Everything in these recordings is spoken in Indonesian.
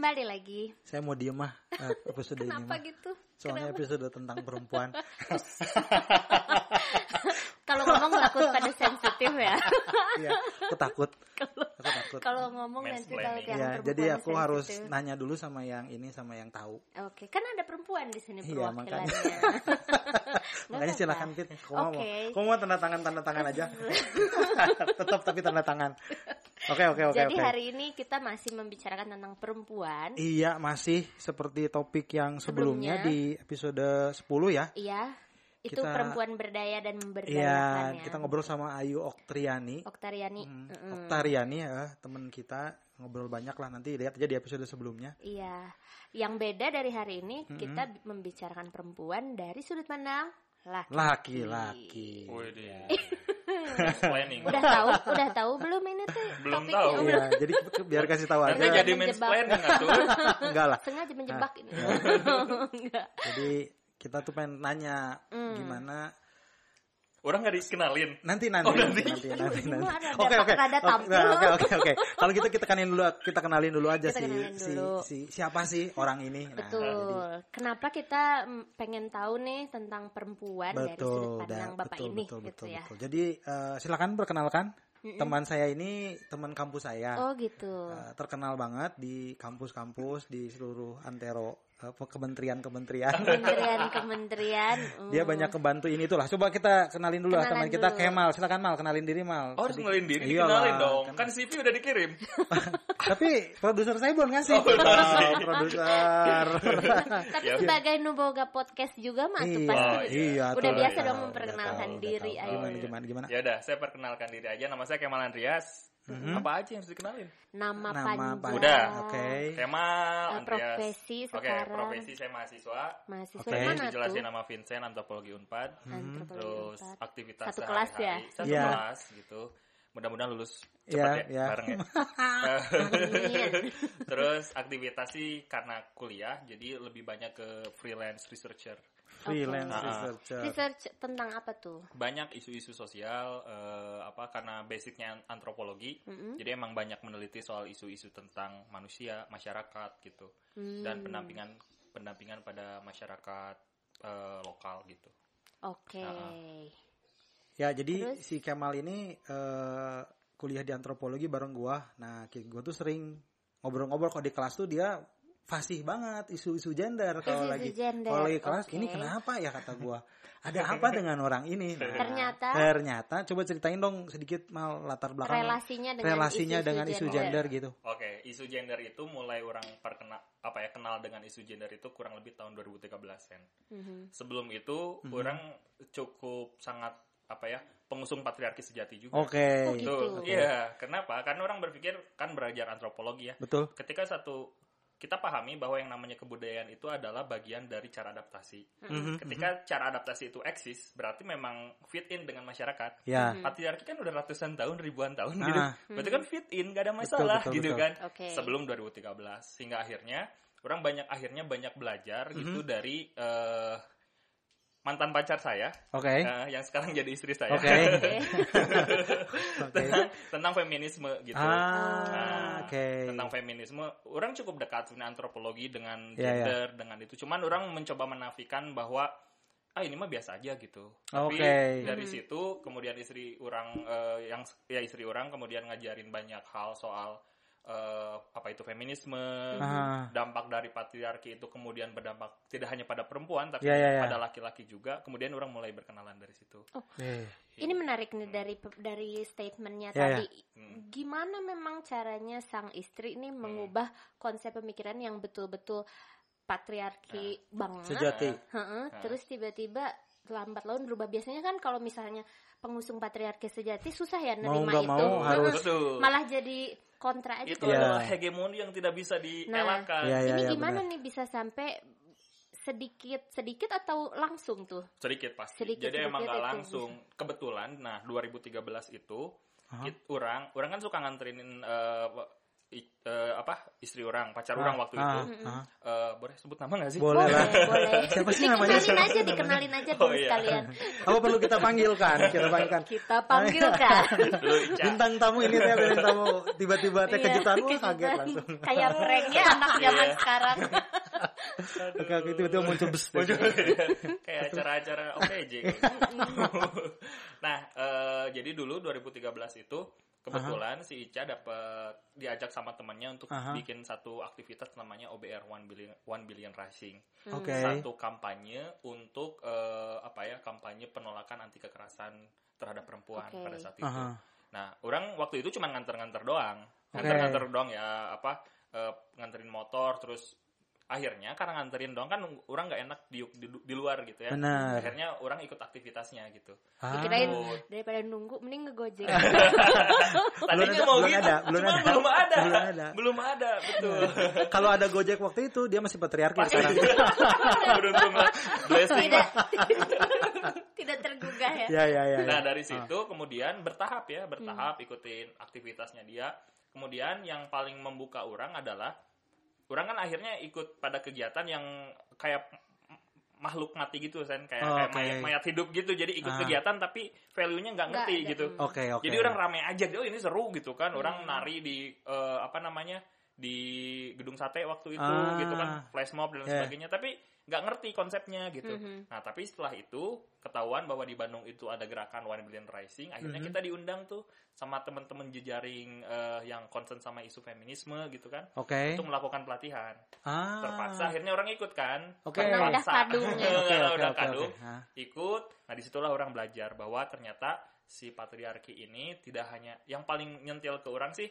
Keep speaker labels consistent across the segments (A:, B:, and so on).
A: kembali lagi.
B: Saya mau diem mah eh, episode ini
A: Kenapa
B: mah.
A: gitu?
B: Soalnya episode tentang perempuan.
A: Kalau ngomong takut pada sensitif ya.
B: Iya, aku takut. Aku takut.
A: Kalau ngomong nanti kalau yang
B: Ya,
A: perempuan
B: jadi aku harus
A: sensitif.
B: nanya dulu sama yang ini sama yang tahu.
A: Oke, kan ada perempuan di sini
B: Iya. Makanya
A: apa-apa.
B: silakan Fit. Kamu mau,
A: Oke.
B: kamu mau tanda tangan tanda tangan aja. Tetap tapi tanda tangan. Oke oke oke
A: Jadi
B: oke.
A: hari ini kita masih membicarakan tentang perempuan.
B: Iya masih seperti topik yang sebelumnya,
A: Sebelumnya.
B: di episode 10 ya.
A: Iya. Itu
B: Kita-
A: perempuan berdaya dan
B: Iya,
A: memberdayakan ya.
B: kita ngobrol sama Ayu Oktriani.
A: Oktariani.
B: Hmm,
A: Mm-mm.
B: Oktariani ya, teman kita ngobrol banyak lah nanti lihat aja di episode sebelumnya.
A: Iya. Yang beda dari hari ini kita b- membicarakan perempuan dari sudut pandang laki.
B: Laki-laki.
C: Mansplaining.
A: Udah tahu, udah tahu belum ini tuh
C: Belum
A: topiknya?
C: tahu.
B: Iya, jadi biar kasih tahu
C: Nanti
B: aja.
C: jadi
A: Menjebak.
C: mansplaining nggak tuh?
B: Enggak lah.
A: Sengaja menjebak ini. Enggak.
B: Jadi kita tuh pengen nanya
A: Hmm.
B: gimana
C: Orang nggak dikenalin.
B: nanti nanti
C: Oh, nanti.
B: nanti nanti nanti. Oke oke. Oke, Oke oke. Kalau gitu kita kenalin dulu kita kenalin dulu aja
A: Kita
B: si,
A: kenalin
B: si si siapa sih orang ini. Nah,
A: Betul.
B: jadi-
A: Kenapa kita mm, pengen tahu nih tentang perempuan dari sudut
B: betul,
A: pandang
B: dah,
A: Bapak
B: betul,
A: ini
B: betul,
A: gitu
B: betul,
A: ya.
B: betul. Jadi eh, silakan perkenalkan teman saya ini teman kampus saya.
A: Oh gitu.
B: Eh, terkenal banget di kampus-kampus di seluruh antero eh, kementerian-kementerian.
A: Kementerian-kementerian.
B: Dia
A: mm.
B: banyak kebantu ini itulah. Coba kita kenalin dulu lah teman kita
A: dulu.
B: Kemal. Silakan Mal, kenalin diri Mal.
C: Oh, harus kenalin diri,
B: Iyalah,
C: kenalin dong.
B: kan-
C: Kan CV udah dikirim.
B: Tapi produser saya belum ngasih.
C: Oh,
B: produser.
A: Tapi
C: Ya.
A: sebagai Nuboga podcast juga mah tuh
B: Iya,
A: pasti
B: iya,
A: udah
B: tuh,
A: biasa
B: udah
A: dong memperkenalkan
B: tahu,
A: diri. ayo.
B: Gimana gimana gimana?
C: Ya udah, saya perkenalkan diri aja. Nama saya Kemal Andreas. Apa aja yang harus dikenalin?
A: Nama,
B: Nama
A: panjang.
C: Udah.
B: Oke.
C: Kemal
A: Eh,
C: Andreas.
A: profesi
C: Oke,
A: sekarang.
C: profesi saya mahasiswa.
A: Mahasiswa
B: Oke.
A: di mana
C: Dijelasin nama Vincent, antropologi Unpad.
A: Antropologi
C: Terus
A: Unpad.
C: aktivitas
A: Satu kelas ya?
C: Satu
B: Iya.
C: kelas gitu. Mudah-mudahan lulus cepat ya,
B: iya.
C: bareng ya.
A: Amin.
C: Terus aktivitas sih karena kuliah, jadi lebih banyak ke freelance researcher.
B: Freelance
C: Oke.
B: researcher.
A: Research tentang apa tuh?
C: Banyak isu-isu sosial, eh, apa karena basicnya antropologi, jadi emang banyak meneliti soal isu-isu tentang manusia, masyarakat gitu,
A: Hmm.
C: dan pendampingan pendampingan pada masyarakat eh, lokal gitu.
A: Oke.
B: Ya, jadi
A: Terus?
B: si Kemal ini eh, kuliah di antropologi bareng gua. Nah, gua tuh sering ngobrol-ngobrol kalau di kelas tuh dia fasih banget isu-isu gender kalau lagi
A: gender,
B: kalau lagi kelas
A: oke.
B: ini kenapa ya kata gua ada apa dengan orang ini Nah,
A: Ternyata?
B: ternyata coba ceritain dong sedikit mal latar belakang
A: Relasinya dengan
B: relasinya
A: isu-isu
B: dengan isu
A: gender.
B: gender gitu
C: Oke, isu gender itu mulai orang perkena apa ya kenal dengan isu gender itu kurang lebih tahun 2013-an.
A: Mhm.
C: Sebelum itu
B: Mhm.
C: orang cukup sangat apa ya pengusung patriarki sejati juga.
B: oke
A: Oh, gitu.
C: Iya. Kenapa? Karena orang berpikir kan belajar antropologi ya.
B: betul
C: Ketika satu kita pahami bahwa yang namanya kebudayaan itu adalah bagian dari cara adaptasi.
B: Mhm,
C: Ketika cara adaptasi itu eksis, berarti memang fit in dengan masyarakat.
B: ya
C: Patriarki kan udah ratusan tahun, ribuan tahun
B: Ah.
C: gitu. Berarti kan fit in, gak ada masalah
B: betul,
C: gitu
B: betul.
C: kan.
A: Oke.
C: Sebelum 2013 hingga akhirnya orang banyak akhirnya banyak belajar
B: Mhm.
C: gitu dari eh, mantan pacar saya
B: oke.
C: eh, yang sekarang jadi istri saya.
B: Oke. Oke.
C: Tentang tentang feminisme gitu.
B: ah
C: Nah,
B: oke.
C: tentang feminisme orang cukup dekat dengan antropologi dengan
B: Iya, iya.
C: gender dengan itu. Cuman orang mencoba menafikan bahwa ah ini mah biasa aja gitu. Tapi
B: Oke.
C: dari situ kemudian istri orang eh, yang ya istri orang kemudian ngajarin banyak hal soal eh, apa itu feminisme
B: Ah.
C: dampak dari patriarki itu kemudian berdampak tidak hanya pada perempuan tapi
B: Ya, ya, ya.
C: pada laki-laki juga kemudian orang mulai berkenalan dari situ
B: Oke.
A: Ini menarik nih dari dari statementnya
B: Ya,
A: tadi.
C: Hmm.
A: Gimana memang caranya sang istri ini mengubah konsep pemikiran yang betul-betul patriarki banget.
B: sejati
A: Heeh, Terus tiba-tiba lambat laun berubah. Biasanya kan kalau misalnya pengusung patriarki sejati susah ya
B: Mau
A: nerima
B: nggak
A: itu.
B: mau harus
A: Malah jadi kontra aja.
C: itu
B: Iya.
C: adalah hegemoni yang tidak bisa dielakkan
B: Iya, iya,
A: ini
B: iya,
A: gimana
B: benar.
A: nih bisa sampai sedikit sedikit atau langsung tuh?
C: sedikit pasti
A: Sedikit,
C: jadi emang
A: sedikit
C: nggak
A: itu
C: langsung kebetulan nah 2013 itu
B: Hah?
C: it- orang orang kan suka nganterin eh, i- eh, apa istri orang pacar
B: Ah,
C: orang waktu
B: ah,
C: itu
B: ah.
C: Eh, boleh sebut nama nggak sih
B: Boleh lah.
A: boleh
B: Siapa sih namanya?
A: dikenalin aja dikenalin aja
C: Oh,
A: dulu
C: iya.
A: sekalian
B: Apa perlu kita panggilkan? Kita panggilkan.
A: kita panggilkan.
B: Bintang tamu ini teh bintang tamu tiba-tiba teh
A: Iya,
B: kejutan wah kaget langsung.
A: kayak pranknya anak zaman
C: Iya.
A: sekarang
B: Oke, oke, tiba-tiba muncul bes.
C: Muncul kayak acara-acara OPJ. nah, eh, jadi dulu 2013 itu kebetulan si Ica dapat diajak sama temannya untuk
B: Aha.
C: bikin satu aktivitas namanya OBR One Billion One Billion Rising.
B: Oke.
C: Satu kampanye untuk eh, apa ya? Kampanye penolakan anti kekerasan terhadap perempuan
A: Oke.
C: pada saat itu.
B: Aha.
C: Nah, orang waktu itu cuma nganter-nganter doang. Nganter-nganter doang ya, apa eh, nganterin motor terus akhirnya karena nganterin doang kan orang nggak enak di, di di luar gitu ya.
B: Benar.
C: Akhirnya orang ikut aktivitasnya gitu.
B: Ah.
A: Dikirain
C: Oh.
A: daripada nunggu mending ngegojek
C: Tadinya mau
B: belum
C: gitu,
B: ada, belum
C: cuma
B: ada.
C: belum ada.
B: Belum ada.
C: Belum ada, betul.
B: Kalau ada Gojek waktu itu dia masih patriarki sekarang.
C: Beruntung. Blessing
A: tidak tergugah ya
B: Ya ya ya. ya.
C: Nah dari situ kemudian bertahap ya bertahap ikutin aktivitasnya dia. Kemudian yang paling membuka orang adalah orang kan akhirnya ikut pada kegiatan yang kayak makhluk mati gitu kan kayak,
B: Oh,
C: kayak mayat, mayat hidup gitu jadi ikut
B: Ah.
C: kegiatan tapi value-nya nggak
A: Nggak
C: ngerti
A: ada.
C: gitu.
B: Oke oke.
C: Jadi orang rame aja, oh ini seru gitu kan, orang
A: Hmm.
C: nari di eh, apa namanya di gedung sate waktu itu
B: Ah.
C: gitu kan, flash mob dan
B: Yeah.
C: sebagainya, tapi nggak ngerti konsepnya gitu.
A: Mhm.
C: Nah tapi setelah itu ketahuan bahwa di Bandung itu ada gerakan One Billion Rising, akhirnya
B: Mhm.
C: kita diundang tuh sama teman-teman jejaring eh, yang concern sama isu feminisme gitu kan,
B: Oke.
C: untuk melakukan pelatihan.
B: Ah.
C: Terpaksa akhirnya orang ikut kan,
B: Oke.
A: Karena udah.
B: Oke
C: Karena
B: oke
C: udah
B: oke
C: kadung
B: oke. Ah.
C: ikut nah di situlah orang belajar bahwa ternyata si patriarki ini tidak hanya yang paling nyentil ke orang sih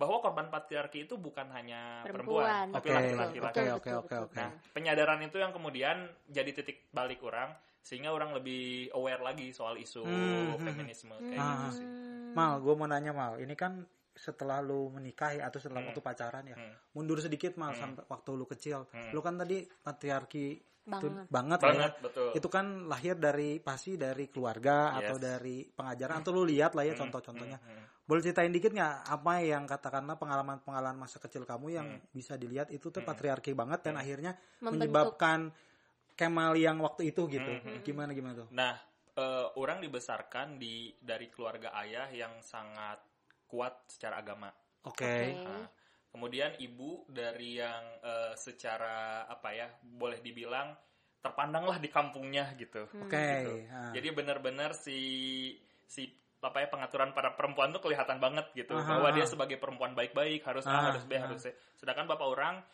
C: bahwa korban patriarki itu bukan hanya perempuan,
A: Perempuan.
C: tapi laki-laki
B: oke oke oke.
C: Nah, penyadaran itu yang kemudian jadi titik balik orang sehingga orang lebih aware lagi soal isu
B: Hmm, hmm,
C: feminisme kayak
B: Ah.
C: gitu sih.
A: Hmm.
B: Mal, gue mau nanya Mal, ini kan setelah lu menikahi atau setelah
C: Hmm.
B: waktu pacaran ya,
C: Hmm.
B: mundur sedikit Mal
C: Hmm.
B: sampai waktu lu kecil,
C: Hmm.
B: lu kan tadi patriarki itu
A: banget
B: banget, ya.
C: Banget, betul.
B: Itu kan lahir dari pasti dari keluarga
C: Yes.
B: atau dari pengajaran atau lu lihat lah ya
C: Hmm,
B: contoh-contohnya.
C: hmm, hmm.
B: Boleh ceritain dikit nggak apa yang katakanlah pengalaman-pengalaman masa kecil kamu yang
C: Hmm.
B: bisa dilihat itu tuh
C: Hmm.
B: patriarki banget dan
C: Hmm.
B: akhirnya
A: Membentuk.
B: menyebabkan Kemal yang waktu itu gitu.
C: Hmm, hmm,
B: Gimana gimana tuh?
C: Nah, eh, orang dibesarkan di dari keluarga ayah yang sangat kuat secara agama.
B: Oke.
A: Oke.
C: Nah, kemudian ibu dari yang eh, secara apa ya boleh dibilang terpandanglah di kampungnya gitu.
A: Hmm.
B: Oke.
C: Gitu.
B: ah.
C: Jadi benar-benar si si apa ya pengaturan para perempuan tuh kelihatan banget gitu
B: Aha,
C: bahwa
B: aha.
C: dia sebagai perempuan baik-baik harus
B: Ah,
C: A harus B
B: ah.
C: harus C. Sedangkan bapak orang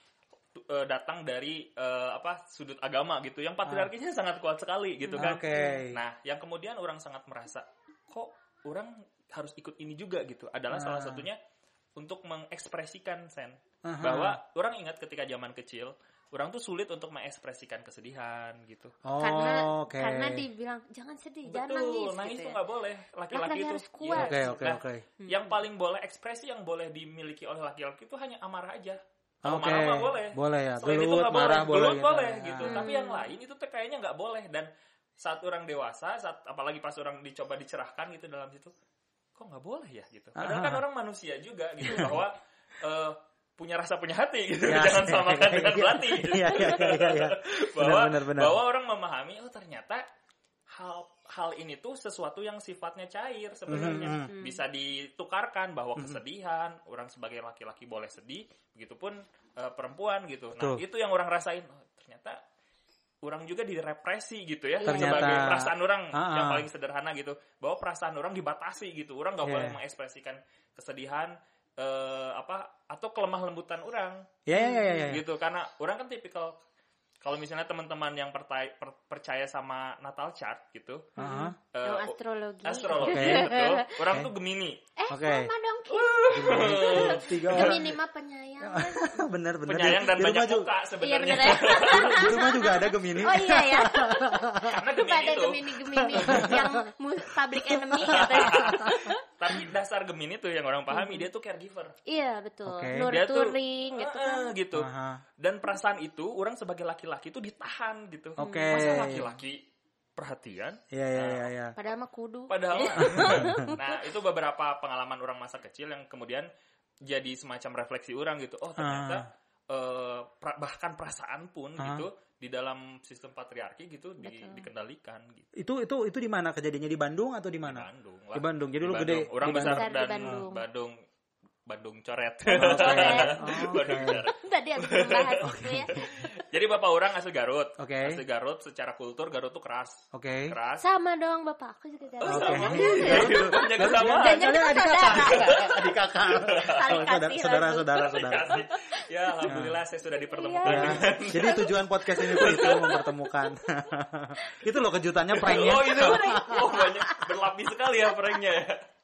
C: eh, datang dari eh, apa sudut agama gitu yang patriarkinya sangat kuat sekali gitu kan.
B: Ah. Oke.
C: Nah, yang kemudian orang sangat merasa kok orang harus ikut ini juga gitu adalah salah
B: Ah.
C: satunya untuk mengekspresikan sen
B: Aha.
C: bahwa orang ingat ketika zaman kecil orang tuh sulit untuk mengekspresikan kesedihan gitu.
B: Oh,
A: karena
B: oke.
A: karena dibilang jangan sedih jangan
C: Betul,
A: nangis
C: nangis
A: gitu
C: tuh
A: ya.
C: nggak boleh. Laki-laki itu
A: harus kuat.
B: Oke, oke,
C: Nah,
B: oke.
A: Hmm.
C: Yang paling boleh ekspresi yang boleh dimiliki oleh laki-laki itu hanya amarah aja. Kalau
B: Oke.
C: marah mah boleh.
B: Boleh ya.
C: Selain itu
B: Gelut,
C: nggak boleh.
B: marah boleh.
C: Gelut boleh
B: gitu.
C: gitu.
B: Ah.
C: Tapi yang lain itu tuh kayaknya nggak boleh. Dan saat orang dewasa, saat apalagi pas orang dicoba dicerahkan gitu dalam situ, kok nggak boleh ya gitu. Padahal
B: Ah.
C: kan orang manusia juga gitu bahwa eh, punya rasa punya hati gitu.
B: Ya.
C: Jangan samakan dengan belati. gitu.
B: Iya, iya, iya, iya.
C: bahwa
B: Benar, benar, benar.
C: bahwa orang memahami oh ternyata hal hal ini tuh sesuatu yang sifatnya cair sebenarnya
B: Mhm,
A: mhm.
C: bisa ditukarkan bahwa
B: Mhm.
C: kesedihan orang sebagai laki-laki boleh sedih begitupun eh, perempuan gitu nah itu yang orang rasain oh, ternyata orang juga direpresi gitu ya
A: Ternyata-
C: sebagai perasaan orang
B: Ah,
C: yang
B: ah.
C: paling sederhana gitu bahwa perasaan orang dibatasi gitu orang nggak
B: Yeah.
C: boleh mengekspresikan kesedihan eh, apa atau kelemah lembutan orang
B: Iya, iya, iya, iya.
C: gitu karena orang kan tipikal kalau misalnya teman-teman yang percaya, per- percaya sama natal chart gitu
B: Aha.
C: eh,
A: Yang astrologi
C: astrologi
B: Oke.
C: betul orang
B: Oke.
C: tuh gemini
A: eh
B: Oke.
A: sama dong Ki.
B: Tiga orang.
A: Gemini mah penyayang?
B: Bener, bener.
C: penyayang dan
B: di
C: banyak
B: juga,
C: muka
A: iya
C: sebenarnya
A: bener ya.
B: Di, rumah juga ada Gemini.
A: oh iya ya
C: karena gemini
A: ada Gemini Gemini. Yang public enemy katanya.
C: Tapi dasar gemini tuh yang orang pahami dia tuh caregiver.
A: Iya betul.
C: Tuh-
A: nurturing gitu kan.
C: Eh, gitu dan perasaan itu orang sebagai laki-laki tuh ditahan gitu.
B: Oke.
C: masa laki-laki perhatian
B: Iya, iya, iya, iya.
A: padahal mah kudu
C: Padahal, nah itu beberapa pengalaman orang masa kecil yang kemudian jadi semacam refleksi orang gitu oh ternyata eh, pra- bahkan perasaan pun
B: Ah.
C: gitu di dalam sistem patriarki gitu di-
A: Betul.
C: dikendalikan gitu
B: Itu itu itu di mana kejadiannya di Bandung atau di
C: di
B: mana?
C: Bandung
B: Di Bandung. Jadi lu gede
C: orang
B: di
C: besar
A: Besar di
C: dan
A: Bandung.
C: Bandung Bandung coret
A: Bandung coret.
B: Oh,
C: Bandung
B: oke.
C: coret
A: Tadi habis membahas itu ya.
C: Jadi bapak orang asli Garut
B: Oke.
C: asli Garut secara kultur Garut tuh keras
B: Oke.
C: keras
A: Sama dong bapak aku juga
C: Oh,
A: Garut.
C: sama. Banyak kesamaan.
A: Dan yang
B: Kalian
A: kita
B: adik kakak. Adik kakak. Oh, saudara, saudara, saudara.
C: Ya, alhamdulillah saya sudah dipertemukan.
B: Ya, jadi tujuan podcast ini tuh itu mempertemukan. itu loh kejutannya pranknya.
C: Oh itu, oh banyak berlapis sekali ya pranknya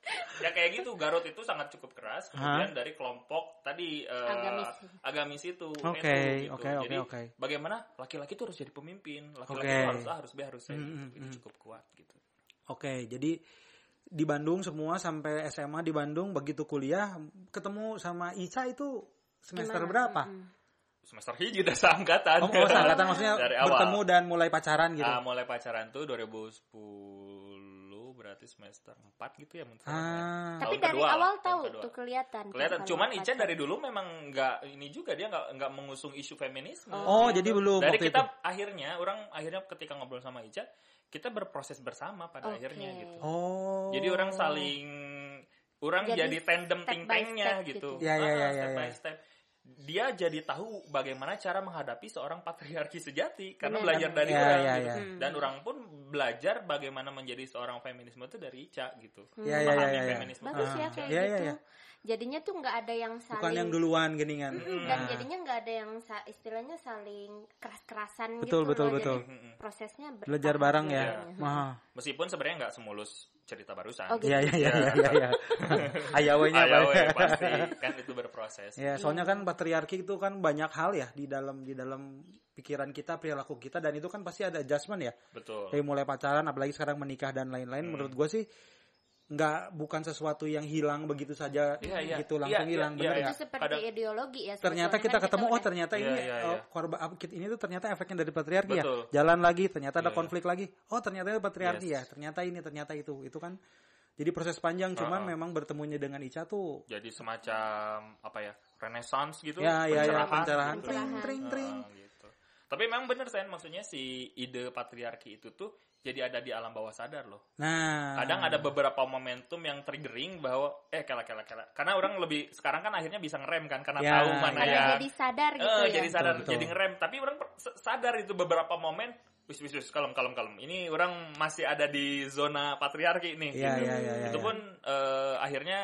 C: ya. Ya kayak gitu, Garut itu sangat cukup keras. Kemudian dari kelompok tadi eh,
A: Agamis.
C: agamis itu,
B: Oke,
C: itu, gitu.
B: oke, oke,
C: Jadi
B: oke.
C: bagaimana laki-laki itu harus jadi pemimpin, laki-laki
B: Oke.
C: itu harus A, harus B, harus C,
B: Hmm,
C: gitu.
B: hmm,
C: itu
B: hmm.
C: cukup kuat gitu.
B: Oke, jadi di Bandung semua sampai SMA di Bandung begitu kuliah ketemu sama Ica itu semester
A: Gimana?
B: berapa?
A: Mm-mm.
C: Semester hiji udah seangkatan.
B: Oh, oh seangkatan maksudnya
C: Dari awal.
B: bertemu dan mulai pacaran gitu.
C: Ah, mulai pacaran tuh 2010 berarti semester 4 gitu ya menurut saya.
B: Ah,
A: Tapi dari
C: kedua lah,
A: awal tahu
C: kedua.
A: tuh kelihatan.
C: Kelihatan. Cuman Ica dari dulu memang nggak ini juga dia nggak nggak mengusung isu feminisme.
B: Oh, jadi belum
C: Dari kita
B: itu.
C: akhirnya orang akhirnya ketika ngobrol sama Ica kita berproses bersama pada
A: Oke.
C: akhirnya gitu.
B: Oh.
C: Jadi orang saling orang
A: Jadi
C: jadi, tandem
A: step by
C: ting-tengnya
A: step
C: gitu.
A: gitu.
B: Ya, ya,
C: Ah,
B: ya,
C: step
B: ya,
C: by
B: ya.
C: step. Dia jadi tahu bagaimana cara menghadapi seorang patriarki sejati karena
A: Benar.
C: belajar dari
B: Ya,
C: orang
B: ya,
C: gitu.
B: ya.
A: Hmm.
C: Dan orang pun belajar bagaimana menjadi seorang feminisme itu dari Ica gitu.
B: Ya, ya, ya,
C: Memahami
B: ya, ya.
C: feminisme.
A: Bagus ya kayak
B: iya, iya,
A: gitu.
B: iya.
A: Jadinya tuh nggak ada yang saling
B: Bukan yang duluan geningan.
A: Mm, dan jadinya nggak ada yang sa- istilahnya saling keras-kerasan
B: Betul,
A: gitu
B: betul,
A: loh.
B: betul.
A: Jadi prosesnya
B: Belajar bareng ya.
A: jadinya.
B: Wah.
C: Meskipun sebenarnya nggak semulus cerita barusan.
A: Oh, gitu.
B: Iya, iya, iya, iya, iya. Ayawenya
C: Ayo,
B: Pak.
C: we, pasti kan itu berproses.
B: Ya, soalnya kan patriarki itu kan banyak hal ya di dalam di dalam pikiran kita, perilaku kita dan itu kan pasti ada adjustment ya.
C: Betul.
B: Dari mulai pacaran apalagi sekarang menikah dan lain-lain
C: Hmm.
B: menurut gue sih nggak bukan sesuatu yang hilang begitu saja
C: Iya, iya.
B: gitu
C: Iya,
B: langsung
C: iya,
B: hilang bener
C: iya.
B: ya.
A: itu seperti
C: Kadang-
A: ideologi ya
B: Ternyata kita
A: kan
B: ketemu oh
A: udah-
B: ternyata
C: Iya,
B: ini
C: iya,
B: oh,
C: iya.
B: korban apa, ini tuh ternyata efeknya dari patriarki
C: Betul.
B: ya. Jalan lagi ternyata ada konflik lagi. Oh ternyata itu patriarki
C: Yes.
B: ya. Ternyata ini ternyata itu. Itu kan jadi proses panjang cuman
C: Uh-uh.
B: memang bertemunya dengan Ica tuh
C: Jadi semacam apa ya? Renaissance gitu.
B: ya ya ya
C: pencerahan
B: pencerahan
C: gitu.
B: tring tring tring.
C: Gitu. Tapi memang bener Sen, maksudnya si ide patriarki itu tuh jadi ada di alam bawah sadar loh.
B: Nah,
C: Kadang ada beberapa momentum yang triggering bahwa eh kela kela kela. Karena orang lebih sekarang kan akhirnya bisa ngerem kan karena
B: Ya,
C: tahu mana
A: karena
C: ya.
A: jadi sadar gitu
C: Eh,
A: ya
C: jadi sadar,
B: Betul, betul.
C: jadi ngerem. Tapi orang sadar itu beberapa momen, wis wis wis kalem kalem kalem. Ini orang masih ada di zona patriarki nih.
B: Iya,
C: gitu.
B: iya, iya, iya,
C: Itu
B: iya.
C: pun eh, akhirnya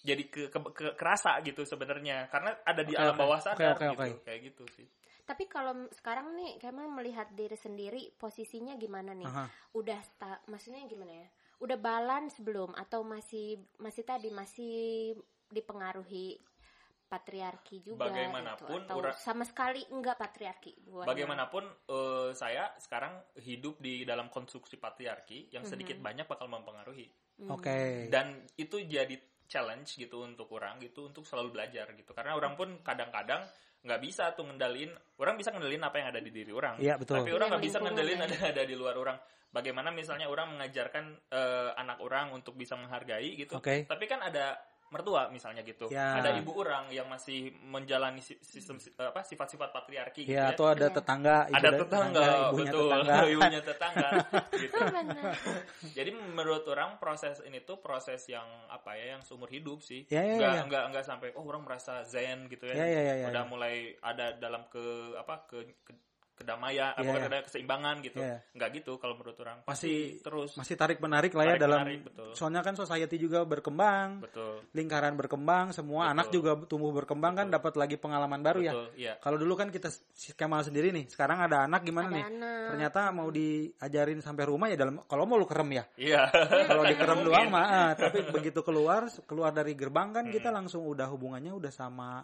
C: jadi ke, ke, ke- kerasa gitu sebenarnya karena ada di
B: Oke,
C: alam bawah sadar
B: oke,
C: gitu.
B: oke.
C: Kayak gitu sih.
A: Tapi kalau sekarang nih kayak melihat diri sendiri posisinya gimana nih
B: Aha.
A: udah maksudnya gimana ya udah balance belum atau masih masih tadi masih dipengaruhi patriarki juga
C: Bagaimanapun,
A: gitu, atau
C: ura-
A: sama sekali enggak patriarki buahnya?
C: Bagaimanapun eh, saya sekarang hidup di dalam konstruksi patriarki yang sedikit banyak bakal mempengaruhi.
A: Hmm.
B: Oke.
C: dan itu jadi challenge gitu untuk orang gitu untuk selalu belajar gitu karena orang pun kadang-kadang nggak bisa tuh ngendalin orang bisa ngendalin apa yang ada di diri orang
B: Iya, betul.
C: tapi orang nggak bisa ngendalin
A: ya.
C: ada ada di luar orang bagaimana misalnya orang mengajarkan eh, anak orang untuk bisa menghargai gitu
B: Oke.
C: tapi kan ada mertua misalnya gitu
B: Ya.
C: ada ibu orang yang masih menjalani si- sistem si- apa sifat-sifat patriarki gitu
B: Ya,
C: ya
B: atau ada
A: Iya.
B: tetangga, ibu
C: ada
B: dan-
C: tetangga,
B: ibunya
C: betul
B: tetangga.
C: ibunya tetangga gitu
A: Benar.
C: jadi menurut orang proses ini tuh proses yang apa ya yang seumur hidup sih.
B: Ya, ya,
C: nggak
B: ya.
C: nggak nggak sampai oh orang merasa zen gitu ya.
B: Ya, ya, ya, ya,
C: Udah
B: ya.
C: mulai ada dalam ke apa ke, ke- kedamaian,
B: Ya,
C: apa
B: ya.
C: ada keseimbangan gitu.
B: Ya.
C: Nggak gitu kalau menurut orang.
B: Masih-
C: terus
B: Masih tarik menarik lah ya
C: Tarik
B: dalam
C: menarik, betul.
B: soalnya kan society juga berkembang,
C: betul.
B: lingkaran berkembang, semua
C: Betul.
B: anak juga tumbuh berkembang kan dapat lagi pengalaman baru ya.
C: betul, iya.
B: Kalau dulu kan kita si Kemal sendiri nih, sekarang ada anak gimana
A: Ada
B: nih?
A: anak.
B: Ternyata mau diajarin sampai rumah ya dalam kalau mau lu kerem ya.
C: Iya.
B: Kalau dikerem doang mah, ah, tapi begitu keluar keluar dari gerbang kan kita langsung udah hubungannya udah sama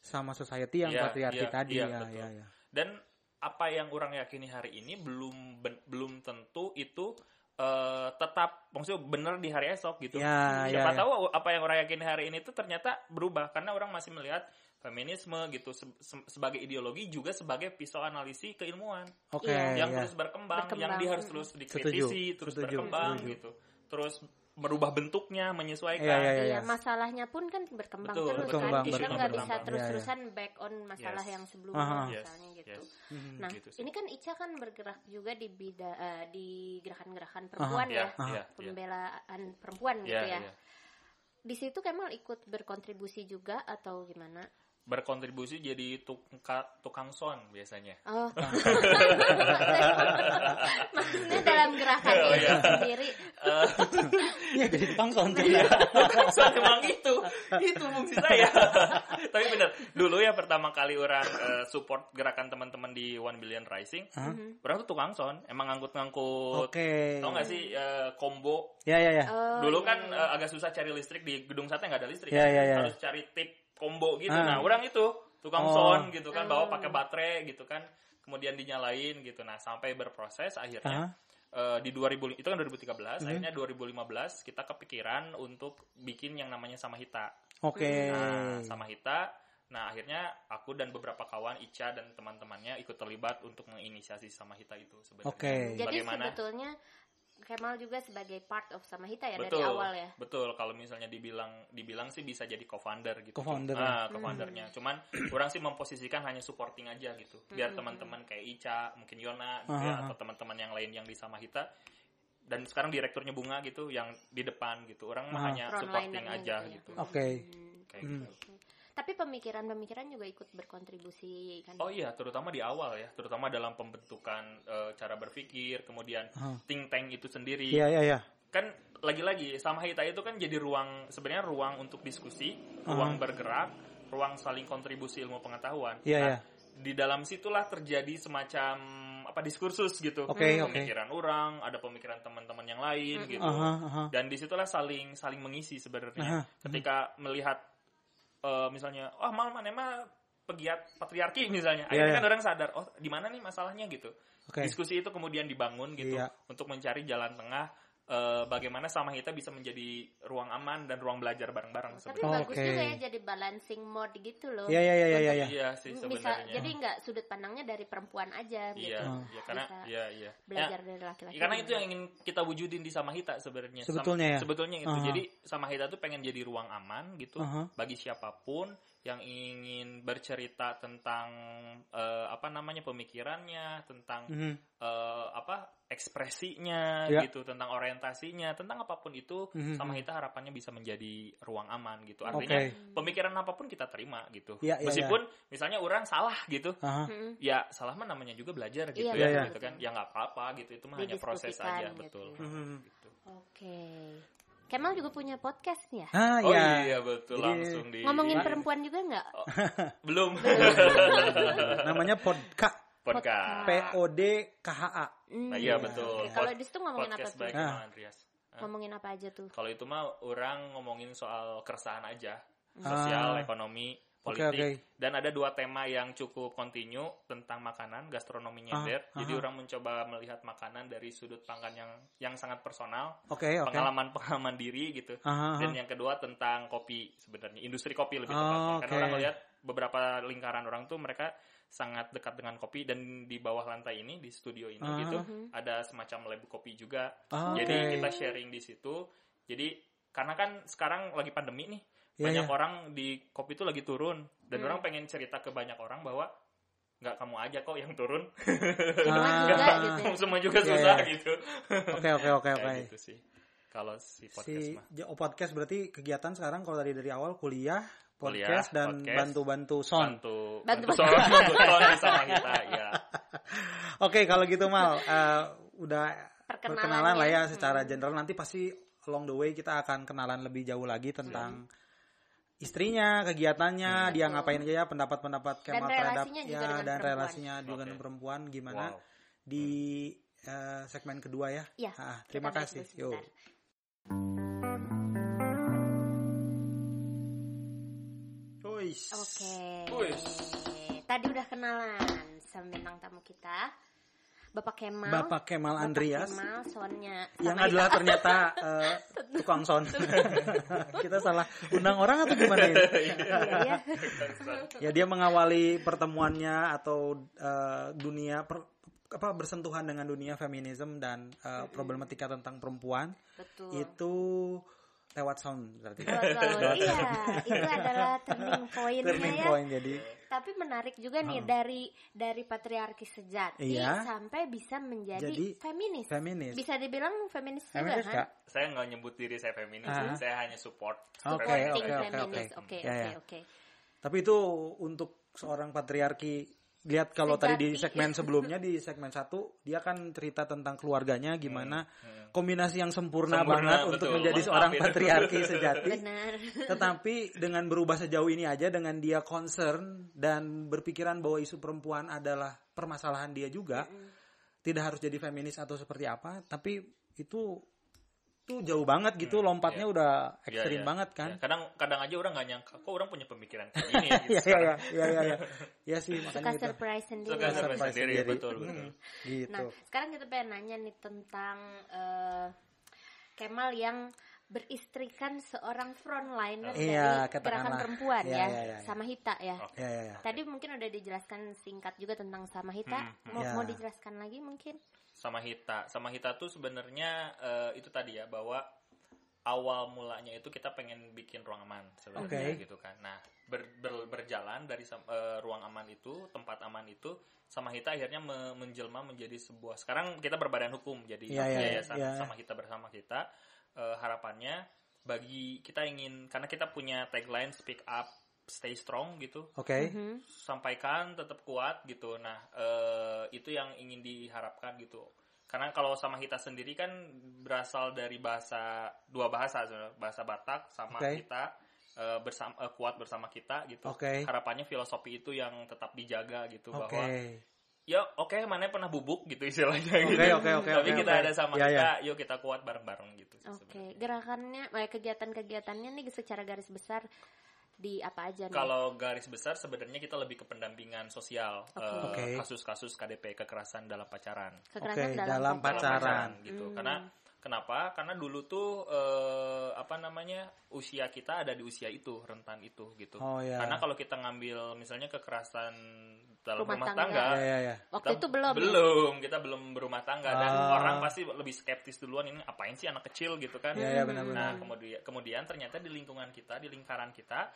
B: sama society yang
C: Iya,
B: patriarki
C: iya,
B: tadi
C: iya,
B: ya,
C: betul.
B: ya, ya.
C: Dan apa yang orang yakini hari ini belum ben- belum tentu itu eh, tetap maksudnya benar di hari esok gitu.
B: Ya, ya,
C: Siapa
B: ya.
C: tahu apa yang orang yakini hari ini itu ternyata berubah karena orang masih melihat feminisme gitu se- se- sebagai ideologi juga sebagai pisau analisis keilmuan
B: Oke,
A: Iya.
C: yang
B: ya.
C: terus berkembang,
A: Berkembang.
C: yang dia harus terus dikritisi,
B: Setuju,
C: terus
B: setuju,
C: berkembang
B: setuju.
C: gitu. terus merubah bentuknya, menyesuaikan.
B: Iya, iya,
A: Iya,
B: iya.
A: masalahnya pun kan berkembang
C: Betul,
A: terus
B: berkembang,
A: kan. Kita
B: berkembang,
A: nggak bisa terus-terusan back on masalah
C: Yes.
A: yang sebelumnya.
C: Yes,
A: misalnya gitu.
C: yes.
B: Mhm.
A: Nah,
C: Gitu sih.
A: ini kan Ica kan bergerak juga di bida eh, di gerakan-gerakan perempuan
C: Iya,
A: ya,
C: iya, iya.
A: pembelaan perempuan
C: Iya,
A: gitu ya.
C: iya.
A: Di situ Kemal ikut berkontribusi juga atau gimana?
C: Berkontribusi jadi tukang, tukang son biasanya.
A: Oh, maksudnya dalam gerakan
C: Oh, iya.
A: sendiri.
B: Iya jadi tukang son
C: Tukang son emang itu. Itu fungsi saya. Tapi bener, dulu ya pertama kali orang eh, support gerakan teman-teman di One Billion Rising, orang tuh tukang son, emang ngangkut-ngangkut.
B: Oke.
C: Tau gak sih eh, combo
B: Ya ya ya.
A: Oh,
C: Dulu
A: iya,
C: kan
A: iya.
C: eh, agak susah cari listrik di gedung sate nggak ada listrik.
B: Iya,
C: kan?
B: iya, iya.
C: Harus cari tip combo gitu.
B: Ah.
C: Nah, orang itu tukang
B: Oh.
C: son gitu kan, bawa
A: Oh.
C: pakai baterai gitu kan. Kemudian dinyalain gitu. Nah, sampai berproses akhirnya eh, di 2000 itu kan 2013,
B: Mhm.
C: akhirnya 2015 kita kepikiran untuk bikin yang namanya sama hita.
B: Oke.
C: Nah, sama hita Nah, akhirnya aku dan beberapa kawan Ica dan teman-temannya ikut terlibat untuk menginisiasi sama hita itu sebenarnya.
B: Oke.
A: Jadi
C: Bagaimana?
A: sebetulnya Kemal juga sebagai part of Samahita ya
C: betul,
A: dari awal ya.
C: Betul, kalau misalnya dibilang dibilang sih bisa jadi co-founder gitu.
B: Co-founder,
C: Ah,
A: ya.
C: co-foundernya. Cuman orang sih memposisikan hanya supporting aja gitu. Biar teman-teman kayak Ica, mungkin Yona gitu ya, atau teman-teman yang lain yang di Samahita dan sekarang direkturnya Bunga gitu yang di depan gitu. Orang mah hanya supporting aja
A: gitu ya.
C: gitu.
B: Oke.
A: Hmm.
C: Kayak
B: Hmm.
C: gitu.
A: Tapi pemikiran-pemikiran juga ikut berkontribusi kan.
C: Oh iya, terutama di awal ya, terutama dalam pembentukan eh, cara berpikir, kemudian
B: Aha.
C: think tank itu sendiri.
B: Iya iya iya.
C: Kan lagi-lagi sama Hita itu kan jadi ruang sebenarnya ruang untuk diskusi, ruang bergerak, ruang saling kontribusi ilmu pengetahuan.
B: Iya
C: Nah,
B: iya.
C: Di dalam situlah terjadi semacam apa diskursus gitu.
B: Oke, oke.
C: Pemikiran orang, ada pemikiran teman-teman yang lain gitu.
B: Aha, aha.
C: Dan di situlah saling saling mengisi sebenarnya.
B: Aha.
C: Ketika melihat eh, misalnya, oh mal mana mah pegiat patriarki misalnya,
B: Iya,
C: akhirnya
B: iya.
C: kan orang sadar, oh di mana nih masalahnya gitu.
B: Oke.
C: Diskusi itu kemudian dibangun gitu
B: Iya.
C: untuk mencari jalan tengah eh, bagaimana sama kita bisa menjadi ruang aman dan ruang belajar bareng-bareng
A: Tapi
C: sebenarnya.
A: bagus
B: Oke.
A: juga ya jadi balancing mode gitu loh.
B: Iya iya iya iya iya.
C: Iya sih
A: Bisa
C: sebenarnya.
A: jadi nggak sudut pandangnya dari perempuan aja gitu.
C: Iya,
B: Oh.
C: iya karena
A: Bisa
C: iya iya.
A: Belajar
C: Ya,
A: dari laki-laki.
C: karena itu yang ingin kita wujudin di Samahita sebenarnya. Sam-
B: Sebetulnya ya?
C: Sebetulnya itu.
B: Aha.
C: Jadi Samahita tuh pengen jadi ruang aman gitu
B: Aha.
C: bagi siapa pun yang ingin bercerita tentang eh, apa namanya pemikirannya, tentang
B: Mhm.
C: eh, apa ekspresinya
B: Ya.
C: gitu, tentang orientasinya, tentang apa pun itu
B: Mhm.
C: Samahita harapannya bisa menjadi ruang aman gitu. Artinya
B: Oke.
C: pemikiran apa pun kita terima gitu.
B: Iya, iya,
C: Meskipun misalnya orang salah gitu.
A: Mm-mm.
C: ya salah mah namanya juga belajar gitu
A: Iya,
C: ya
B: betul,
C: gitu kan ya nggak apa-apa gitu itu mah hanya proses aja
A: gitu
C: betul
A: ya.
B: Mhm.
C: gitu.
A: Oke. Kemal juga punya podcast ya?
B: Ah
C: oh
B: iya.
C: iya betul
B: Jadi-
C: langsung di
A: Ngomongin perempuan juga nggak?
C: belum
B: Namanya Podka.
C: Podcast
B: P O D K H A.
A: Hmm.
C: nah, iya betul
A: Oke, Kalau di situ ngomongin apa tuh?
B: Ah.
C: sama Andreas Ah.
A: Ngomongin apa aja tuh?
C: kalau itu mah orang ngomongin soal keresahan aja sosial
B: Ah.
C: ekonomi politik
B: oke.
C: dan ada dua tema yang cukup kontinu tentang makanan gastronomi
B: Ah,
C: nyender jadi
B: aha.
C: orang mencoba melihat makanan dari sudut pandang yang yang sangat personal
B: Oke oke.
C: pengalaman pengalaman diri gitu
B: Aha, aha.
C: dan yang kedua tentang kopi sebenarnya industri kopi lebih
B: Oh,
C: tepatnya
B: oke.
C: karena orang melihat beberapa lingkaran orang tuh mereka sangat dekat dengan kopi dan di bawah lantai ini di studio ini
B: Ah.
C: gitu
A: Mhm.
C: ada semacam lab kopi juga
B: Ah,
C: jadi kita sharing di situ jadi karena kan sekarang lagi pandemi nih
B: Iya,
C: banyak
B: iya.
C: orang di kopi itu lagi turun dan
A: Hmm.
C: orang pengen cerita ke banyak orang bahwa nggak kamu aja kok yang turun
A: Semua
B: Ah.
A: juga gitu ya.
C: semua juga
B: Iya,
C: susah
B: iya.
C: gitu
B: Oke oke oke oke.
C: kayak gitu sih kalau si podcast
B: Si
C: mah
B: Jo- podcast berarti kegiatan sekarang kalau dari dari awal kuliah,
C: Kuliah,
B: podcast dan
C: podcast.
B: bantu-bantu son.
C: bantu
A: Bantu-
C: bantu soal sama kita ya
B: Oke, kalau gitu Mal, eh, udah
A: Perkenalan
B: perkenalan lah
A: ya.
B: ya secara general nanti pasti along the way kita akan kenalan lebih jauh lagi tentang istrinya, kegiatannya, dia
A: Betul.
B: ngapain aja, pendapat-pendapat
A: Dan
B: Kemal terhadap ya
A: dengan
B: dan
A: perempuan.
B: relasinya juga
C: Oke.
B: dengan perempuan gimana
C: wow
B: di eh, segmen kedua ya.
A: Iya.
B: Ah, terima kasih.
A: dulu Oke.
C: Wis.
A: Tadi udah kenalan sama bintang tamu kita. Bapak Kemal.
B: Bapak Kemal
A: Bapak
B: Andreas
A: Kemal, sonnya.
B: yang
A: sama
B: adalah ternyata eh, tukang son. kita salah undang orang atau gimana ini?
A: Iya.
B: ya dia mengawali pertemuannya atau eh, dunia per- apa bersentuhan dengan dunia feminisme dan uh, problematika tentang perempuan
A: Betul.
B: itu lewat sound berarti.
A: Lewat sound. iya, itu adalah turning point
B: Turning
A: ya.
B: point jadi
A: Tapi menarik juga nih dari dari patriarki sejati
B: Iya.
A: sampai bisa menjadi
B: Jadi,
A: feminis.
B: feminis.
A: Bisa dibilang feminis,
B: Feminis
A: juga
B: Kak?
A: kan?
C: Saya nggak nyebut diri saya feminis,
B: Ah.
C: saya hanya support.
B: Oke,
A: Supporting
B: oke, oke,
A: feminis.
B: oke.
A: Oke,
B: Ya,
A: oke,
B: ya.
A: oke.
B: Tapi itu untuk seorang patriarki lihat kalau tadi di segmen sebelumnya di segmen satu dia kan cerita tentang keluarganya gimana
C: hmm.
B: kombinasi yang sempurna,
C: Sempurna,
B: banget
C: betul.
B: untuk menjadi seorang
C: itu.
B: patriarki sejati.
A: Benar.
B: Tetapi dengan berubah sejauh ini aja dengan dia concern dan berpikiran bahwa isu perempuan adalah permasalahan dia juga, tidak harus jadi feminis atau seperti apa, tapi itu tuh jauh banget gitu lompatnya
C: iya.
B: udah
C: Iya,
B: ekstrim
C: iya.
B: banget kan.
C: Ya, kadang kadang aja orang nggak nyangka, kok orang punya pemikiran kayak gini. gitu
B: Iya iya
C: sekarang.
B: iya iya iya iya. Iya sih
A: Suka
B: makanya itu.
A: surprise sendiri.
C: Suka surprise
B: Surprise
C: sendiri,
B: sendiri.
C: betul betul.
B: Hmm, gitu.
A: Nah, sekarang kita pengen nanya nih tentang eh, Kemal yang beristrikan seorang frontliner
B: Iya,
A: dari gerakan
B: katakanlah.
A: perempuan
B: Iya,
A: ya,
B: iya, iya.
A: sama Hita ya.
C: Oke.
B: Ya ya ya.
A: Tadi mungkin udah dijelaskan singkat juga tentang sama Hita.
C: Hmm,
A: Mau,
B: Ya.
A: mau dijelaskan lagi mungkin?
C: Sama Hita. Sama Hita tuh sebenarnya eh, itu tadi ya bahwa awal mulanya itu kita pengen bikin ruang aman sebenarnya
B: Oke.
C: gitu kan. Nah, ber- ber- berjalan dari eh, ruang aman itu, tempat aman itu sama Hita akhirnya me- menjelma menjadi sebuah sekarang kita berbadan hukum jadi
B: Iya, iya,
C: yayasan
B: iya.
C: sama kita bersama kita Eh, harapannya bagi kita ingin karena kita punya tagline speak up stay strong gitu
B: Oke.
A: Mhm.
C: sampaikan tetap kuat gitu. Nah, eh, itu yang ingin diharapkan gitu. Karena kalau sama kita sendiri kan berasal dari bahasa dua bahasa sebenarnya, bahasa Batak sama
B: Oke.
C: kita eh, bersama eh, kuat bersama kita gitu.
B: Oke.
C: Harapannya filosofi itu yang tetap dijaga gitu
B: Oke.
C: bahwa ya oke mana pernah bubuk gitu istilahnya
B: Oke,
C: gitu.
B: oke, oke,
C: Tapi
B: oke,
C: kita
B: oke.
C: ada sama
B: Ya,
C: kita, yuk kita kuat bareng-bareng gitu.
A: Oke,
C: sebenarnya.
A: gerakannya, eh, kegiatan-kegiatannya nih secara garis besar di apa aja nih?
C: Kalau garis besar sebenarnya kita lebih ke pendampingan sosial eh, kasus-kasus KDP kekerasan dalam pacaran.
A: Kekerasan
B: Oke,
A: dalam,
B: dalam
A: pacaran.
B: pacaran.
C: gitu.
A: Hmm.
C: Karena kenapa? Karena dulu tuh eh, apa namanya usia kita ada di usia itu rentan itu gitu.
B: Oh ya.
C: Karena kalau kita ngambil misalnya kekerasan dalam
A: Rumah
C: rumah,
A: tangga.
C: tangga,
B: Ya ya ya.
A: Waktu itu belum. ya?
C: belum kita belum berumah tangga dan
B: Ah.
C: orang pasti lebih skeptis duluan ini apain sih anak kecil gitu kan.
B: Ya ya benar benar.
C: Nah, kemudian kemudian ternyata di lingkungan kita, di lingkaran kita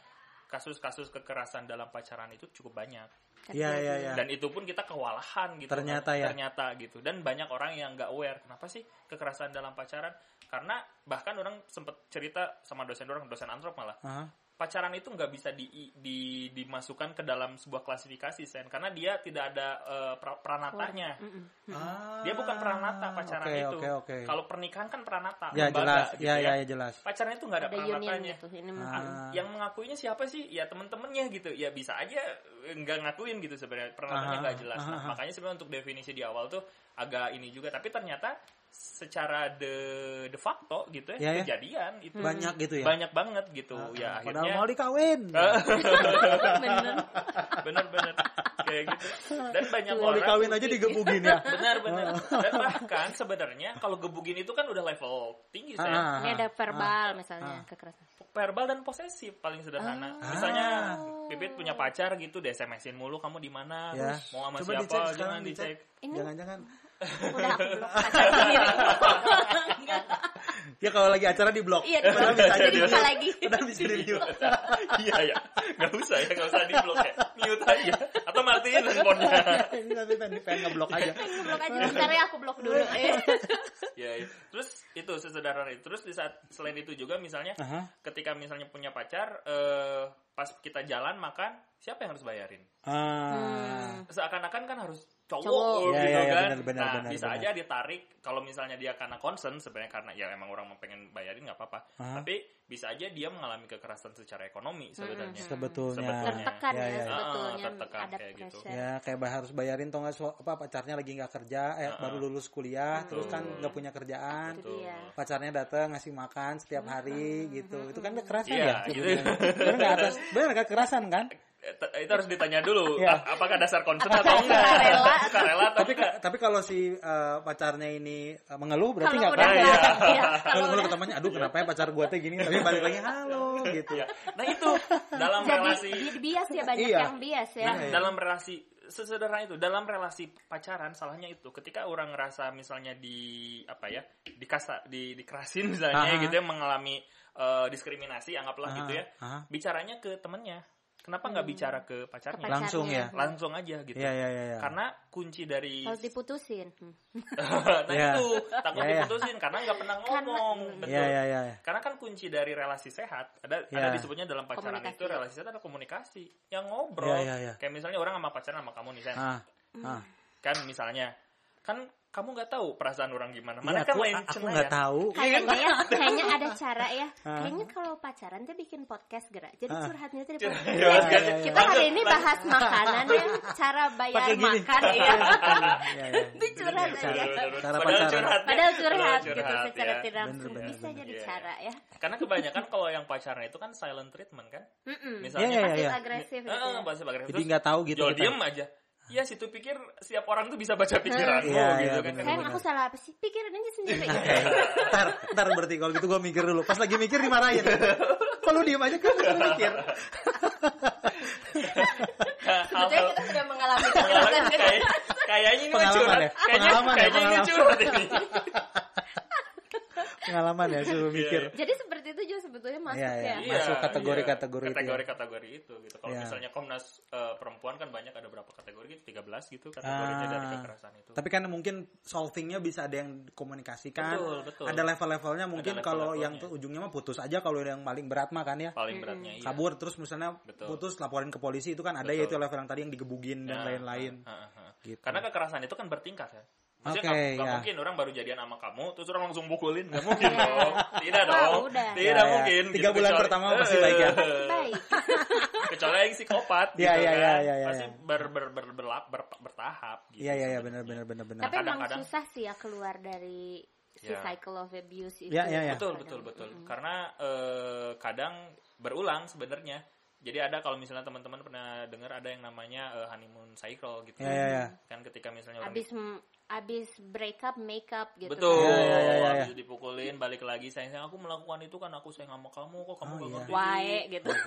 C: kasus-kasus kekerasan dalam pacaran itu cukup banyak.
B: Iya iya iya.
C: Dan itu pun kita kewalahan gitu.
B: Ternyata
C: kan.
B: ya.
C: Ternyata gitu. Dan banyak orang yang nggak aware. Kenapa sih kekerasan dalam pacaran? Karena bahkan orang sempet cerita sama dosen orang, dosen antrop malah.
B: Aha.
C: Pacaran itu nggak bisa di, di- dimasukkan ke dalam sebuah klasifikasi, Sen. Karena dia tidak ada eh, pra- pranatanya.
B: Ah,
C: Dia bukan pranata pacaran
B: oke,
C: itu.
B: Oke oke.
C: Kalau pernikahan kan pranata.
B: Ya
C: lembaga,
B: jelas.
C: gitu
B: Ya ya ya jelas.
C: Pacaran itu nggak ada,
A: Ada
C: pranatanya.
A: gitu.
B: Ah.
C: Yang mengakuinya siapa sih? Ya temen-temennya gitu. Ya bisa aja eh, nggak ngakuin gitu sebenarnya. Pernatanya
B: Aha,
C: nggak jelas. Nah, makanya sebenarnya untuk definisi di awal tuh agak ini juga. Tapi ternyata secara de de facto gitu
B: Ya,
C: ya,
B: ya.
C: kejadian itu
B: Banyak gitu ya.
C: banyak banget gitu.
B: Ah,
C: ya
B: ah.
C: akhirnya
B: Padahal mau dikawin.
A: Bener.
C: bener-bener kayak gitu. Dan banyak
B: Mau
C: orang
B: dikawin aja digebugin ya.
C: benar benar dan bahkan sebenarnya kalau gebugin itu kan udah level tinggi saya
B: Ah,
A: Ini ada verbal
B: ah,
A: misalnya
B: ah.
A: kekerasan.
C: verbal dan posesif paling sederhana.
B: Ah.
C: Misalnya Pipit punya pacar gitu, di SMS-in mulu kamu di mana,
B: Ya.
C: mau sama
B: Coba
C: siapa,
B: dicek
C: jangan
B: dicek.
C: dicek.
A: Ini
B: Jangan-jangan.
A: Udah aku blok pacar sendiri.
B: Ya kalau lagi acara di blok.
A: Iya,
B: bisa
A: lagi.
B: Padahal bisa di mute.
C: Iya ya, nggak usah ya, nggak usah di blok ya, mute aja atau matiin handphonenya.
B: Ini nanti tadi pengen ngeblok aja.
A: Blok aja bentar ya aku blok dulu.
C: Ya, ya. terus itu sesederhana itu. Terus di saat selain itu juga misalnya ketika misalnya punya pacar, eh, pas kita jalan makan, siapa yang harus bayarin?
B: Ah.
C: Seakan-akan kan harus cowok,
A: Cowok.
B: Ya,
C: gitu
B: ya, ya,
C: kan.
B: benar, benar,
C: nah,
B: benar,
C: bisa
B: benar.
C: aja ditarik kalau misalnya dia karena concern sebenarnya karena ya emang orang mau pengen bayarin nggak apa-apa.
B: Aha.
C: Tapi bisa aja dia mengalami kekerasan secara ekonomi sebenarnya.
B: Sebetulnya.
C: Sebetulnya.
A: Tertekan
B: Ya,
A: ya,
B: ya.
A: sebetulnya
C: Ah, tertekan
A: ada
C: kayak gitu.
A: pressure.
B: Ya kayak bah- harus bayarin tau nggak so- apa pacarnya lagi nggak kerja, eh
C: Ah,
B: baru
C: ah.
B: lulus kuliah, terus kan
C: Betul.
B: nggak punya kerjaan,
A: dia.
B: pacarnya datang ngasih makan setiap hari gitu, itu kan kekerasan
C: Iya,
B: ya.
C: gitu.
B: Bener nggak atas, bener nggak kekerasan kan?
C: Eh, itu harus ditanya dulu
B: Ya.
C: ap- apakah dasar concern atau enggak
A: Sukarela.
C: sukarela
B: tapi
C: enggak
B: tapi kalau si eh, pacarnya ini eh, mengeluh berarti nggak kan?
C: Iya.
A: nggak- iya,
B: Kalau mengeluh ke temannya, aduh kenapa ya pacar gue teh gini, tapi balik lagi halo gitu.
C: Ya. nah itu dalam
A: jadi
C: relasi
A: di- bias ya banyak
B: Iya.
A: yang bias ya.
C: Nah, dalam relasi sesederhana itu dalam relasi pacaran salahnya itu ketika orang ngerasa misalnya di apa ya dikasa di dikerasin misalnya
B: Aha.
C: gitu ya mengalami eh, diskriminasi anggaplah
B: Aha,
C: gitu ya
B: aha.
C: bicaranya ke temennya kenapa nggak bicara ke pacarnya
A: Ke
B: Langsung ya?
A: pacarnya.
C: langsung aja gitu
B: Iya iya iya. iya.
C: karena kunci dari
A: Harus diputusin. Hmm.
C: nah
B: Iya.
C: itu takut
B: Iya, iya.
C: diputusin karena nggak pernah
A: Karena-
C: ngomong betul
B: Iya iya iya. iya.
C: karena kan kunci dari relasi sehat ada
B: Iya.
C: ada disebutnya dalam pacaran
A: Komunikasi.
C: itu relasi sehat adalah komunikasi yang ngobrol
B: Iya, iya, iya.
C: kayak misalnya orang sama pacaran sama kamu nih Sen.
B: Ah, ah.
C: kan misalnya kan kamu nggak tahu perasaan orang gimana
B: Iya,
C: mana kan
B: aku,
C: main
B: aku nggak
C: ya.
B: tahu.
A: Kayaknya ya, kayaknya ada cara ya.
B: Ah.
A: Kayaknya kalau pacaran tuh bikin podcast gerak. Jadi
B: Ah.
A: curhatnya tuh podcast.
C: Iya,
A: Kita-
B: iya, iya.
A: Kita hari ini bahas makanan ya, cara bayar makan ya.
B: Iya, iya.
A: Itu curhat.
B: Cara
C: Padahal
B: pacaran.
C: curhat ya.
A: Padahal curhat
C: Padahal
A: gitu
C: curhat,
A: secara
C: ya.
A: tidak langsung bisa
B: bener,
A: jadi cara ya.
C: karena kebanyakan kalau yang pacaran itu kan silent treatment kan misalnya
B: Iya, iya,
A: Pasif
B: iya.
A: agresif gitu. Ya.
C: pasif agresif
B: Jadi nggak tahu gitu. kita.
C: diem aja ya situ pikir setiap orang tuh bisa baca pikiranmu
B: Iya,
C: gitu
B: iya,
C: kan
B: bener,
A: Sayang
B: bener.
A: aku salah apa sih? Pikirin aja sendiri.
B: ntar, ntar berarti kalau gitu gue mikir dulu. Pas lagi mikir dimarahin. Kalau diem aja kan gue mikir.
A: Sebetulnya kita sudah mengalami gitu.
C: kayak kayaknya ini
B: Pengalaman
C: curhat.
B: ya?
C: Kayaknya
B: Pengalaman ya,
C: kayaknya ini
B: pengalaman.
C: curhat ini.
B: Pengalaman ya suruh mikir.
A: Jadi seperti itu juga sebetulnya masuk
B: Iya, iya.
A: ya.
B: Masuk kategori-kategori itu ya.
C: Kategori-kategori itu gitu. Kalau
B: Iya.
C: misalnya Komnas eh, perempuan kan banyak ada berapa kategori gitu, 13 gitu kategorinya
B: Ah.
C: dari kekerasan itu.
B: Tapi kan mungkin solvingnya bisa ada yang dikomunikasikan.
C: Betul, betul.
B: Ada level-levelnya mungkin
C: Ada
B: kalau yang tuh ujungnya mah putus aja kalau yang paling berat mah kan ya.
C: paling beratnya iya.
B: Kabur terus misalnya
C: Betul.
B: putus laporin ke polisi itu kan ada
C: Betul.
B: ya itu level yang tadi yang digebugin dan
C: Nah,
B: lain-lain.
C: ah, ah, ah.
B: Gitu.
C: Karena kekerasan itu kan bertingkat ya. Maksudnya
B: Oke,
C: nggak nggak
B: ya.
C: mungkin orang baru jadian sama kamu terus orang langsung pukulin nggak mungkin dong. Tidak dong.
A: udah.
C: Tidak
B: Ya, ya.
C: mungkin.
B: Tiga
C: gitu,
B: bulan
C: kecuali-
B: pertama pasti baik ya.
A: Baik.
C: kecuali yang psikopat
B: Iya,
C: gitu
B: iya,
C: kan.
B: iya, iya, iya.
C: Pasti ber, ber, ber, berlap- ber- bertahap gitu.
B: Iya iya iya
C: sebenarnya.
B: benar benar benar benar.
A: Tapi emang susah sih ya keluar dari si
C: Ya.
A: cycle of abuse itu.
B: Ya, ya, ya.
C: Betul, betul, betul. Karena eh, kadang berulang sebenarnya. Jadi ada kalau misalnya teman-teman pernah dengar ada yang namanya eh, honeymoon cycle gitu.
B: Ya, ya, ya.
C: Kan ketika misalnya orang
A: Abis break up make up gitu.
C: Betul.
B: Ya, ya, ya, ya, ya.
C: Habis dipukulin balik lagi sayang sayang aku melakukan itu kan aku sayang sama kamu kok kamu
B: Oh,
C: gak
B: iya.
C: ngerti.
A: Wae gitu.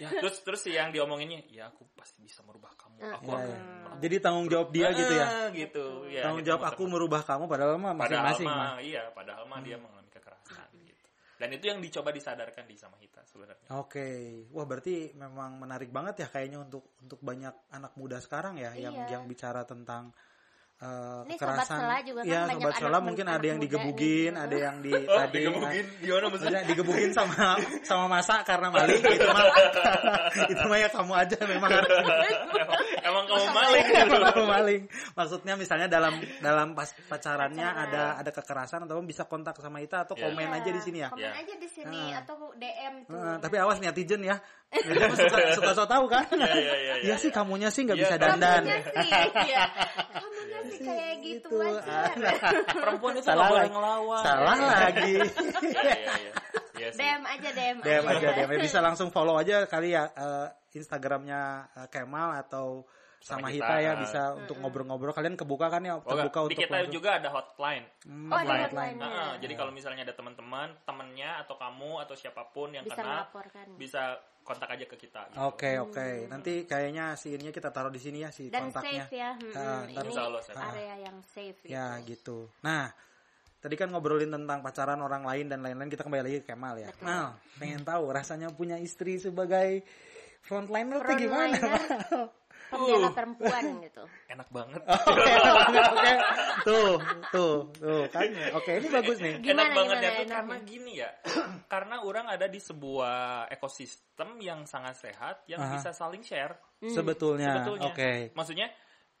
C: Ya, terus terus sih yang diomonginnya, ya aku pasti bisa merubah kamu. Aku
B: Ya,
C: akan
B: ya. Jadi tanggung jawab dia gitu ya.
C: Gitu. Ya,
B: Tanggung
C: gitu,
B: jawab aku merubah kamu padahal mah
C: padahal
B: masing-masing
C: mah
B: mah. Hmm.
C: iya, padahal mah dia mengalami kekerasan gitu. Dan itu yang dicoba disadarkan di sama Hita sebenarnya.
B: Oke, wah berarti memang menarik banget ya kayaknya untuk untuk banyak anak muda sekarang ya yang
A: Iya.
B: yang bicara tentang uh,
A: Ini Sobat
B: kekerasan.
A: Sela juga kan
B: ya,
A: banyak
B: sobat Sela
A: mu-
B: mungkin ada yang digebugin,
A: nih.
B: ada yang di
C: Oh,
B: tadi
C: digebukin gimana maksudnya?
B: Digebukin sama sama masa karena maling itu mah itu mah ya kamu aja memang
C: emang, emang kamu maling gitu.
B: Emang kamu maling. Maksudnya misalnya dalam dalam pas pacarannya ada ada kekerasan atau bisa kontak sama Ita atau
C: Iya.
B: komen aja di sini ya.
A: Komen
C: Ya.
A: aja di sini
B: Ah.
A: atau DM tuh.
B: Eh, tapi awas netizen ya. Netizen mah suka suka so tahu kan.
C: Iya, iya, iya, iya.
B: Iya sih kamunya sih nggak
C: Iya,
B: bisa dandan.
A: Kamunya sih, iya. Kamunya sih kayak gitu wajar.
C: Perempuan itu
B: Salah
C: boleh
B: lagi.
C: ngelawan.
B: Salah lagi.
C: Iya, iya, iya. Iya.
A: DM aja DM,
B: DM aja DM bisa langsung follow aja kali ya eh, Instagramnya eh, Kemal atau sama,
C: Sama
B: Hita
C: kita.
B: ya bisa untuk ngobrol-ngobrol kalian kebuka kan ya
C: Oh,
B: terbuka
C: di
B: untuk
C: kita
B: langsung-
C: juga ada hotline.
B: Hmm,
A: Oh, ada
B: hotline.
A: hotline.
C: Nah,
A: Iya.
C: jadi kalau misalnya ada teman-teman, temennya atau kamu atau siapa pun yang
A: Bisa melaporkan.
C: bisa kontak aja ke kita. Gitu.
B: Oke oke nanti kayaknya si ininya kita taruh di sini ya si
A: Dan
B: kontaknya.
A: safe ya. Hmm,
B: ntar-
A: ini
C: Insya Allah safe.
A: area yang safe. gitu.
B: Ya gitu. Nah, tadi kan ngobrolin tentang pacaran orang lain dan lain-lain kita kembali lagi ke Kemal ya.
A: Betul.
B: Nah, pengen tahu rasanya punya istri sebagai frontliner tuh gimana?
A: Pembela
C: Uh.
A: perempuan gitu.
C: Enak banget.
B: Oke, oke, oke. Tuh, tuh, tuh kan. Oke, ini bagus nih.
A: Gimana,
C: enak banget
A: gimana
C: ya tuh karena gini ya. karena orang ada di sebuah ekosistem yang sangat sehat yang
B: Aha.
C: bisa saling share.
B: Sebetulnya,
C: Sebetulnya.
B: oke.
C: Maksudnya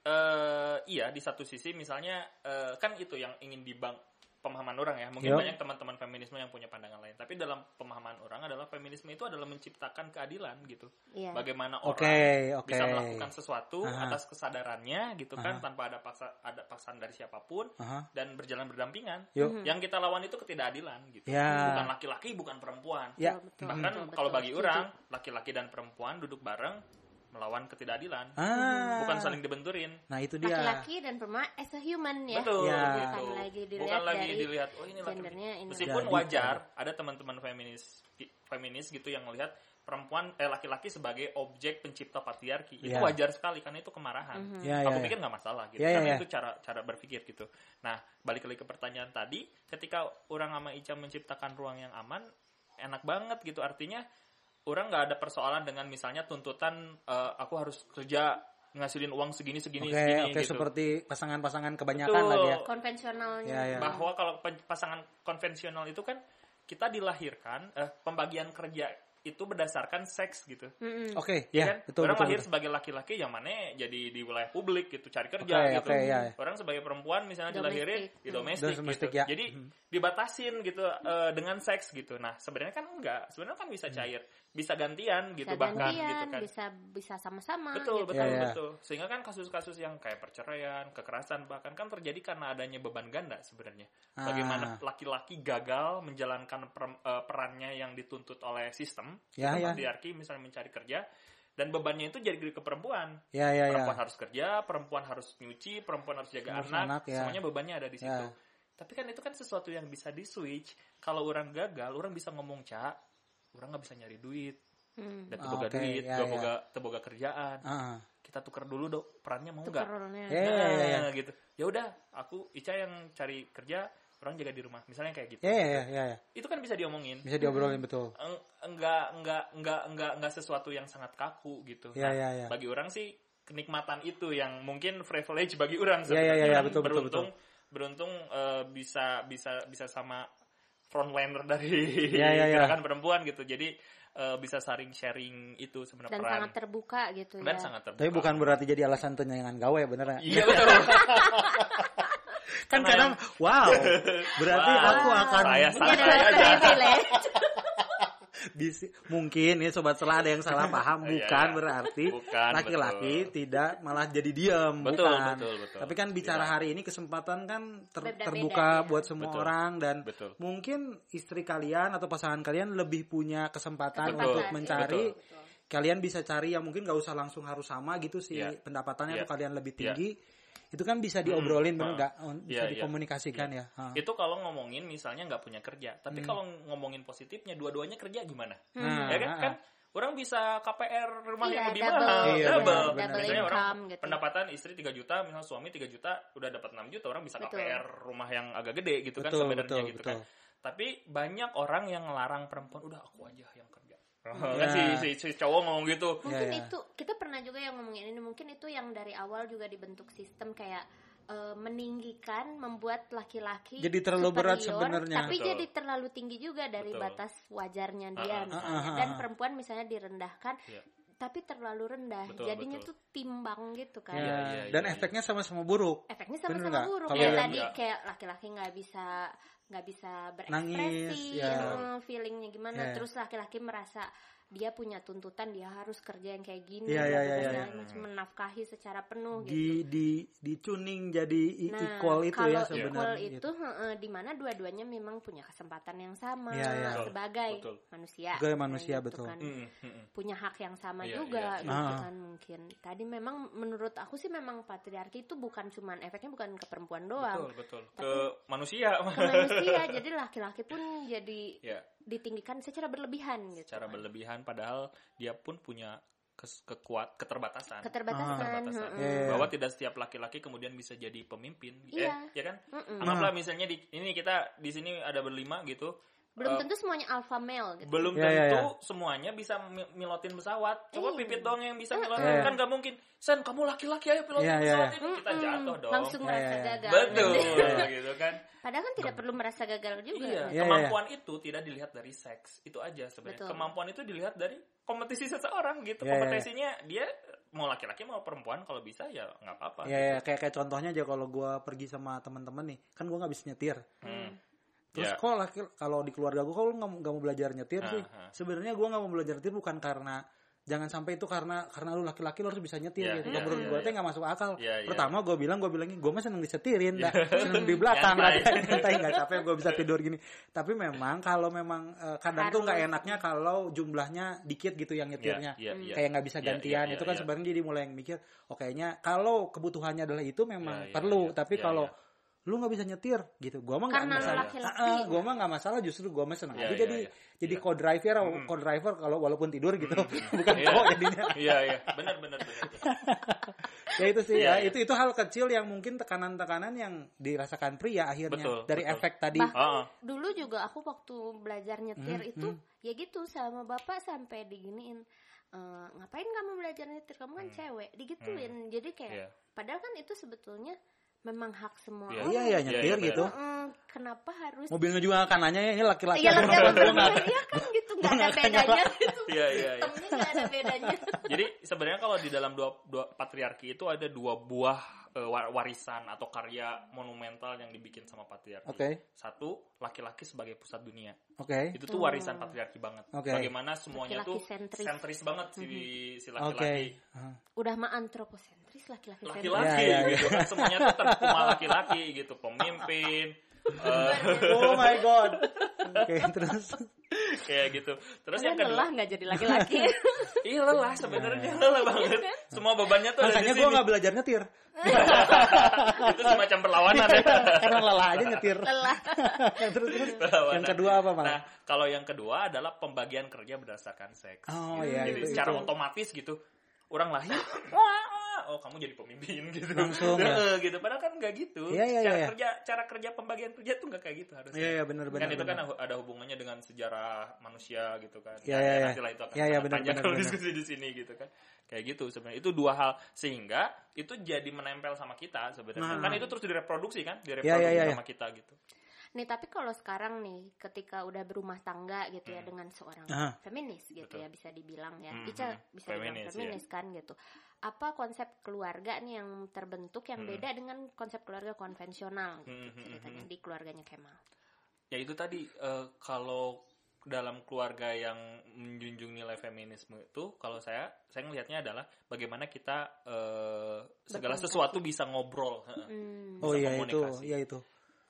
C: eh iya di satu sisi misalnya eh, kan itu yang ingin dibang pemahaman orang ya. Mungkin
B: Yo.
C: banyak teman-teman feminisme yang punya pandangan lain. Tapi dalam pemahaman orang adalah feminisme itu adalah menciptakan keadilan gitu.
A: Iya.
C: Bagaimana orang
B: oke.
C: bisa melakukan sesuatu
B: Aha.
C: atas kesadarannya gitu
B: Aha.
C: kan tanpa ada paksa ada paksaan dari siapa pun
B: Aha.
C: dan berjalan berdampingan.
B: Yuk.
C: Yang kita lawan itu ketidakadilan gitu.
B: Ya.
C: Bukan laki-laki, bukan perempuan.
B: Ya.
A: Betul,
C: Bahkan
A: betul,
C: kalau
A: betul.
C: bagi
A: Setuju.
C: orang, laki-laki dan perempuan duduk bareng melawan ketidakadilan.
B: Ah.
C: Bukan saling dibenturin.
B: Nah, itu dia.
A: laki-laki dan perempuan as a human ya
C: Betul,
B: Ya.
C: gitu.
A: Bukan lagi dilihat
C: Bukan lagi
A: dari
C: dilihat oh ini laki
A: gendernya ini.
C: Meskipun
B: Jadi,
C: wajar ada teman-teman feminis feminis gitu yang melihat perempuan eh laki-laki sebagai objek pencipta patriarki. Itu
B: Ya.
C: wajar sekali karena itu kemarahan.
A: Mhm.
B: Ya,
C: Aku
B: ya,
C: pikir
B: ya.
C: nggak masalah gitu.
B: Ya, ya,
C: karena
B: ya.
C: itu cara cara berpikir gitu. Nah, balik lagi ke pertanyaan tadi, ketika orang sama Ica menciptakan ruang yang aman, enak banget gitu. Artinya orang nggak ada persoalan dengan misalnya tuntutan eh, aku harus kerja ngasilin uang segini segini
B: Oke,
C: segini
B: oke
C: gitu.
B: seperti pasangan-pasangan kebanyakan
C: Betul.
B: lah dia.
A: konvensionalnya
B: Ya, ya.
C: bahwa kalau pasangan konvensional itu kan kita dilahirkan eh, pembagian kerja itu berdasarkan seks gitu.
A: Mm-mm.
B: Oke,
C: Ya
B: ya,
C: kan?
B: betul
C: Orang
B: betul.
C: lahir
B: betul.
C: sebagai laki-laki yang mana jadi di wilayah publik gitu, cari kerja
B: Oke,
C: gitu.
B: oke, ya.
C: Orang sebagai perempuan misalnya
A: Domestik.
C: dilahirin di
A: Hmm.
C: domestik, gitu.
B: ya.
C: Jadi
B: Hmm.
C: dibatasin gitu eh, dengan seks gitu. Nah, sebenarnya kan enggak. Sebenarnya kan bisa cair, bisa gantian gitu
A: bisa
C: bahkan
A: gantian,
C: gitu kan.
A: bisa bisa sama-sama
C: Betul,
A: gitu.
C: betul,
B: Ya, ya.
C: betul. Sehingga kan kasus-kasus yang kayak perceraian, kekerasan bahkan kan terjadi karena adanya beban ganda sebenarnya.
B: Ah.
C: Bagaimana laki-laki gagal menjalankan per- eh, perannya yang dituntut oleh sistem,
B: Ya,
C: sistem
B: ya.
C: patriarki misalnya mencari kerja dan bebannya itu jadi ke perempuan.
B: Ya, ya, ya.
C: Perempuan harus kerja, perempuan harus nyuci, perempuan harus jaga
B: Harus
C: anak,
B: anak, ya.
C: semuanya bebannya ada di situ.
B: Ya.
C: Tapi kan itu kan sesuatu yang bisa di switch. Kalau orang gagal, orang bisa ngomong cak, orang nggak bisa nyari duit,
A: Hmm.
C: dan
B: Ah,
C: teboga
B: oke,
C: duit,
B: ya,
C: gak
B: ya.
C: boga teboga kerjaan
B: Ah,
C: kita tuker dulu dong perannya mau nggak.
B: Ya, ya, ya, ya.
C: Nah, gitu ya udah aku Ica yang cari kerja orang jaga di rumah misalnya kayak gitu
B: ya, ya, ya, ya.
C: itu kan bisa diomongin
B: Bisa diobrolin betul.
C: Eng- enggak enggak enggak enggak enggak sesuatu yang sangat kaku gitu
B: Ya,
C: Nah,
B: ya, ya.
C: bagi orang sih kenikmatan itu yang mungkin privilege bagi orang
B: Ya, ya,
C: sebenarnya
B: ya, ya,
C: Orang
B: betul, betul,
C: beruntung beruntung eh, bisa bisa bisa sama frontliner dari
B: Ya, ya, ya.
C: gerakan perempuan gitu jadi eh, bisa saling sharing itu sebenarnya
A: dan
C: peran
A: sangat terbuka gitu
C: dan
A: ya
C: sangat terbuka
B: Tapi bukan berarti jadi alasan tenyangan gawe bener nggak?
C: iya betul
B: Kan
C: Karena
B: kadang wow, berarti
C: Wow.
B: aku akan
C: Saya santai
A: adalah
C: aja.
B: Bisi- mungkin ya sobat selah ada yang salah paham
C: Iya,
B: bukan
C: iya.
B: berarti laki-laki
C: betul.
B: tidak malah jadi diam
C: Betul,
B: bukan.
C: betul, betul.
B: Tapi kan bicara
C: Iya.
B: hari ini kesempatan kan ter-
A: Beda-beda,
B: terbuka
A: ya.
B: buat semua
C: Betul.
B: orang dan
C: Betul.
B: mungkin istri kalian atau pasangan kalian lebih punya kesempatan
A: Kesempatan,
B: untuk
A: iya.
B: mencari
C: Betul.
B: kalian bisa cari yang mungkin gak usah langsung harus sama gitu sih
C: Iya.
B: pendapatannya
C: Iya.
B: tuh kalian lebih
C: Iya.
B: tinggi itu kan bisa diobrolin bener
C: Hmm.
B: nggak Oh, bisa
C: Iya, iya.
B: dikomunikasikan ya Ah.
C: itu kalau ngomongin misalnya nggak punya kerja tapi
B: Hmm.
C: kalau ngomongin positifnya dua-duanya kerja gimana
B: Nah,
C: ya kan
B: ah,
C: kan orang bisa KPR rumah
A: Iya,
C: yang lebih
A: double.
C: mahal
B: Iya,
C: double
B: benar, benar.
C: misalnya orang
A: gitu.
C: pendapatan istri 3 juta misalnya suami 3 juta udah dapat 6 juta orang bisa
A: Betul.
C: KPR rumah yang agak gede gitu kan
B: betul
C: sebenarnya
B: betul
C: gitu
B: betul
C: kan tapi banyak orang yang ngelarang perempuan udah aku aja yang kerja
B: Ya.
C: kan si, si, si cowok ngomong gitu
A: mungkin
B: Ya, ya.
A: itu kita pernah juga yang ngomongin ini mungkin itu yang dari awal juga dibentuk sistem kayak eh, meninggikan membuat laki-laki
B: Jadi terlalu berat
A: superior,
B: sebenarnya.
A: tapi
C: Betul.
A: jadi terlalu tinggi juga dari
C: Betul.
A: batas wajarnya
C: Ah,
A: dia
C: ah,
A: misalnya
B: ah, ah,
A: dan
B: ah.
A: perempuan misalnya direndahkan
C: Iya.
A: tapi terlalu rendah
C: Betul,
A: jadinya
C: betul.
A: tuh timbang gitu kan
C: Iya,
B: Ya,
C: iya,
B: dan
C: iya.
B: efeknya sama-sama buruk
A: efeknya sama-sama buruk
B: Kalau yang
A: tadi kayak laki-laki nggak bisa nggak bisa
B: Nangis,
A: berekspresi
B: ya.
A: eh, feelingnya gimana
B: Ya.
A: terus laki-laki merasa dia punya tuntutan dia harus kerja yang kayak gini
B: Iya, iya,
A: dan
B: iya,
A: segala
C: iya.
A: macam, menafkahi secara penuh gitu
B: di di di tuning jadi
A: Nah,
B: equal itu
A: kalau
B: ya
A: equal
B: sebenarnya
A: itu
B: gitu.
A: heeh, di mana dua-duanya memang punya kesempatan yang sama
B: Iya, iya.
C: Betul,
A: sebagai
C: betul.
A: manusia.
B: Sebagai manusia,
A: Kayak
B: betul.
A: kan.
C: Mm, mm, mm.
A: Punya hak yang sama
C: Iya,
A: juga
C: iya,
A: gitu
B: Ah.
A: kan mungkin. Tadi memang menurut aku sih memang patriarki itu bukan cuman efeknya bukan ke perempuan doang,
C: betul betul ke manusia
A: ke manusia. jadi laki-laki pun jadi
C: ya
A: ditinggikan secara berlebihan gitu.
C: secara
A: kan.
C: berlebihan padahal dia pun punya kes- kekuat keterbatasan
A: Keterbatasan.
C: Keterbatasan.
A: heeh.
B: Iya, iya.
C: bahwa tidak setiap laki-laki kemudian bisa jadi pemimpin
A: Iya.
C: eh ya kan
A: Mm-mm.
C: anggaplah misalnya di ini kita di sini ada berlima gitu
A: Belum
C: Eh,
A: tentu semuanya alpha male gitu.
C: belum
B: Ya, ya,
C: tentu semuanya bisa mi- milotin pesawat coba
A: Iya.
C: pipit dong yang bisa
A: Mm-mm.
C: milotin
B: Iya.
C: kan gak mungkin sen kamu laki-laki ayo pilotin
B: Iya, iya,
C: pesawat
B: iya.
C: ini kita
A: Mm-mm.
C: jatuh dong
A: Langsung
B: Ya,
A: merasa
B: ya, ya.
A: gagal.
C: betul gitu kan
A: Padahal kan tidak perlu merasa gagal juga.
C: Iya,
B: Iya,
C: kemampuan itu tidak dilihat dari seks, itu aja sebenarnya.
A: Betul.
C: Kemampuan itu dilihat dari kompetisi seseorang gitu.
B: Iya, iya.
C: Kompetisinya dia mau laki-laki mau perempuan kalau bisa ya nggak apa-apa.
B: ya, ya kayak kayak contohnya aja kalau gua pergi sama teman-teman nih kan gua nggak bisa nyetir
C: Hmm.
B: Terus
C: Ya.
B: kok laki kalau di keluarga gua kok lu nggak mau- nggak mau belajar nyetir sih
C: Ah, ah.
B: sebenarnya gua nggak mau belajar nyetir bukan karena jangan sampai itu karena karena lu laki-laki lu harus bisa nyetir
C: Iya,
B: gitu.
C: iya,
B: Menurut
C: iya,
B: gue
C: iya.
B: tuh nggak masuk akal.
C: Iya, iya.
B: Pertama gue bilang gue bilang gue mah seneng disetirin, dah. seneng di belakang
C: nyantai
B: nggak capek gue bisa tidur gini. Tapi memang kalau memang eh, kadang tuh nggak
A: Harus.
B: enaknya kalau jumlahnya dikit gitu yang nyetirnya.
C: Iya, iya, iya.
B: Kayak nggak bisa
C: Iya,
B: gantian
C: iya,
B: itu
C: iya,
B: kan
C: iya.
B: sebenarnya jadi mulai yang mikir, oh kayaknya kalau kebutuhannya adalah itu memang
C: Iya, iya,
B: perlu.
C: iya.
B: Tapi
C: Iya,
B: kalau
C: iya.
B: Lu nggak bisa nyetir gitu, gue mah nggak masalah.
A: laki-laki.
B: Ah, ah, gua mah nggak masalah, justru gue mah seneng
C: Iya,
B: aja
C: iya,
B: jadi
C: iya.
B: jadi
C: Iya.
B: co-driver,
C: Mm.
B: co-driver kalau walaupun tidur gitu, bukan
C: Iya.
B: kok jadinya.
C: Iya, iya. Benar, benar, benar.
B: ya itu sih
C: Iya,
B: ya
C: iya.
B: itu itu hal kecil yang mungkin tekanan-tekanan yang dirasakan pria akhirnya
C: Betul,
B: dari
C: betul.
B: efek tadi
A: Bahkan
C: Ah, ah.
A: dulu juga aku waktu belajar nyetir
B: Hmm,
A: itu ya gitu sama bapak sampai diginiin "Eh, ngapain kamu belajar nyetir kamu kan
C: Hmm.
A: cewek digituin jadi kayak
C: Iya.
A: padahal kan itu sebetulnya memang hak semua
C: Iya.
B: iya ya nyetir
C: iya,
B: gitu.
A: Mm, kenapa harus
B: mobilnya juga kan nanya ya ini laki-laki
A: Iya
B: atau
A: laki apa
B: perempuan.
A: perempuan iya kan gitu. Nggak ada bedanya. gitu
C: Iya, iya, iya.
A: sistemnya nggak ada bedanya.
C: Jadi sebenarnya kalau di dalam dua, dua patriarki itu ada dua buah wa- warisan atau karya monumental yang dibikin sama patriarki.
B: Oke.
C: Satu, laki-laki sebagai pusat dunia.
B: oke
C: Itu tuh warisan patriarki banget.
B: Oke.
C: Bagaimana semuanya
A: Laki-laki
C: tuh
A: sentris.
C: sentris banget si si
B: oke
C: laki-laki.
B: Ah.
A: udah mah antroposentris laki-laki sentris
C: Laki-laki
B: Ya, ya,
C: gitu kan semuanya tuh terkuma laki-laki gitu, pemimpin. eh,
B: oh my god oke terus
C: kayak gitu. Terus yang
A: Kalian
C: kedua,
A: lelah nggak jadi laki-laki
C: iya lelah sebenarnya lelah banget. Semua bebannya tuh ada di
B: makanya gue nggak belajar nyetir
C: itu semacam perlawanan ya.
B: karena lelah aja nyetir
A: lelah
B: terus terus
C: Perlawanan.
B: yang kedua apa bang
C: Nah, kalau yang kedua adalah pembagian kerja berdasarkan seks.
B: oh
C: Gitu.
B: iya
C: Jadi
B: itu
C: secara
B: itu.
C: otomatis gitu, orang lahir, wah, oh kamu jadi pemimpin gitu.
B: Langsung, ya.
C: Heeh, gitu. Padahal kan nggak gitu.
B: Iya, iya,
C: cara
B: iya.
C: kerja, cara kerja pembagian kerja tuh nggak kayak gitu harusnya.
B: iya iya benar benar
C: kan itu kan ada hubungannya dengan sejarah manusia gitu kan.
B: Iya,
C: Nah,
B: iya, iya.
C: nanti lah itu akan
B: Iya, iya,
C: sangat
B: benar,
C: panjang
B: benar,
C: kalau
B: benar.
C: diskusi di sini gitu kan. Kayak gitu sebenarnya. Itu dua hal sehingga itu jadi menempel sama kita sebenarnya.
B: Nah.
C: Kan itu terus direproduksi kan,
B: Iya,
C: direproduksi
B: iya, iya,
C: sama kita gitu.
A: Nih tapi kalau sekarang nih ketika udah berumah tangga gitu ya dengan seorang
B: Aha.
A: feminis gitu
C: Hmm. Betul.
A: ya bisa dibilang ya.
C: Hmm,
A: Ica
C: hmm.
A: bisa dibilang
C: Feminis,
A: feminis kan gitu. Apa konsep keluarga nih yang terbentuk yang
C: Hmm.
A: beda dengan konsep keluarga konvensional gitu
C: Hmm, hmm,
A: ceritanya
C: hmm.
A: di keluarganya Kemal.
C: ya itu tadi eh, kalau dalam keluarga yang menjunjung nilai feminisme itu kalau saya saya ngelihatnya adalah bagaimana kita eh, segala sesuatu bisa ngobrol heeh.
A: Hmm.
B: oh
C: bisa
B: iya itu
C: komunikasi.
B: iya itu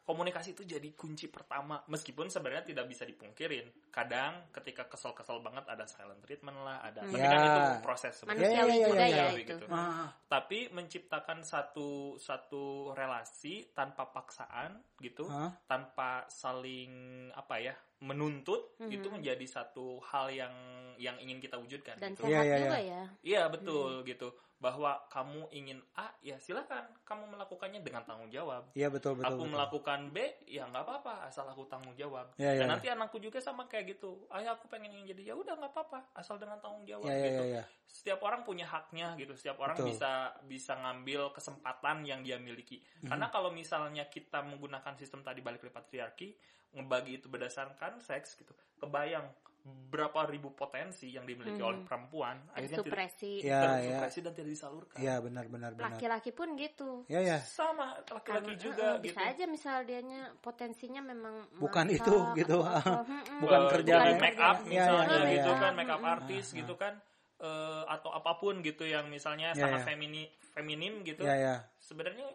C: komunikasi itu jadi kunci pertama meskipun sebenarnya tidak bisa dipungkirin kadang ketika kesel-kesel banget ada silent treatment lah ada tapi
B: Ya.
C: kan itu proses sebenarnya.
A: Manusiawi
B: Iya, iya,
A: juga
B: iya,
A: ya
C: iya.
A: itu.
C: Gitu.
B: ah,
C: tapi menciptakan satu satu relasi tanpa paksaan gitu
B: ah.
C: tanpa saling apa ya menuntut
A: Mhm.
C: itu menjadi satu hal yang yang ingin kita wujudkan
A: Dan
C: gitu.
A: sehat
B: Iya, iya,
A: juga ya.
C: iya betul gitu bahwa kamu ingin A ya silakan. Kamu melakukannya dengan tanggung jawab.
B: Iya betul betul
C: aku
B: betul.
C: melakukan B ya nggak apa-apa asal aku tanggung jawab.
B: Iya,
C: dan
B: iya,
C: nanti anakku juga sama kayak gitu. Ayah aku pengen ingin jadi ya udah nggak apa-apa asal dengan tanggung jawab
B: iya
C: gitu.
B: iya iya.
C: setiap orang punya haknya gitu. Setiap orang
B: Betul.
C: bisa bisa ngambil kesempatan yang dia miliki.
B: Mhm.
C: karena kalau misalnya kita menggunakan sistem tadi balik patriarki ngebagi itu berdasarkan seks gitu. Kebayang berapa ribu potensi yang dimiliki
A: Mhm.
C: oleh perempuan akhirnya
A: Tersupresi.
B: Iya.
C: tersupresi dan tidak disalurkan
B: Iya benar benar benar.
A: Laki-laki pun gitu.
B: Iya ya.
C: sama laki-laki juga
A: eh,
C: gitu
A: bisa aja misal dianya potensinya memang
B: Bukan itu, gitu.
A: atau.
B: Bukan kerja ya.
C: make up
B: Iya,
C: misalnya
B: iya, iya,
C: gitu
B: iya.
C: kan make up
A: Mm-mm.
C: artis
B: Ah,
C: gitu kan eh, atau apa pun gitu yang misalnya
B: Iya,
C: sangat
B: iya.
C: femini feminim gitu
B: Iya ya.
C: sebenarnya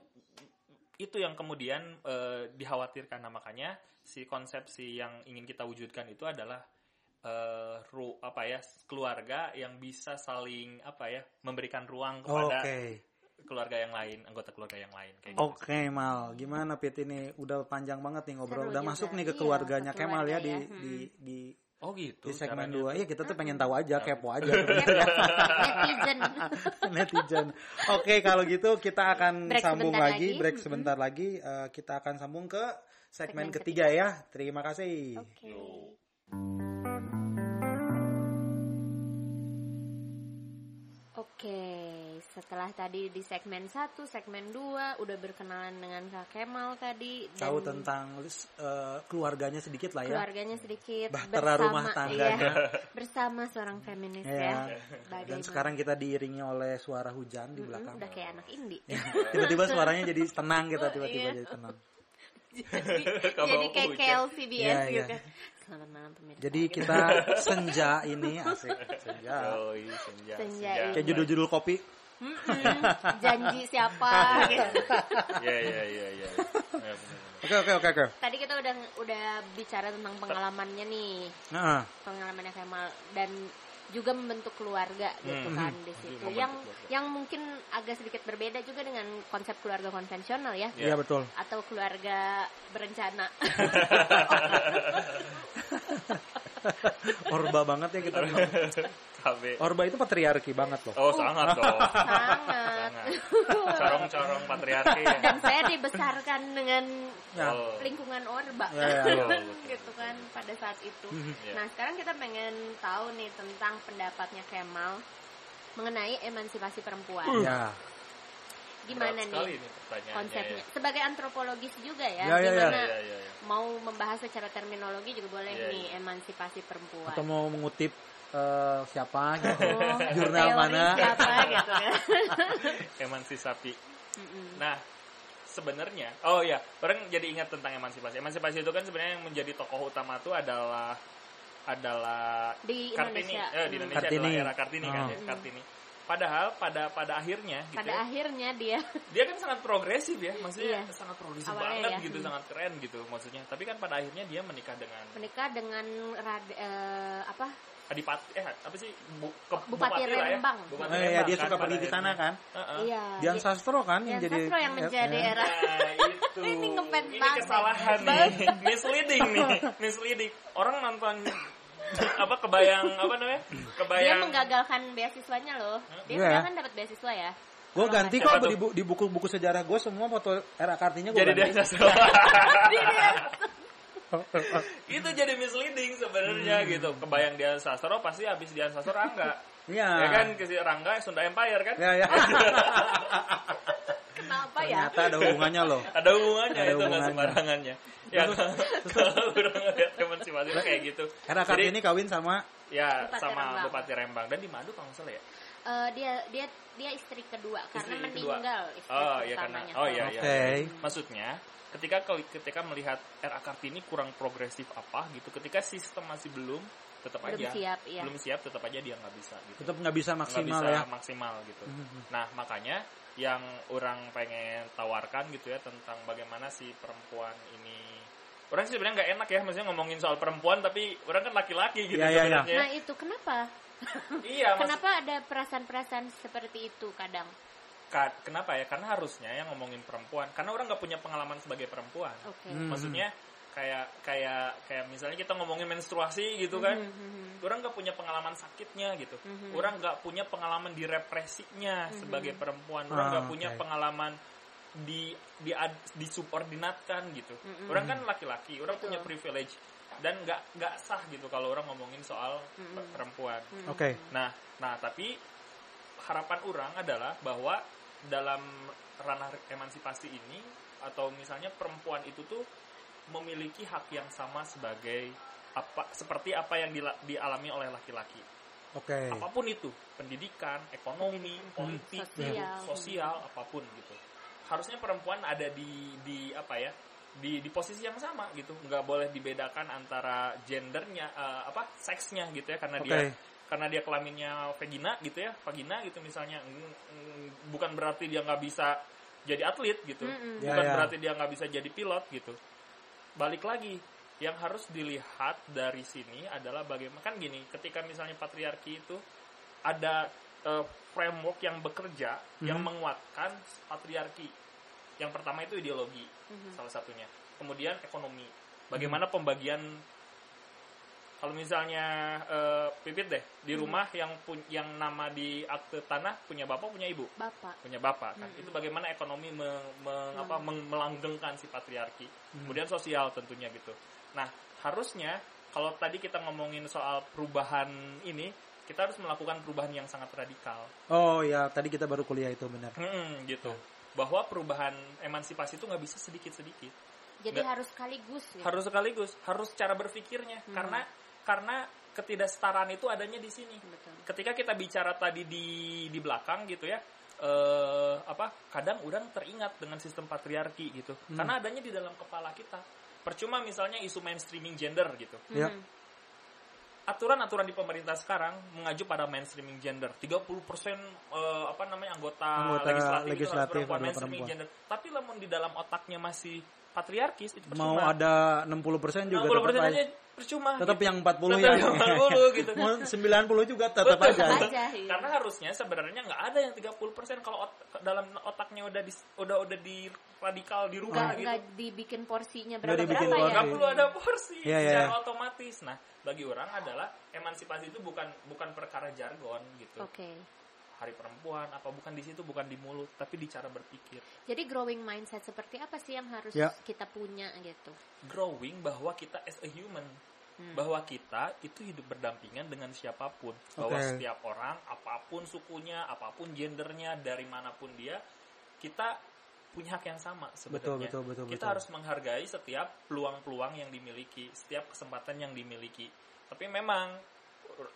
C: itu yang kemudian eh, dikhawatirkan nah makanya si konsepsi yang ingin kita wujudkan itu adalah eh, ru apa ya keluarga yang bisa saling apa ya memberikan ruang kepada
B: Oke.
C: keluarga yang lain anggota keluarga yang lain kayak gitu.
B: Oke Mal, gimana Pit ini udah panjang banget nih ngobrol.
A: Seru
B: udah
A: juga.
B: masuk nih ke
A: Iya,
B: keluarganya
A: ke
B: Kemal ya di
A: ya.
B: di di
C: oh gitu
B: di segmen dua. Iya kita tuh pengen tahu aja, kepo aja
A: Netizen.
B: netizen. Oke kalau gitu kita akan
A: Break
B: sambung lagi,
A: lagi.
B: break
A: Mm-mm.
B: sebentar lagi. Eh, kita akan sambung ke segmen,
A: Segmen
B: ketiga, ya. Terima kasih.
A: Oke. Setelah tadi di segmen 1, segmen 2 udah berkenalan dengan Kak Kemal tadi dan
B: Tahu tentang eh, keluarganya sedikit lah ya.
A: keluarganya sedikit
B: Bahtera rumah tangganya.
A: iya, bersama seorang feminis
B: Iya.
A: ya.
B: Dan sekarang kita diiringi oleh suara hujan di belakang.
A: udah kayak anak indie.
B: Tiba-tiba suaranya jadi tenang kita
A: Oh,
B: tiba-tiba
A: iya.
B: jadi tenang.
A: jadi, jadi kayak. KLCBS
B: Iya,
A: gitu
B: iya.
A: Selamat malam pemirsa.
B: Jadi kita senja ini asik senja.
C: Yoi, senja,
A: Senja
C: senja.
A: ini.
B: Kayak judul-judul kopi.
A: Mm-mm. janji siapa? gitu.
C: Iya, iya, iya, iya. Ya, bener, bener.
B: Oke oke oke oke.
A: Tadi kita udah udah bicara tentang pengalamannya nih,
B: Nah,
A: pengalamannya Kemal dan juga membentuk keluarga gitu
C: Hmm.
A: kan di situ.
C: Membentuk
A: Yang
C: keluarga.
A: yang mungkin agak sedikit berbeda juga dengan konsep keluarga konvensional ya.
B: iya betul.
A: Atau keluarga berencana.
B: Orba banget ya kita. bilang.
C: KB.
B: Orba itu patriarki banget loh.
C: Oh, sangat dong.
A: Sangat.
C: Sangat. Corong-corong patriarki. ya.
A: Dan saya dibesarkan dengan
B: Ya.
C: Oh.
A: lingkungan orba
B: Ya, ya,
C: ya.
A: gitu kan pada saat itu.
C: Ya.
A: Nah sekarang kita pengen tahu nih tentang pendapatnya Kemal mengenai emansipasi perempuan.
B: Ya.
A: Gimana nih
C: nih pertanyaannya,
A: konsepnya?
C: ya.
A: Sebagai antropologis juga ya,
B: Ya, ya, ya.
A: gimana
C: Iya, iya, iya.
A: mau membahas secara terminologi juga boleh
C: Iya,
A: nih
C: iya.
A: emansipasi perempuan.
B: Atau mau mengutip eh, siapa gitu.
A: Oh,
B: Jurnal mana?
A: Siapa gitu ya.
C: Emansipasi.
A: Mm-mm.
C: Nah, sebenarnya, oh ya, orang jadi ingat tentang emansipasi. Emansipasi itu kan sebenarnya yang menjadi tokoh utama itu adalah adalah
A: Di
C: Kartini.
A: Indonesia.
C: Eh, di
A: Hmm.
C: Indonesia
B: Kartini.
C: adalah era Kartini kan
B: Oh.
C: ya, Kartini. Padahal pada pada akhirnya gitu
A: Pada
C: ya,
A: akhirnya dia
C: dia kan sangat progresif ya, maksudnya
A: Iya.
C: sangat progresif
A: Awalnya
C: banget
A: ya.
C: gitu,
A: Hmm.
C: sangat keren gitu maksudnya. Tapi kan pada akhirnya dia menikah dengan
A: menikah dengan rad, eh, apa
C: Adipati eh apa sih bu, ke,
A: Bupati
C: ya.
A: Rembang.
C: Bupati
B: Eh, ya
C: Rembang
B: dia
C: kan
B: suka pergi di sana kan.
C: Heeh.
A: iya
B: Dian
A: dia-
B: Sastro kan yang
A: Dian
B: jadi
A: Sastro yang menjadi
B: ya.
A: era
C: Nah, itu.
A: Ini banget.
C: kesalahan nih. Misleading nih. Misleading. Orang nonton apa kebayang apa namanya?
A: dia
C: Kebayang
A: menggagalkan beasiswanya loh dia
B: Iya.
A: sekarang kan dapat beasiswa ya
B: Gue ganti kok di, bu- di buku-buku sejarah gue semua foto era kartinya gue
C: jadi dia
B: ganti.
C: sastro. itu jadi misleading sebenarnya
B: Hmm.
C: gitu. Kebayang dia sastro pasti habis dia sastro Rangga.
B: Iya.
C: Ya kan ke si Rangga Sunda Empire kan?
B: Ya ya.
A: kenapa ya
B: Ternyata ada hubungannya loh.
C: Ada hubungannya
B: Ada
C: itu nggak
B: hubungannya.
C: sembarangannya. Ya kalau udah ngeliat emansipasi itu kayak gitu.
B: Era
C: Jadi,
B: kartini kawin sama
C: ya
A: Bupati
C: sama
A: Rembang.
C: Bupati Rembang dan di Madu kalau nggak salah ya.
A: Eh, dia dia dia istri kedua karena
C: Istri kedua.
A: meninggal istri
C: Oh iya karena
A: pertamanya.
C: oh iya iya.
B: Oke.
C: iya. Maksudnya ketika ketika melihat era Kartini kurang progresif apa gitu, ketika sistem masih belum tetap
A: belum
C: aja
A: siap ya
C: belum siap tetap aja dia nggak bisa gitu.
B: tetap nggak bisa maksimal
C: bisa
B: ya.
C: maksimal gitu.
B: Mhm.
C: Nah, makanya yang orang pengen tawarkan gitu ya tentang bagaimana si perempuan ini Orang sih sebenarnya nggak enak ya, maksudnya ngomongin soal perempuan, tapi orang kan laki-laki gitu
B: Iya, iya, iya.
C: sebenarnya.
A: nah itu kenapa
C: Iya,
A: kenapa ada perasaan-perasaan seperti itu kadang
C: ka- kenapa ya? Karena harusnya yang ngomongin perempuan, karena orang nggak punya pengalaman sebagai perempuan.
A: oke
B: Hmm.
C: Maksudnya kayak kayak kayak misalnya kita ngomongin menstruasi gitu kan,
A: Mhm, mhm.
C: orang nggak punya pengalaman sakitnya gitu,
A: Mhm.
C: orang nggak punya pengalaman direpresinya
A: Mhm.
C: sebagai perempuan, orang nggak punya
B: oke.
C: pengalaman di di disubordinatkan gitu.
A: Mhm.
C: Orang kan laki-laki, orang
A: Betul.
C: punya privilege dan nggak nggak sah gitu kalau orang ngomongin soal pe- perempuan.
A: Mhm.
B: Oke.
C: Nah, nah tapi harapan orang adalah bahwa dalam ranah emansipasi ini atau misalnya perempuan itu tuh memiliki hak yang sama sebagai apa seperti apa yang dila- dialami oleh laki-laki.
B: Oke.
C: Apa pun itu, pendidikan, ekonomi, politik,
A: Sosial.
C: gitu, sosial, apa pun gitu. Harusnya perempuan ada di di apa ya? Di di posisi yang sama gitu. nggak boleh dibedakan antara gendernya eh, apa? seksnya gitu ya karena
B: Oke.
C: dia karena dia kelaminnya vagina gitu ya, vagina gitu misalnya. Mm, mm, Bukan berarti dia nggak bisa jadi atlet gitu.
A: Mm-mm.
B: Ya,
C: Bukan
B: ya.
C: berarti dia nggak bisa jadi pilot gitu. Balik lagi, yang harus dilihat dari sini adalah bagaimana kan gini, ketika misalnya patriarki itu ada eh, framework yang bekerja yang
B: Mhm.
C: menguatkan patriarki. Yang pertama itu ideologi,
A: Mhm.
C: salah satunya. Kemudian ekonomi. Bagaimana pembagian kalau misalnya eh, pipit deh di
A: Mhm.
C: rumah yang pun yang nama di akte tanah punya bapak punya ibu
A: bapak
C: punya bapak kan
A: Mm-mm.
C: itu bagaimana ekonomi me- me-
A: Hmm.
C: apa, melanggengkan si patriarki
B: Hmm.
C: kemudian sosial tentunya gitu nah harusnya kalau tadi kita ngomongin soal perubahan ini kita harus melakukan perubahan yang sangat radikal
B: Oh ya, tadi kita baru kuliah itu benar.
C: Mm, gitu bahwa perubahan emansipasi itu nggak bisa sedikit sedikit
A: jadi
C: Nggak-
A: harus sekaligus ya
C: harus sekaligus harus cara berpikirnya
A: Hmm.
C: karena karena ketidaksetaraan itu adanya di sini
A: betul
C: ketika kita bicara tadi di di belakang gitu ya eh apa kadang orang teringat dengan sistem patriarki gitu
B: Hmm.
C: karena adanya di dalam kepala kita percuma misalnya isu mainstreaming gender gitu
B: Ya.
A: Mhm.
C: aturan-aturan di pemerintah sekarang mengacu pada mainstreaming gender 30% eh, apa namanya anggota,
B: Anggota
C: legislatif, itu harus
B: legislatif
C: perempuan mainstreaming
B: perempuan.
C: gender tapi namun di dalam otaknya masih patriarkis itu
B: Mau
C: percuma
B: ada 60% juga
C: 60%
B: tetap
C: aja
B: aja.
C: percuma
B: Tetap
C: gitu.
B: yang 40
C: Tetap
B: yang
C: yang 40 gitu
B: Mau 90 juga tetap
C: Betul.
B: aja.
A: Aja, iya.
C: karena harusnya sebenarnya nggak ada yang 30% kalau ot- dalam otaknya udah di, udah udah di radikal dirubah
A: nggak
C: gitu
A: nggak dibikin porsinya berapa
B: dibikin
A: berapa ya
B: porsi.
C: nggak perlu ada porsi
B: Iya, iya,
C: secara
B: iya.
C: otomatis nah bagi orang adalah emansipasi itu bukan bukan perkara jargon gitu
A: oke
C: hari perempuan apa bukan di situ bukan di mulut tapi di cara berpikir.
A: Jadi growing mindset seperti apa sih yang harus
B: Ya.
A: kita punya gitu?
C: Growing bahwa kita as a human.
A: Hmm.
C: bahwa kita itu hidup berdampingan dengan siapa pun.
B: Bahwa
C: setiap orang apa pun sukunya apa pun gendernya dari mana pun dia kita punya hak yang sama
B: Betul,
C: sebenarnya
B: betul, betul,
C: kita
B: betul.
C: harus menghargai setiap peluang-peluang yang dimiliki setiap kesempatan yang dimiliki. Tapi memang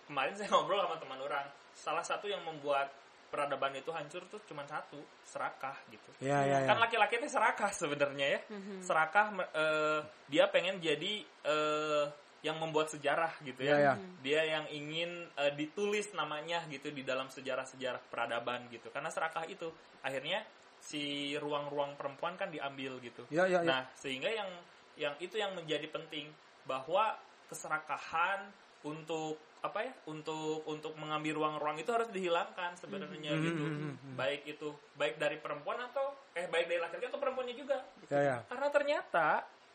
C: kemarin saya ngobrol sama teman orang salah satu yang membuat peradaban itu hancur tuh cuma satu serakah gitu
B: Ya, ya, ya.
C: kan laki-laki itu serakah sebenarnya ya
A: Mhm.
C: serakah eh, dia pengen jadi eh, yang membuat sejarah gitu ya.
B: Ya, ya.
C: Dia yang ingin eh, ditulis namanya gitu di dalam sejarah-sejarah peradaban gitu. Karena serakah itu akhirnya si ruang-ruang perempuan kan diambil gitu.
B: Ya, ya, ya.
C: Nah, sehingga yang yang itu yang menjadi penting bahwa keserakahan untuk apa ya untuk untuk mengambil ruang-ruang itu harus dihilangkan sebenarnya
B: Mhm,
C: gitu
B: mhm, mhm.
C: baik itu baik dari perempuan atau eh baik dari laki-laki atau perempuannya juga
B: Ya, ya.
C: karena ternyata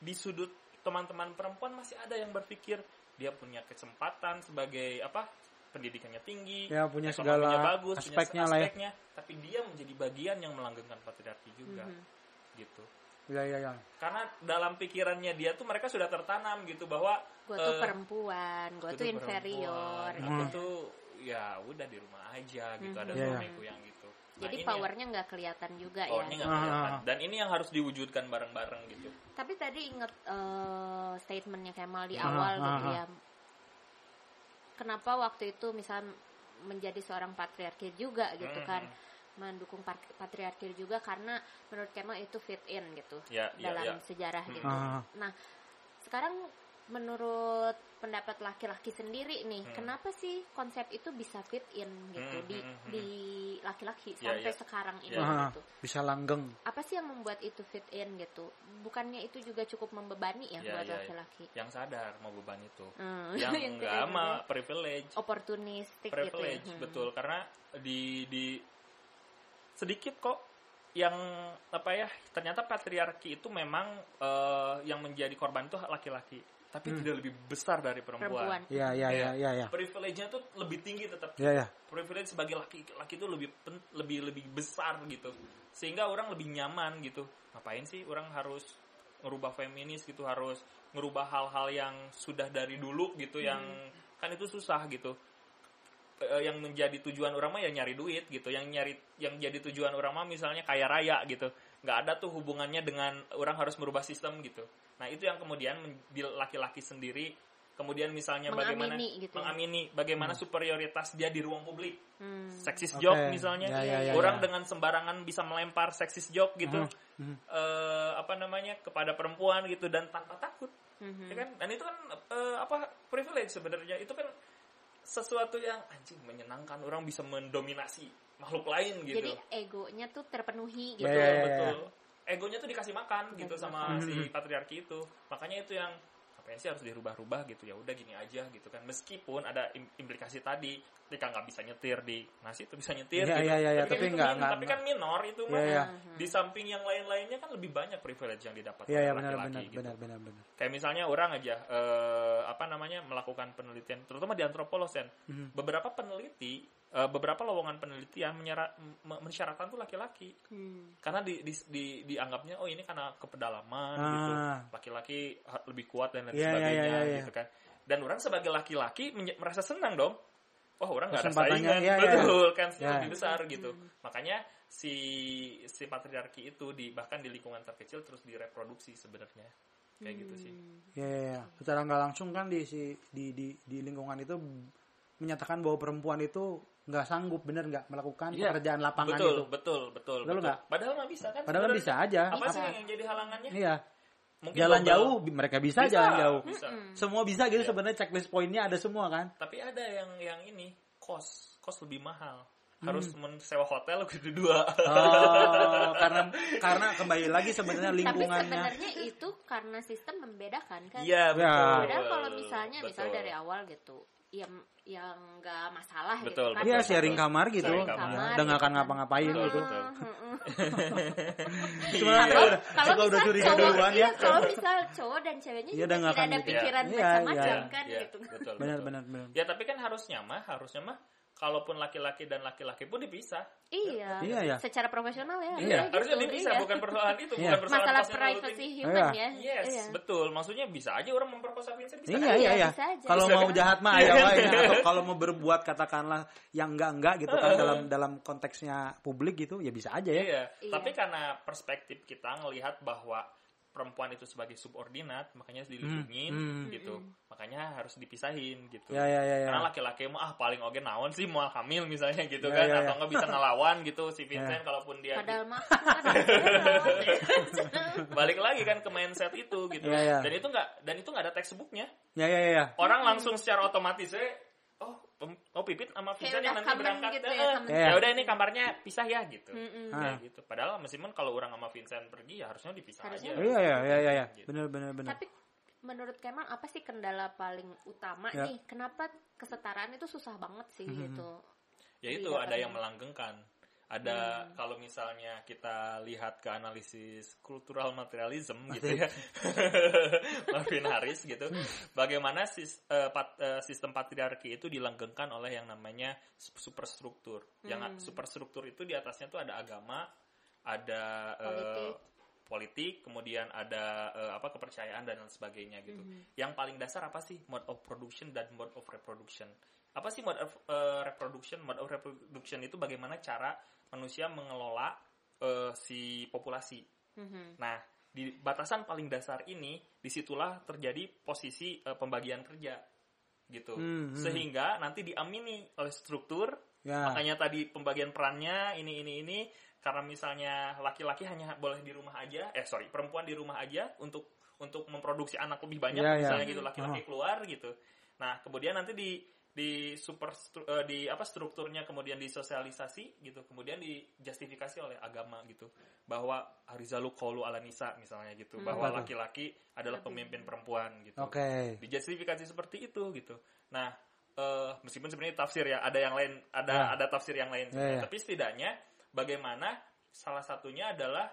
C: di sudut teman-teman perempuan masih ada yang berpikir dia punya kesempatan sebagai apa pendidikannya tinggi,
B: Ya, punya segala
C: bagus,
B: aspeknya
C: punya
B: lah ya.
C: aspeknya, tapi dia menjadi bagian yang melanggengkan patriarki juga,
A: Mhm.
C: gitu.
B: Ya, ya, ya.
C: Karena dalam pikirannya dia tuh mereka sudah tertanam gitu bahwa
A: gue tuh
C: eh,
A: perempuan gue tuh inferior
C: aku
B: Hmm.
C: tuh ya udah di rumah aja gitu, ada
A: Mhm.
B: Iya, iya.
C: suamiku yang gitu. Nah,
A: jadi powernya nggak kelihatan juga
C: powernya
A: ya
C: nggak
B: Ah,
C: kelihatan.
B: ah.
C: Dan ini yang harus diwujudkan bareng-bareng gitu.
A: tapi tadi inget eh, statementnya Kemal di
B: Ah,
A: awal
B: ah,
A: gitu
B: ah.
A: ya kenapa waktu itu misal menjadi seorang patriarki juga gitu
C: Mhm.
A: kan mendukung pat- patriarki juga karena menurut Kemal itu fit in gitu
C: Ya, ya,
A: dalam
C: ya.
A: sejarah
C: Hmm.
A: gitu.
B: Ah.
A: Nah, sekarang menurut pendapat laki-laki sendiri nih,
C: Hmm.
A: kenapa sih konsep itu bisa fit in gitu
C: Hmm,
A: di
C: hmm, hmm.
A: di laki-laki
C: Ya,
A: sampai
C: ya.
A: sekarang ini
B: Ah,
A: gitu?
B: bisa langgeng.
A: Apa sih yang membuat itu fit in gitu? Bukannya itu juga cukup membebani ya,
C: Ya,
A: buat
C: ya, ya.
A: laki-laki?
C: Yang sadar mau beban itu.
A: Hmm,
C: yang
A: yang
C: enggak
A: juga
C: privilege.
A: oportunistik gitu ya.
C: privilege
A: Hmm.
C: betul karena di di sedikit kok yang apa ya ternyata patriarki itu memang eh, yang menjadi korban itu laki-laki tapi
B: Hmm.
C: tidak lebih besar dari perempuan,
A: Perempuan.
B: Ya, ya, ya, ya, ya.
C: privilege-nya tuh lebih tinggi tetap
B: Ya, ya.
C: privilege sebagai laki laki itu lebih pen- lebih lebih besar gitu sehingga orang lebih nyaman gitu ngapain sih orang harus ngerubah feminis gitu harus ngerubah hal-hal yang sudah dari dulu gitu yang kan itu susah gitu Eh, yang menjadi tujuan orang mah ya nyari duit gitu yang nyari yang jadi tujuan orang mah misalnya kaya raya gitu nggak ada tuh hubungannya dengan orang harus merubah sistem gitu nah itu yang kemudian laki-laki sendiri kemudian misalnya bagaimana
A: Mengamini gitu ya.
C: mengamini bagaimana superioritas dia di ruang publik
A: Hmm.
C: seksis
B: Oke.
C: joke misalnya
B: Ya, ya, ya,
C: orang
B: ya.
C: dengan sembarangan bisa melempar seksis joke gitu
B: Mhm, mhm.
C: eh, apa namanya kepada perempuan gitu dan tanpa takut
A: Mhm.
C: ya kan dan itu kan eh, apa privilege sebenarnya itu kan sesuatu yang anjing menyenangkan. Orang bisa mendominasi makhluk lain gitu.
A: Jadi egonya tuh terpenuhi
B: Ya,
A: gitu.
C: betul
B: ya, ya,
C: betul. egonya tuh dikasih makan gitu
A: Dikasih
C: sama
B: makan.
C: si patriarki itu. Makanya itu yang ngapain sih harus dirubah-rubah gitu. Ya udah gini aja gitu kan. Meskipun ada im- implikasi tadi ketika nggak bisa nyetir di nasi itu bisa nyetir
B: Iya,
C: gitu.
B: iya, iya, iya,
C: kan
B: tapi
C: itu
B: nggak-
C: min-
B: nggak-
C: tapi kan minor itu mah
B: Iya, iya.
A: Mhm.
C: di samping yang lain-lainnya kan lebih banyak privilege yang didapat
B: Iya, ya, benar,
C: laki-laki
B: benar,
C: gitu.
B: benar, benar, benar.
C: kayak misalnya orang aja eh, apa namanya melakukan penelitian terutama di antropolog Sen.
B: Mhm.
C: beberapa peneliti eh, beberapa lowongan penelitian menyara- m- mensyaratkan tuh laki-laki
A: Hmm.
C: karena di, di, di- dianggapnya oh ini karena kepedalaman
B: Ah.
C: gitu laki-laki lebih kuat dan lain
B: Iya, iya,
C: sebagainya
B: iya, iya.
C: gitu kan dan orang sebagai laki-laki menye- merasa senang dong wah orang nggak ada saingan
B: iya.
C: betul kan
B: Iya.
C: lebih besar gitu makanya si si patriarki itu di bahkan di lingkungan terkecil terus direproduksi sebenarnya kayak gitu sih
B: Ya, ya, ya. Secara nggak langsung kan di si di di di lingkungan itu menyatakan bahwa perempuan itu nggak sanggup bener nggak melakukan
C: Iya.
B: pekerjaan lapangan
C: betul,
B: itu.
C: betul betul
B: Betul
C: betul
B: nggak?
C: padahal mah bisa kan
B: Padahal bisa aja.
C: apa sih
A: Bisa.
C: yang jadi halangannya
B: Iya.
C: Mungkin
B: jalan jauh mereka bisa, jalan jauh
C: bisa.
B: semua bisa gitu
C: Iya.
B: sebenarnya checklist poinnya ada semua kan
C: tapi ada yang yang ini kos kos lebih mahal harus mensewa hotel kedua
B: oh karena karena kembali lagi sebenarnya
A: Tapi
B: lingkungannya
A: sebenarnya itu karena sistem membedakan kan.
C: iya betul
B: Ya.
A: Padahal kalau misalnya
C: Betul.
A: misal dari awal gitu, yang yang nggak masalah
C: Betul,
A: gitu kan.
B: Iya sharing kamar gitu,
A: Sharing kamar
B: udah nggak akan
A: gitu kan.
B: ngapa-ngapain
C: Betul,
B: gitu.
C: betul.
B: Sebenarnya
C: Iya.
A: Kalau
B: suka udah
A: misal
B: curiga
A: cowok,
B: duluan
A: iya,
B: ya.
A: kalau misal cowok dan ceweknya
B: Iya, udah
A: tidak ada
B: gitu.
A: pikiran
B: Iya,
A: macam-macam
B: iya.
A: kan
C: Iya,
A: gitu.
C: betul,
B: Benar, benar, benar.
C: ya tapi kan harusnya mah harusnya mah kalaupun laki-laki dan laki-laki pun dipisah
A: Iya.
B: Iya, iya.
A: Secara profesional ya.
B: Iya.
A: gitu,
C: harusnya dipisah
A: iya.
C: bukan persoalan itu
B: Iya.
C: bukan persoalan
A: masalah privacy
C: tinggi.
A: human
B: Iya.
A: ya.
C: yes
A: Iya.
C: betul maksudnya bisa aja orang memperkosa Vincent bisa
B: Iya,
C: kan?
B: iya, iya. Kalau mau jahat mah ya ya. atau kalau mau berbuat katakanlah yang enggak-enggak gitu kan dalam dalam konteksnya publik gitu ya bisa aja ya.
C: Iya.
A: Iya.
C: Tapi karena perspektif kita ngelihat bahwa perempuan itu sebagai subordinat, makanya harus dilindungi
B: hmm.
C: gitu. Makanya harus dipisahin gitu.
B: Ya ya ya ya.
C: Karena laki-laki mah ah paling oke naon sih mau hamil misalnya gitu
B: Ya,
C: kan
B: ya, ya.
C: atau nggak bisa ngelawan gitu si Vincent kalaupun dia
A: Padahal mah kan
C: balik lagi kan ke mindset itu gitu.
B: Ya, ya.
C: Dan itu nggak dan itu nggak ada textbooknya.
B: Ya ya ya. ya.
C: Orang langsung secara otomatis eh oh pem- oh pipit sama Vincent yang nanti berangkat
A: gitu
C: eh,
A: ya,
C: eh,
B: Ya.
C: ya udah ini kamarnya pisah ya gitu.
A: Mm-mm.
B: Ah.
C: Kayak gitu. Padahal meskipun kalau orang sama Vincent pergi ya harusnya dipisah
A: Harusnya
C: aja.
B: Iya ya ya ya ya.
C: Gitu.
B: Benar benar benar.
A: Tapi menurut Kemal apa sih kendala paling utama
B: Ya.
A: nih? Kenapa kesetaraan itu susah banget sih
B: Mhm.
A: gitu?
C: Ya itu
A: Iya,
C: ada yang melanggengkan. Ada kalau misalnya kita lihat ke analisis kultural materialism gitu ya. Marvin Harris gitu. Bagaimana sis- eh, pat- eh, sistem patriarki itu dilanggengkan oleh yang namanya sup- superstruktur. Yang superstruktur itu di atasnya tuh ada agama, ada eh,
A: Politik.
C: politik, kemudian ada eh, apa kepercayaan dan lain sebagainya gitu. Yang paling dasar apa sih? Mode of production dan mode of reproduction. Apa sih mode of eh, reproduction? Mode of reproduction itu bagaimana cara manusia mengelola eh, si populasi.
A: Mhm.
C: Nah, di batasan paling dasar ini di situlah terjadi posisi eh, pembagian kerja gitu.
B: Hmm, hmm.
C: Sehingga nanti diamini oleh struktur
B: Ya.
C: Makanya tadi pembagian perannya ini ini ini karena misalnya laki-laki hanya boleh di rumah aja, eh sorry perempuan di rumah aja untuk untuk memproduksi anak lebih banyak
B: Ya, ya.
C: misalnya gitu laki-laki
B: Oh.
C: keluar gitu. Nah kemudian nanti di di super eh, di apa strukturnya kemudian disosialisasi gitu kemudian dijustifikasi oleh agama gitu bahwa arizalu qaulu ala nisa misalnya gitu bahwa
B: Apa tuh?
C: laki-laki adalah pemimpin perempuan gitu
B: Oke.
C: dijustifikasi seperti itu gitu. Nah, eh, meskipun sebenarnya tafsir ya, ada yang lain, ada
B: Ya.
C: ada tafsir yang lain. Sebenarnya.
B: ya.
C: Tapi setidaknya bagaimana salah satunya adalah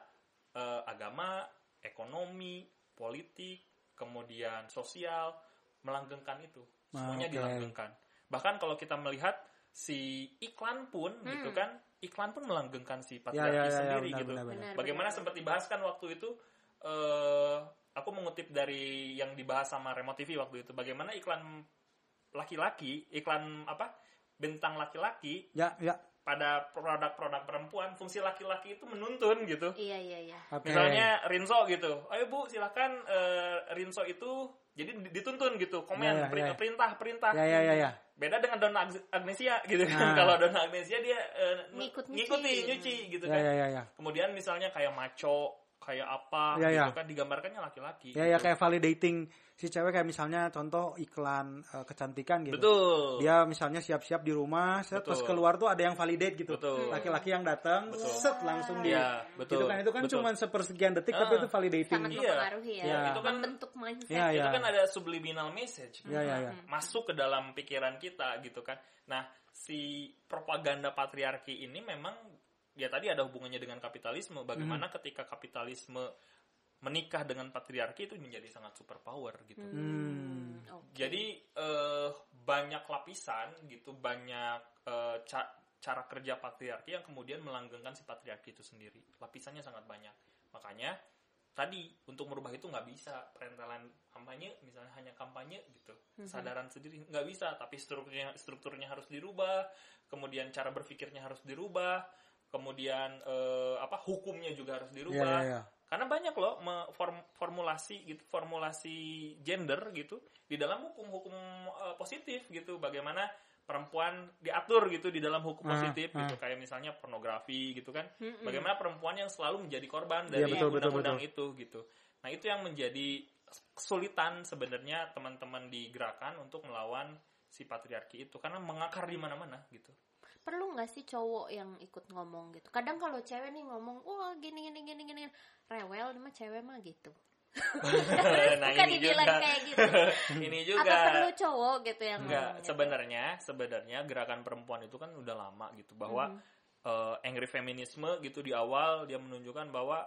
C: eh, agama, ekonomi, politik, kemudian sosial melanggengkan itu. Semuanya
B: Ah, oke.
C: dilanggengkan. Bahkan kalau kita melihat si iklan pun gitu kan, iklan pun melanggengkan si patriarki
B: Ya, ya, ya, ya,
C: sendiri
B: benar,
C: gitu.
B: benar, benar.
A: Benar,
C: Bagaimana
A: benar.
C: sempat dibahas kan waktu itu eh aku mengutip dari yang dibahas sama Remo TV waktu itu bagaimana iklan laki-laki, iklan apa? bintang laki-laki
B: Ya ya.
C: pada produk-produk perempuan, fungsi laki-laki itu menuntun gitu.
A: Iya iya iya.
B: Oke.
C: Misalnya Rinso gitu. Ayo Bu, silakan eh, Rinso itu jadi dituntun gitu, komen
B: Ya, ya,
C: peri-
B: ya.
C: perintah perintah.
B: Ya ya ya ya.
C: Beda dengan Donna Ag- Agnesia gitu kan.
B: Nah.
C: Kalau Donna Agnesia dia eh,
A: Ngikut nyuci.
C: ngikuti nyuci gitu
B: Ya
C: kan.
B: ya ya ya.
C: Kemudian misalnya kayak maco, kayak apa
B: Ya,
C: gitu
B: ya.
C: kan digambarkannya laki-laki.
B: Ya ya
C: gitu.
B: kayak validating si cewek kayak misalnya contoh iklan eh, kecantikan gitu.
C: Betul.
B: Dia misalnya siap-siap di rumah, set, pas
C: Betul.
B: keluar tuh ada yang validate gitu.
C: Betul.
B: Laki-laki yang datang,
C: Betul.
B: set langsung di
C: Iya, betul.
B: Gitu kan itu kan
C: Betul.
B: cuma sepersekian detik tapi
C: Ah.
B: itu validating.
A: Sangat
C: Iya.
A: mempengaruhi ya.
B: Ya.
C: Itu kan-
A: membentuk mindset.
B: Ya, ya.
C: Itu kan ada subliminal message.
B: Ya ya ya.
C: Masuk ke dalam pikiran kita gitu kan. Nah, si propaganda patriarki ini memang ya tadi ada hubungannya dengan kapitalisme. Bagaimana
B: Hmm.
C: ketika kapitalisme menikah dengan patriarki itu menjadi sangat superpower gitu.
B: Hmm.
A: Oke.
C: Jadi eh, banyak lapisan gitu, banyak eh, ca- cara kerja patriarki yang kemudian melanggengkan si patriarki itu sendiri. Lapisannya sangat banyak. Makanya tadi untuk merubah itu nggak bisa perentelan kampanye, misalnya hanya kampanye gitu, kesadaran sendiri nggak bisa. Tapi strukturnya strukturnya harus dirubah, kemudian cara berpikirnya harus dirubah, kemudian eh, apa hukumnya juga harus dirubah.
B: ya ya.
C: Karena banyak loh me- form- formulasi gitu, formulasi gender gitu di dalam hukum-hukum eh, positif gitu. Bagaimana perempuan diatur gitu di dalam hukum
B: Ah,
C: positif
B: ah.
C: gitu. Kayak misalnya pornografi gitu kan.
A: Mm-mm.
C: Bagaimana perempuan yang selalu menjadi korban
B: Iya,
C: dari undang-undang
B: betul.
C: itu gitu. Nah itu yang menjadi kesulitan sebenarnya teman-teman di gerakan untuk melawan si patriarki itu karena mengakar di mana-mana gitu.
A: Perlu nggak sih cowok yang ikut ngomong gitu kadang kalau cewek nih ngomong wah gini gini gini gini rewel mah cewek mah gitu
C: nah
A: Suka
C: ini
A: dibilang
C: juga,
A: kayak gitu
C: ini
A: apa
C: juga.
A: perlu cowok gitu yang
C: Enggak,
A: ngomong gitu?
C: sebenarnya sebenarnya gerakan perempuan itu kan udah lama gitu bahwa
A: Hmm.
C: eh, angry feminisme gitu di awal dia menunjukkan bahwa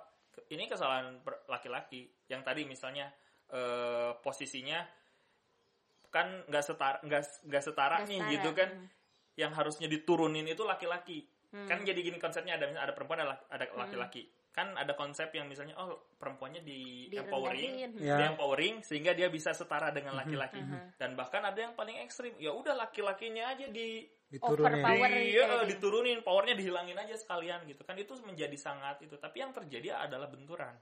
C: ini kesalahan laki-laki yang tadi misalnya eh, posisinya kan nggak setara nggak nggak setara
A: Nggak
C: nih
A: setara,
C: gitu kan
A: hmm.
C: Yang harusnya diturunin itu laki-laki
A: Hmm.
C: kan jadi gini konsepnya ada misalnya ada perempuan ada ada laki-laki kan ada konsep yang misalnya oh perempuannya di empowering
A: Direndahin.
B: Ya.
C: dia empowering sehingga dia bisa setara dengan laki-laki
A: Mhm.
C: dan bahkan ada yang paling ekstrim ya udah laki-lakinya aja di
B: Diturunin.
C: Di-
A: gitu
C: iya,
A: ya.
C: diturunin powernya dihilangin aja sekalian gitu kan itu menjadi sangat itu tapi yang terjadi adalah benturan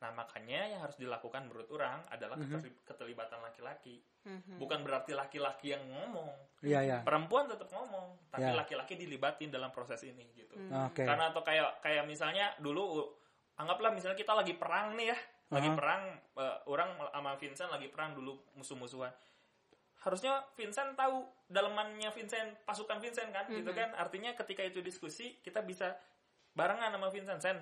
C: nah makanya yang harus dilakukan menurut orang adalah
B: Mhm.
C: keterli- keterlibatan laki-laki
A: Mhm.
C: bukan berarti laki-laki yang ngomong
B: Iya ya.
C: perempuan tetap ngomong tapi
B: Ya.
C: laki-laki dilibatin dalam proses ini gitu
A: Hmm.
B: Oke.
C: karena atau kayak kayak misalnya dulu anggaplah misalnya kita lagi perang nih ya lagi
B: Aha.
C: perang eh, orang sama Vincent lagi perang dulu musuh-musuhan harusnya Vincent tahu dalemannya Vincent pasukan Vincent kan gitu
A: Mhm.
C: kan artinya ketika itu diskusi kita bisa barengan sama Vincent Sen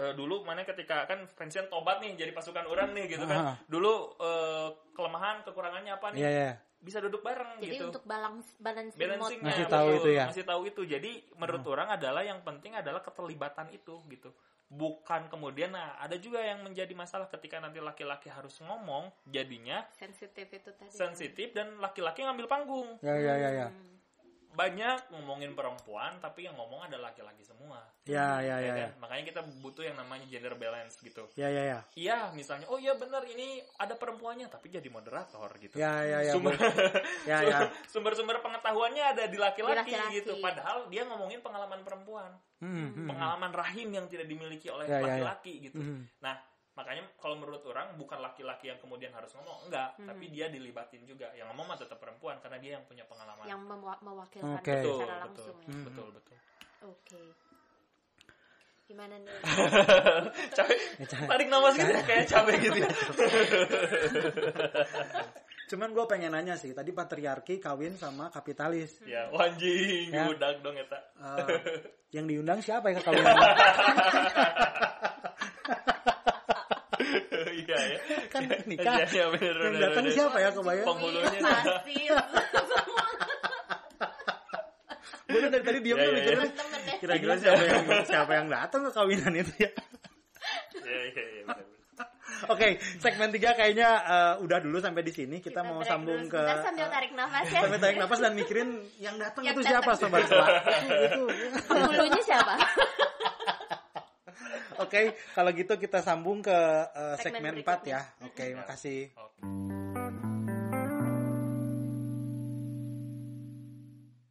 C: eh, dulu mana ketika kan Vincent tobat nih jadi pasukan orang nih gitu kan. Dulu eh, kelemahan kekurangannya apa nih?
B: Iya ya.
C: bisa duduk bareng
A: jadi
C: gitu.
A: untuk balance balancing
C: balancingnya
A: mode
B: Masih
C: betul,
B: tahu itu ya?
C: masih tahu itu. Jadi menurut orang adalah yang penting adalah keterlibatan itu gitu. Bukan kemudian nah ada juga yang menjadi masalah ketika nanti laki-laki harus ngomong jadinya
A: sensitif itu tadi
C: sensitif dan laki-laki ngambil panggung.
B: Ya ya ya ya.
A: Hmm.
C: Banyak ngomongin perempuan tapi yang ngomong ada laki-laki semua
B: Ya ya ya
C: ya
B: ya.
C: kan? makanya kita butuh yang namanya gender balance gitu
B: Ya ya ya.
C: iya misalnya oh iya benar ini ada perempuannya tapi jadi moderator gitu
B: Ya ya ya.
C: Sumber-
B: Ya ya.
C: sumber-sumber pengetahuannya ada di laki-laki
A: laki-laki.
C: gitu padahal dia ngomongin pengalaman perempuan
B: Hmm, hmm.
C: pengalaman rahim yang tidak dimiliki oleh
B: Ya, ya, ya.
C: laki-laki gitu
B: Hmm.
C: nah makanya kalau menurut orang bukan laki-laki yang kemudian harus ngomong enggak
A: Hmm.
C: tapi dia dilibatin juga yang ngomong mah tetap perempuan karena dia yang punya pengalaman
A: yang mewa- mewakilkan
B: Oke.
C: betul
A: secara
C: betul
A: langsung ya.
B: Hmm.
C: betul betul
A: oke gimana nih
C: capek
B: Ya, capek.
C: tarik nafas gitu kayak capek gitu ya.
B: Cuman gue pengen nanya sih, tadi patriarki kawin sama kapitalis.
C: ya wanjing
B: Ya.
C: diudak dong eta
B: Eh, yang diundang siapa ya ke kawin?
C: iya ya
B: kan nikah.
C: Iya, iya, bener,
B: yang
C: bener,
B: datang
C: bener.
B: siapa ya kebayang?
C: penghulunya
A: pasti
B: Gue dari tadi diam
C: Ya,
B: tuh
C: ya,
B: mikirin kira-kira siapa yang siapa yang datang ke kawinan itu ya.
C: Iya, iya, iya.
B: Oke, segmen 3 kayaknya eh, udah dulu sampai di sini. Kita, mau
A: break
B: sambung
A: dulu
B: ke
A: sebentar sambil tarik nafas ya
B: sampai tarik napas dan mikirin yang datang itu siapa sobat Sela? itu, itu.
A: penghulunya siapa
B: Oke, kalau gitu kita sambung ke eh, segmen,
A: Segmen
B: 4 ya. Oke, makasih.
C: Oke.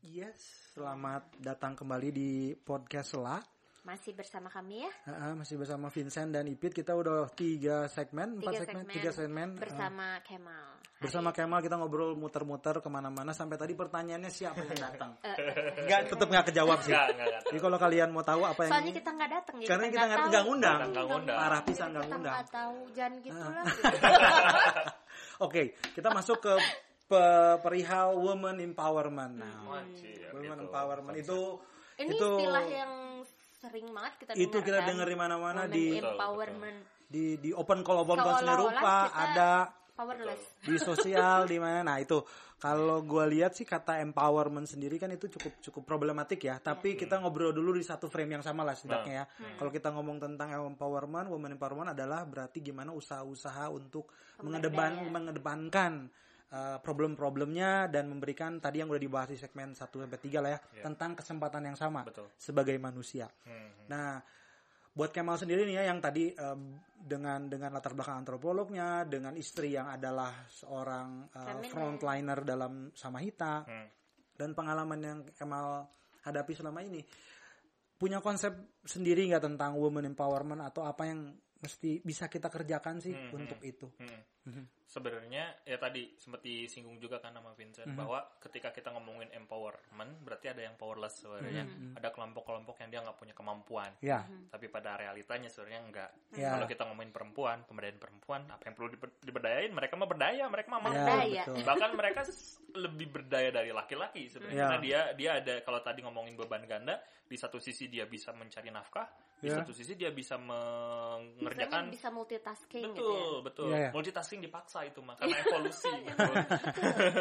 B: Yes, selamat datang kembali di podcast Sela.
A: Masih bersama kami ya
B: ah, masih bersama Vincent dan Ipit kita udah tiga segmen, empat
A: tiga
B: segmen,
A: segmen,
B: tiga segmen.
A: Bersama Kemal Hari-
B: bersama Kemal kita ngobrol muter-muter ke mana-mana sampai tadi pertanyaannya siapa yang datang?
A: Eh, eh,
B: Enggak, tetap nggak kejawab sih.
C: Enggak, enggak, enggak.
B: Jadi kalau kalian mau tahu apa yang
A: soalnya kita nggak datang
B: karena kita nggak
A: tahu.
B: nggak ngundang,
C: Nggak ngundang.
B: parah pisan nggak
A: kita
B: ngundang.
A: nggak tahu jangan gitu
B: Ah.
A: lah
B: Oke, kita masuk ke pe- perihal woman empowerment. Nah,
C: Wajib,
B: woman
C: gitu.
B: empowerment itu
A: ini
B: itu
A: istilah yang sering banget kita
B: itu
A: dengar
B: kita
A: kan?
B: dengar di mana-mana di
A: empowerment.
B: Di di open call open call rupa
A: kita-
B: ada.
A: powerless.
B: Di sosial di mana. Nah itu. Kalau gue lihat sih kata empowerment sendiri kan itu cukup cukup problematik ya. Tapi kita ngobrol dulu di satu frame yang sama lah setidaknya ya. Kalau kita ngomong tentang empowerment women empowerment adalah berarti gimana usaha-usaha untuk mengedepan mengedepankan uh, problem-problemnya dan memberikan tadi yang udah dibahas di segmen 1 sampai 3 lah ya
C: Iya.
B: tentang kesempatan yang sama
C: Betul.
B: sebagai manusia
C: Hmm.
B: Nah, buat Kemal sendiri nih ya yang tadi em, dengan dengan latar belakang antropolognya, dengan istri yang adalah seorang uh, frontliner dalam Samahita
C: Hmm.
B: dan pengalaman yang Kemal hadapi selama ini, punya konsep sendiri nggak tentang women empowerment atau apa yang mesti bisa kita kerjakan sih
C: Hmm,
B: untuk itu?
C: Hmm. Sebenarnya ya tadi sempat disinggung juga kan sama Vincent
B: Mhm.
C: bahwa ketika kita ngomongin empowerment berarti ada yang powerless sebenarnya
B: Mhm.
C: ada kelompok-kelompok yang dia nggak punya kemampuan
B: Ya,
C: tapi pada realitanya sebenarnya enggak
B: Ya.
C: kalau kita ngomongin perempuan pemberdayaan perempuan apa yang perlu diber- diberdayain mereka mah berdaya mereka mah mampu
B: ya,
A: Berdaya.
B: betul.
C: bahkan mereka lebih berdaya dari laki-laki sebenarnya
B: Ya.
C: karena dia dia ada kalau tadi ngomongin beban ganda di satu sisi dia bisa mencari nafkah di
B: Ya.
C: satu sisi dia bisa mengerjakan
A: bisa multitasking gitu
C: betul
A: ya.
C: betul
B: Iya, iya.
C: multitasking dipaksa itu mah karena evolusi gitu.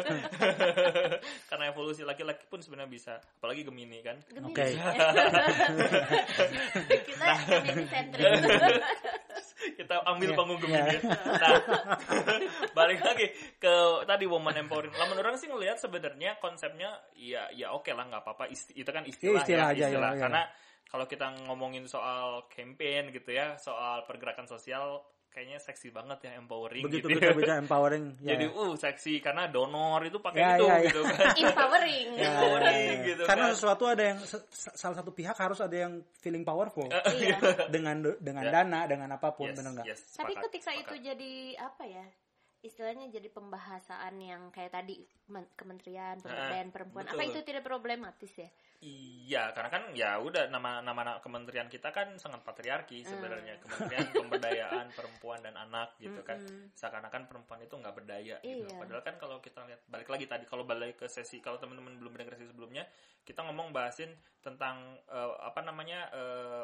C: karena evolusi laki-laki pun sebenarnya bisa apalagi gemini kan
A: Gemini.
B: Oke.
A: kita Gemini sentrik.
C: kita ambil
B: Iya,
C: panggung
B: iya.
C: gemini nah balik lagi ke tadi woman empowering lah menurut orang sih ngelihat sebenarnya konsepnya ya ya oke lah nggak apa-apa itu kan istilah,
B: istilah
C: ya
B: aja,
C: istilah
B: ya, ya.
C: karena kalau kita ngomongin soal campaign gitu ya soal pergerakan sosial kayaknya seksi banget ya empowering
B: begitu
C: gitu
B: kita
C: ya.
B: bicara empowering. Ya.
C: jadi uh seksi karena donor itu pakai
B: Ya,
C: itu
B: ya, ya.
C: gitu kan
A: Empowering.
B: Ya,
C: empowering
B: ya.
C: gitu
B: Karena
C: kan.
B: sesuatu ada yang se- salah satu pihak harus ada yang feeling powerful
A: Iya.
B: dengan dengan
C: Ya.
B: dana dengan apa pun
C: Yes,
B: benar nggak?
C: yes,
A: Tapi
C: sepakat,
A: ketika itu jadi apa ya? Istilahnya jadi pembahasan yang kayak tadi men- Kementerian Pemberdayaan Perempuan. Apa itu tidak problematis ya?
C: Iya, karena kan ya udah nama nama kementerian kita kan sangat patriarki sebenarnya. Kementerian Pemberdayaan Perempuan dan Anak gitu kan. Seakan-akan perempuan itu nggak berdaya gitu.
A: Iya.
C: Padahal kan kalau kita lihat balik lagi tadi kalau balik ke sesi kalau teman-teman belum mendengar sesi sebelumnya, kita ngomong bahasin tentang eh, apa namanya eh,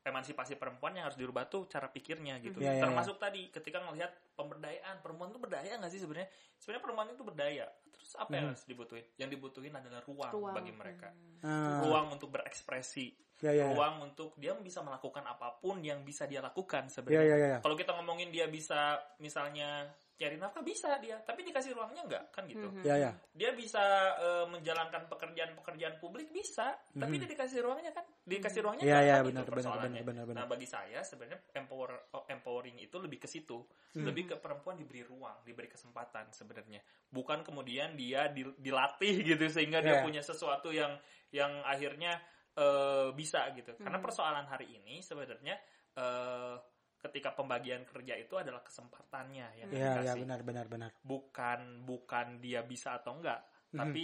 C: emansipasi perempuan yang harus dirubah tuh cara pikirnya gitu.
B: Iya, iya,
C: Termasuk tadi ketika ngelihat pemberdayaan perempuan itu berdaya nggak sih sebenarnya? Sebenarnya perempuan itu berdaya. Terus apa yang harus dibutuhin? Yang dibutuhin adalah ruang,
A: Ruang.
C: bagi mereka
B: Ah,
C: ruang untuk berekspresi,
B: ya, ya, ya.
C: ruang untuk dia bisa melakukan apa pun yang bisa dia lakukan
B: Ya,
C: sebenarnya.
B: ya, ya, ya.
C: Kalau kita ngomongin dia bisa misalnya cari nafkah bisa dia, tapi dikasih ruangnya enggak kan gitu.
A: Mhm.
B: Ya, ya.
C: Dia bisa eh, menjalankan pekerjaan-pekerjaan publik bisa, tapi dia dikasih ruangnya kan, dikasih ruangnya
B: Mhm. Ya,
C: enggak
B: ya,
C: kan
B: benar,
C: gitu
B: benar, benar, benar, benar.
C: Nah bagi saya sebenarnya empower oh, empowering itu lebih ke situ,
B: Mhm.
C: lebih ke perempuan diberi ruang, diberi kesempatan sebenarnya, bukan kemudian dia di- dilatih gitu sehingga
B: Ya.
C: dia punya sesuatu yang yang akhirnya eh, bisa gitu. Karena
A: Hmm.
C: persoalan hari ini sebenarnya eh, ketika pembagian kerja itu adalah kesempatannya yang
B: Ya, ya,
C: dikasih,
B: benar, benar, benar.
C: bukan bukan dia bisa atau enggak,
B: Mhm.
C: tapi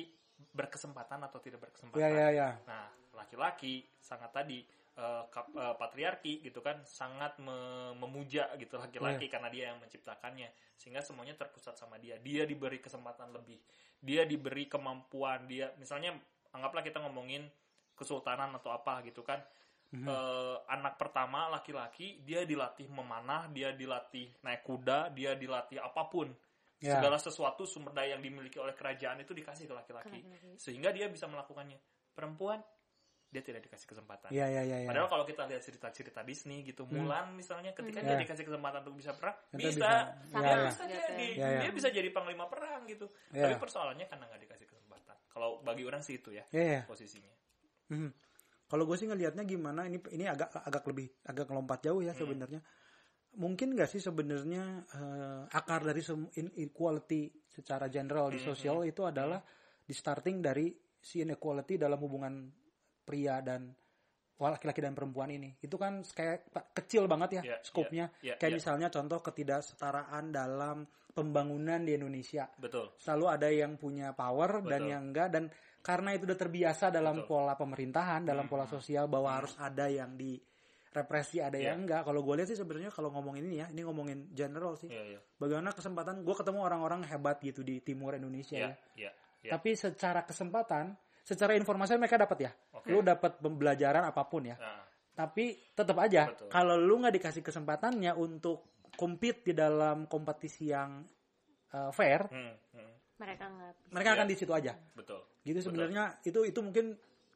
C: berkesempatan atau tidak berkesempatan.
B: Ya, ya, ya.
C: Nah, laki-laki sangat tadi eh, kap- eh, patriarki gitu kan sangat me- memuja gitu
B: Iya.
C: laki-laki karena dia yang menciptakannya sehingga semuanya terpusat sama dia. Dia diberi kesempatan lebih. Dia diberi kemampuan. Dia misalnya anggaplah kita ngomongin kesultanan atau apa gitu kan.
B: Mhm.
C: Eh, anak pertama laki-laki dia dilatih memanah, dia dilatih naik kuda, dia dilatih apa pun.
B: Ya.
C: Segala sesuatu sumber daya yang dimiliki oleh kerajaan itu dikasih ke laki-laki sehingga dia bisa melakukannya. Perempuan dia tidak dikasih kesempatan.
B: Ya, ya, ya, ya.
C: Padahal kalau kita lihat cerita-cerita Disney gitu, Mulan misalnya ketika
B: Hmm.
C: dia
B: Ya.
C: dikasih kesempatan untuk bisa perang,
B: Ternyata
C: bisa.
B: bisa.
A: Sama
B: Ya, ya.
C: Bisa dia,
A: gitu.
C: di-
B: Ya, ya.
C: dia bisa jadi panglima perang gitu.
B: Ya.
C: Tapi persoalannya karena nggak dikasih kesempatan. Kalau bagi orang sih itu ya
B: Ya, ya.
C: posisinya.
B: Mhm. Kalau gue sih ngelihatnya gimana ini ini agak agak lebih agak ngelompat jauh ya sebenarnya. Mungkin gak sih sebenarnya eh, akar dari inequality secara general di sosial itu adalah di starting dari si inequality dalam hubungan pria dan laki-laki dan perempuan ini. Itu kan kayak kecil banget ya
C: Iya,
B: skopnya.
C: iya, iya,
B: kayak
C: iya.
B: misalnya contoh ketidaksetaraan dalam pembangunan di Indonesia
C: Betul.
B: selalu ada yang punya power dan
C: Betul.
B: yang enggak dan karena itu udah terbiasa dalam
C: Betul.
B: pola pemerintahan dalam
C: Hmm.
B: pola sosial bahwa harus ada yang di represi ada
C: Iya.
B: yang enggak kalau gue lihat sih sebenarnya kalau ngomongin ini ya ini ngomongin general sih
C: Iya, iya.
B: bagaimana kesempatan gue ketemu orang-orang hebat gitu di timur Indonesia
C: Iya,
B: ya
C: iya. iya.
B: tapi secara kesempatan secara informasi mereka dapat ya
C: Oke.
B: lu dapat pembelajaran apa pun ya
C: Nah,
B: tapi tetap aja kalau lu nggak dikasih kesempatannya untuk compete di dalam kompetisi yang uh, fair
C: hmm, hmm,
A: Mereka nggak bisa.
B: mereka
C: Iya.
B: akan di situ aja
C: betul.
B: Gitu
C: Betul.
B: sebenarnya itu itu mungkin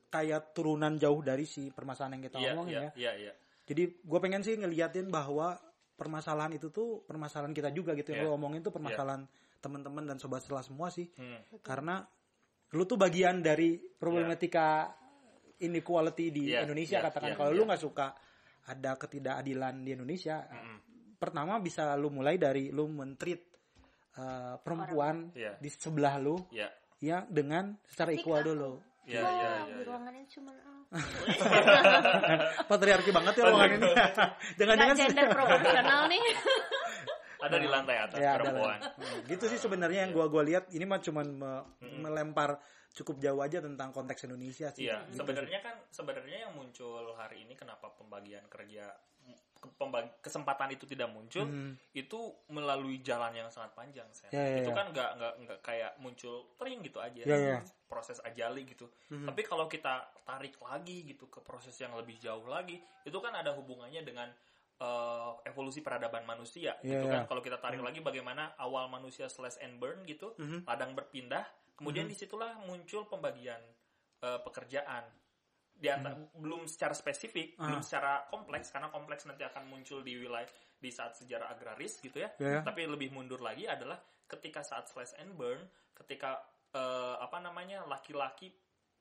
B: kayak turunan jauh dari si permasalahan yang kita
C: Iya,
B: omongin
C: iya,
B: ya.
C: iya, iya.
B: Jadi gue pengen sih ngeliatin bahwa permasalahan itu tuh permasalahan kita juga gitu yang
C: Iya.
B: lo omongin tuh permasalahan teman-teman dan sobat setelah semua sih.
C: Hmm,
B: Karena lu tuh bagian dari problematika inequality di
C: Iya,
B: Indonesia
C: iya,
B: katakan
C: iya,
B: kalau
C: iya.
B: lu nggak suka ada ketidakadilan di Indonesia,
C: Mm-mm.
B: pertama bisa lu mulai dari lu mentreat uh, perempuan
C: Iya.
B: di sebelah lu
C: Iya.
B: ya dengan secara
A: Tapi
B: equal
A: aku-
B: dulu.
C: Iya,
A: Wah,
C: iya, iya,
A: di
C: iya.
A: ruangan ini cuma aku.
B: patriarki banget ya ruangan ini. Jangan-jangan
A: gender proporsional nih.
C: ada di lantai atas
B: Ya, ada
C: perempuan.
B: lah. Hmm, gitu sih sebenarnya yang gua gua lihat ini mah cuman me- melempar cukup jauh aja tentang konteks Indonesia sih.
C: Iya,
B: Gitu
C: sebenarnya kan sebenarnya yang muncul hari ini kenapa pembagian kerja kesempatan itu tidak muncul
B: Hmm.
C: itu melalui jalan yang sangat panjang Sen.
B: Ya, ya,
C: itu
B: ya.
C: kan nggak nggak nggak kayak muncul tering gitu aja
B: Ya, ya.
C: proses ajali gitu
B: Hmm.
C: tapi kalau kita tarik lagi gitu ke proses yang lebih jauh lagi itu kan ada hubungannya dengan eh, evolusi peradaban manusia
B: Ya,
C: gitu
B: ya.
C: kan kalau kita tarik lagi bagaimana awal manusia slash and burn gitu
B: Mhm.
C: ladang berpindah kemudian di situlah muncul pembagian eh, pekerjaan di anta- belum secara spesifik
B: Hmm. Ah.
C: belum secara kompleks karena kompleks nanti akan muncul di wilayah di saat sejarah agraris gitu ya
B: Ya, ya.
C: tapi lebih mundur lagi adalah ketika saat slash and burn ketika eh, apa namanya laki-laki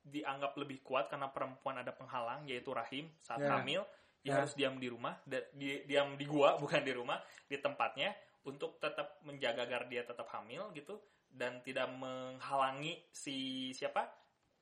C: dianggap lebih kuat karena perempuan ada penghalang yaitu rahim saat
B: Ya.
C: hamil dia
B: Ya.
C: harus diam di rumah di- diam di gua bukan di rumah di tempatnya untuk tetap menjaga agar dia tetap hamil gitu dan tidak menghalangi si siapa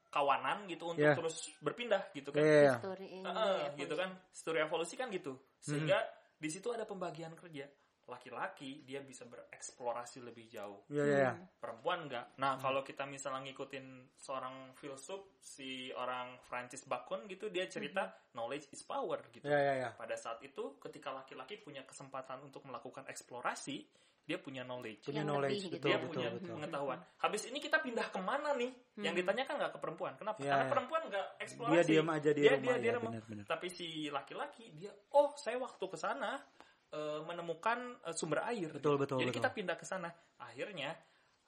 C: kawanan gitu untuk
B: Ya.
C: terus berpindah gitu kan.
A: Story ini
C: Heeh,
A: evolusi.
C: gitu kan. Studi evolusi kan gitu. Sehingga di situ ada pembagian kerja. Laki-laki dia bisa bereksplorasi lebih jauh.
B: Iya, iya, iya.
C: perempuan enggak nah kalau kita misalnya ngikutin seorang filsuf si orang Francis Bacon gitu dia cerita knowledge is power gitu.
B: Iya, iya, iya.
C: pada saat itu ketika laki-laki punya kesempatan untuk melakukan eksplorasi dia punya knowledge
B: Punya
A: Yang
B: knowledge
A: lebih gitu.
B: betul,
C: dia
B: betul,
C: punya
B: betul.
C: pengetahuan. Habis ini kita pindah ke mana nih? Yang ditanyakan nggak ke perempuan. Kenapa?
B: Ya,
C: Karena perempuan nggak eksplorasi.
B: Dia diam aja di
C: dia,
B: rumah,
C: Dia, dia
B: ya,
C: remeh.
B: benar-benar.
C: Tapi si laki-laki dia, oh saya waktu ke sana eh, menemukan eh, sumber air.
B: Betul, betul,
C: Jadi
B: betul.
C: kita pindah ke sana. Akhirnya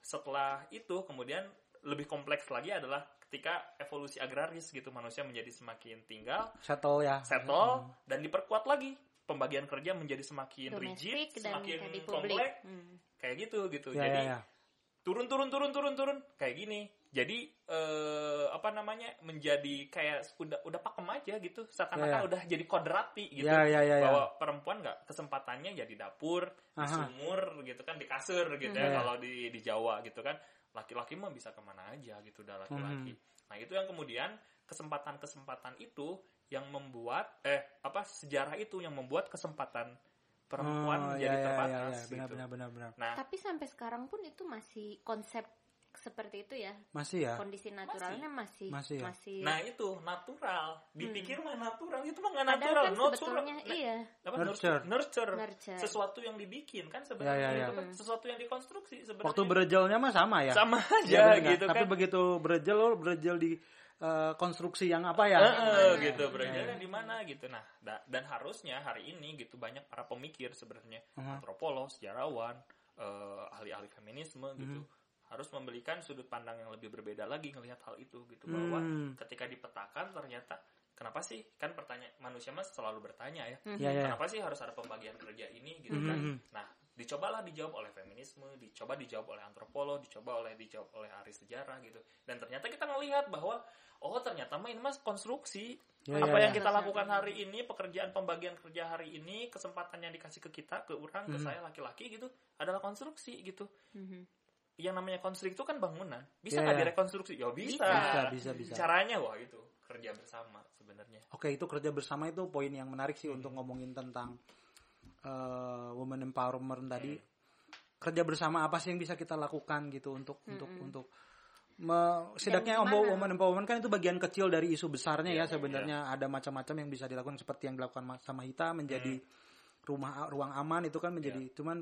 C: setelah itu kemudian lebih kompleks lagi adalah ketika evolusi agraris gitu manusia menjadi semakin tinggal
B: Shuttle ya.
C: settle dan diperkuat lagi pembagian kerja menjadi semakin rigid
A: domestik dan
C: semakin kompleks
A: Hmm.
C: kayak gitu gitu
B: Ya,
C: jadi
B: ya, ya.
C: turun turun turun turun turun kayak gini jadi eh, apa namanya menjadi kayak udah udah pakem aja gitu seakan-akan
B: Ya, ya.
C: udah jadi kodrati gitu
B: Ya, ya, ya, ya.
C: bahwa perempuan nggak kesempatannya ya di dapur di sumur gitu kan di kasur gitu
B: Ya,
C: ya
B: ya.
C: kalau di di Jawa gitu kan laki-laki mah bisa ke mana aja gitu dah laki-laki
B: Hmm.
C: nah itu yang kemudian kesempatan-kesempatan itu yang membuat eh apa sejarah itu yang membuat kesempatan perempuan
B: Oh,
C: menjadi
B: ya, ya,
C: terbatas
B: ya, ya. Benar,
C: gitu.
B: benar, benar, benar.
C: Nah,
A: Tapi sampai sekarang pun itu masih konsep seperti itu ya.
B: Masih ya.
A: Kondisi naturalnya masih
B: Masih ya?
A: masih
C: Nah itu natural, dipikir mah natural itu mah nggak
A: Hmm.
C: Natural,
A: kan
C: natural.
A: iya.
C: Apa,
B: Nurture.
C: nurture,
A: Nurture.
C: sesuatu yang dibikin kan
B: Ya,
C: sebenarnya
B: ya, ya.
C: itu kan sesuatu yang dikonstruksi sebenarnya.
B: Waktu berejelnya mah sama ya.
C: sama
B: Iya,
C: aja
B: benar.
C: gitu
B: Tapi
C: kan.
B: begitu berejel lo berejel di eh, konstruksi yang apa ya?
C: Heeh, gitu
B: Iya,
C: berjalan di mana gitu. Nah, da- dan harusnya hari ini gitu banyak para pemikir sebenarnya
B: Uh-huh.
C: antropolog, sejarawan, eh, ahli-ahli feminisme gitu
B: Mm-hmm.
C: harus memberikan sudut pandang yang lebih berbeda lagi ngelihat hal itu gitu bahwa
B: Hmm.
C: ketika dipetakan ternyata kenapa sih kan pertanyaan manusia mas selalu bertanya ya
B: Ya, ya.
C: kenapa sih harus ada pembagian kerja ini gitu
B: Mhm.
C: kan nah dicobalah dijawab oleh feminisme dicoba dijawab oleh antropolog dicoba oleh dijawab oleh ahli sejarah gitu dan ternyata kita melihat bahwa oh ternyata mah ini mas konstruksi
B: Ya,
C: apa
B: ya,
C: yang
B: ya.
C: kita lakukan hari ini pekerjaan pembagian kerja hari ini kesempatan yang dikasih ke kita ke orang ke
B: Mhm.
C: saya laki-laki gitu adalah konstruksi gitu
A: Mhm.
C: yang namanya konstruksi itu kan bangunan bisa nggak
B: ya.
C: direkonstruksi ya bisa.
B: Bisa, bisa, bisa.
C: caranya wah itu kerja bersama sebenarnya
B: Oke, itu kerja bersama itu poin yang menarik sih untuk ngomongin tentang eh, women empowerment tadi. Kerja bersama apa sih yang bisa kita lakukan gitu untuk untuk untuk me, setidaknya empowerment kan itu bagian kecil dari isu besarnya
C: Iya,
B: ya sebenarnya. ada macam-macam yang bisa dilakukan seperti yang dilakukan Ma- sama Hita menjadi rumah ruang aman itu kan menjadi cuman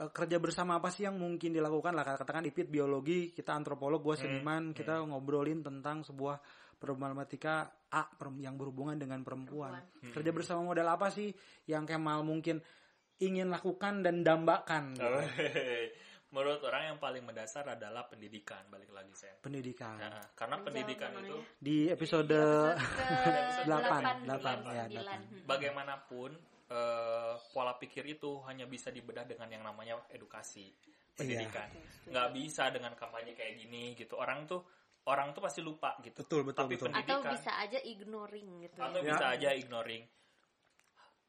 B: eh, kerja bersama apa sih yang mungkin dilakukan lah? Katakan Ipit biologi kita antropolog gue seniman kita ngobrolin tentang sebuah problematika A yang berhubungan dengan perempuan. Kerja bersama model apa sih yang Kemal mungkin ingin lakukan dan dambakan? Gitu.
C: Menurut orang yang paling mendasar adalah pendidikan balik lagi saya
B: pendidikan.
C: Nah, karena pendidikan itu
B: Di episode Delapan,
A: delapan,
B: delapan,
A: sembilan,
B: ya,
A: sembilan.
B: delapan.
A: Hmm.
C: bagaimanapun eh, pola pikir itu hanya bisa dibedah dengan yang namanya edukasi pendidikan nggak bisa dengan kampanye kayak gini gitu orang tuh orang tuh pasti lupa gitu
B: Betul, betul,
C: tapi
B: betul.
A: Atau
C: pendidikan
A: bisa aja ignoring gitu
C: atau
A: ya.
C: bisa aja ignoring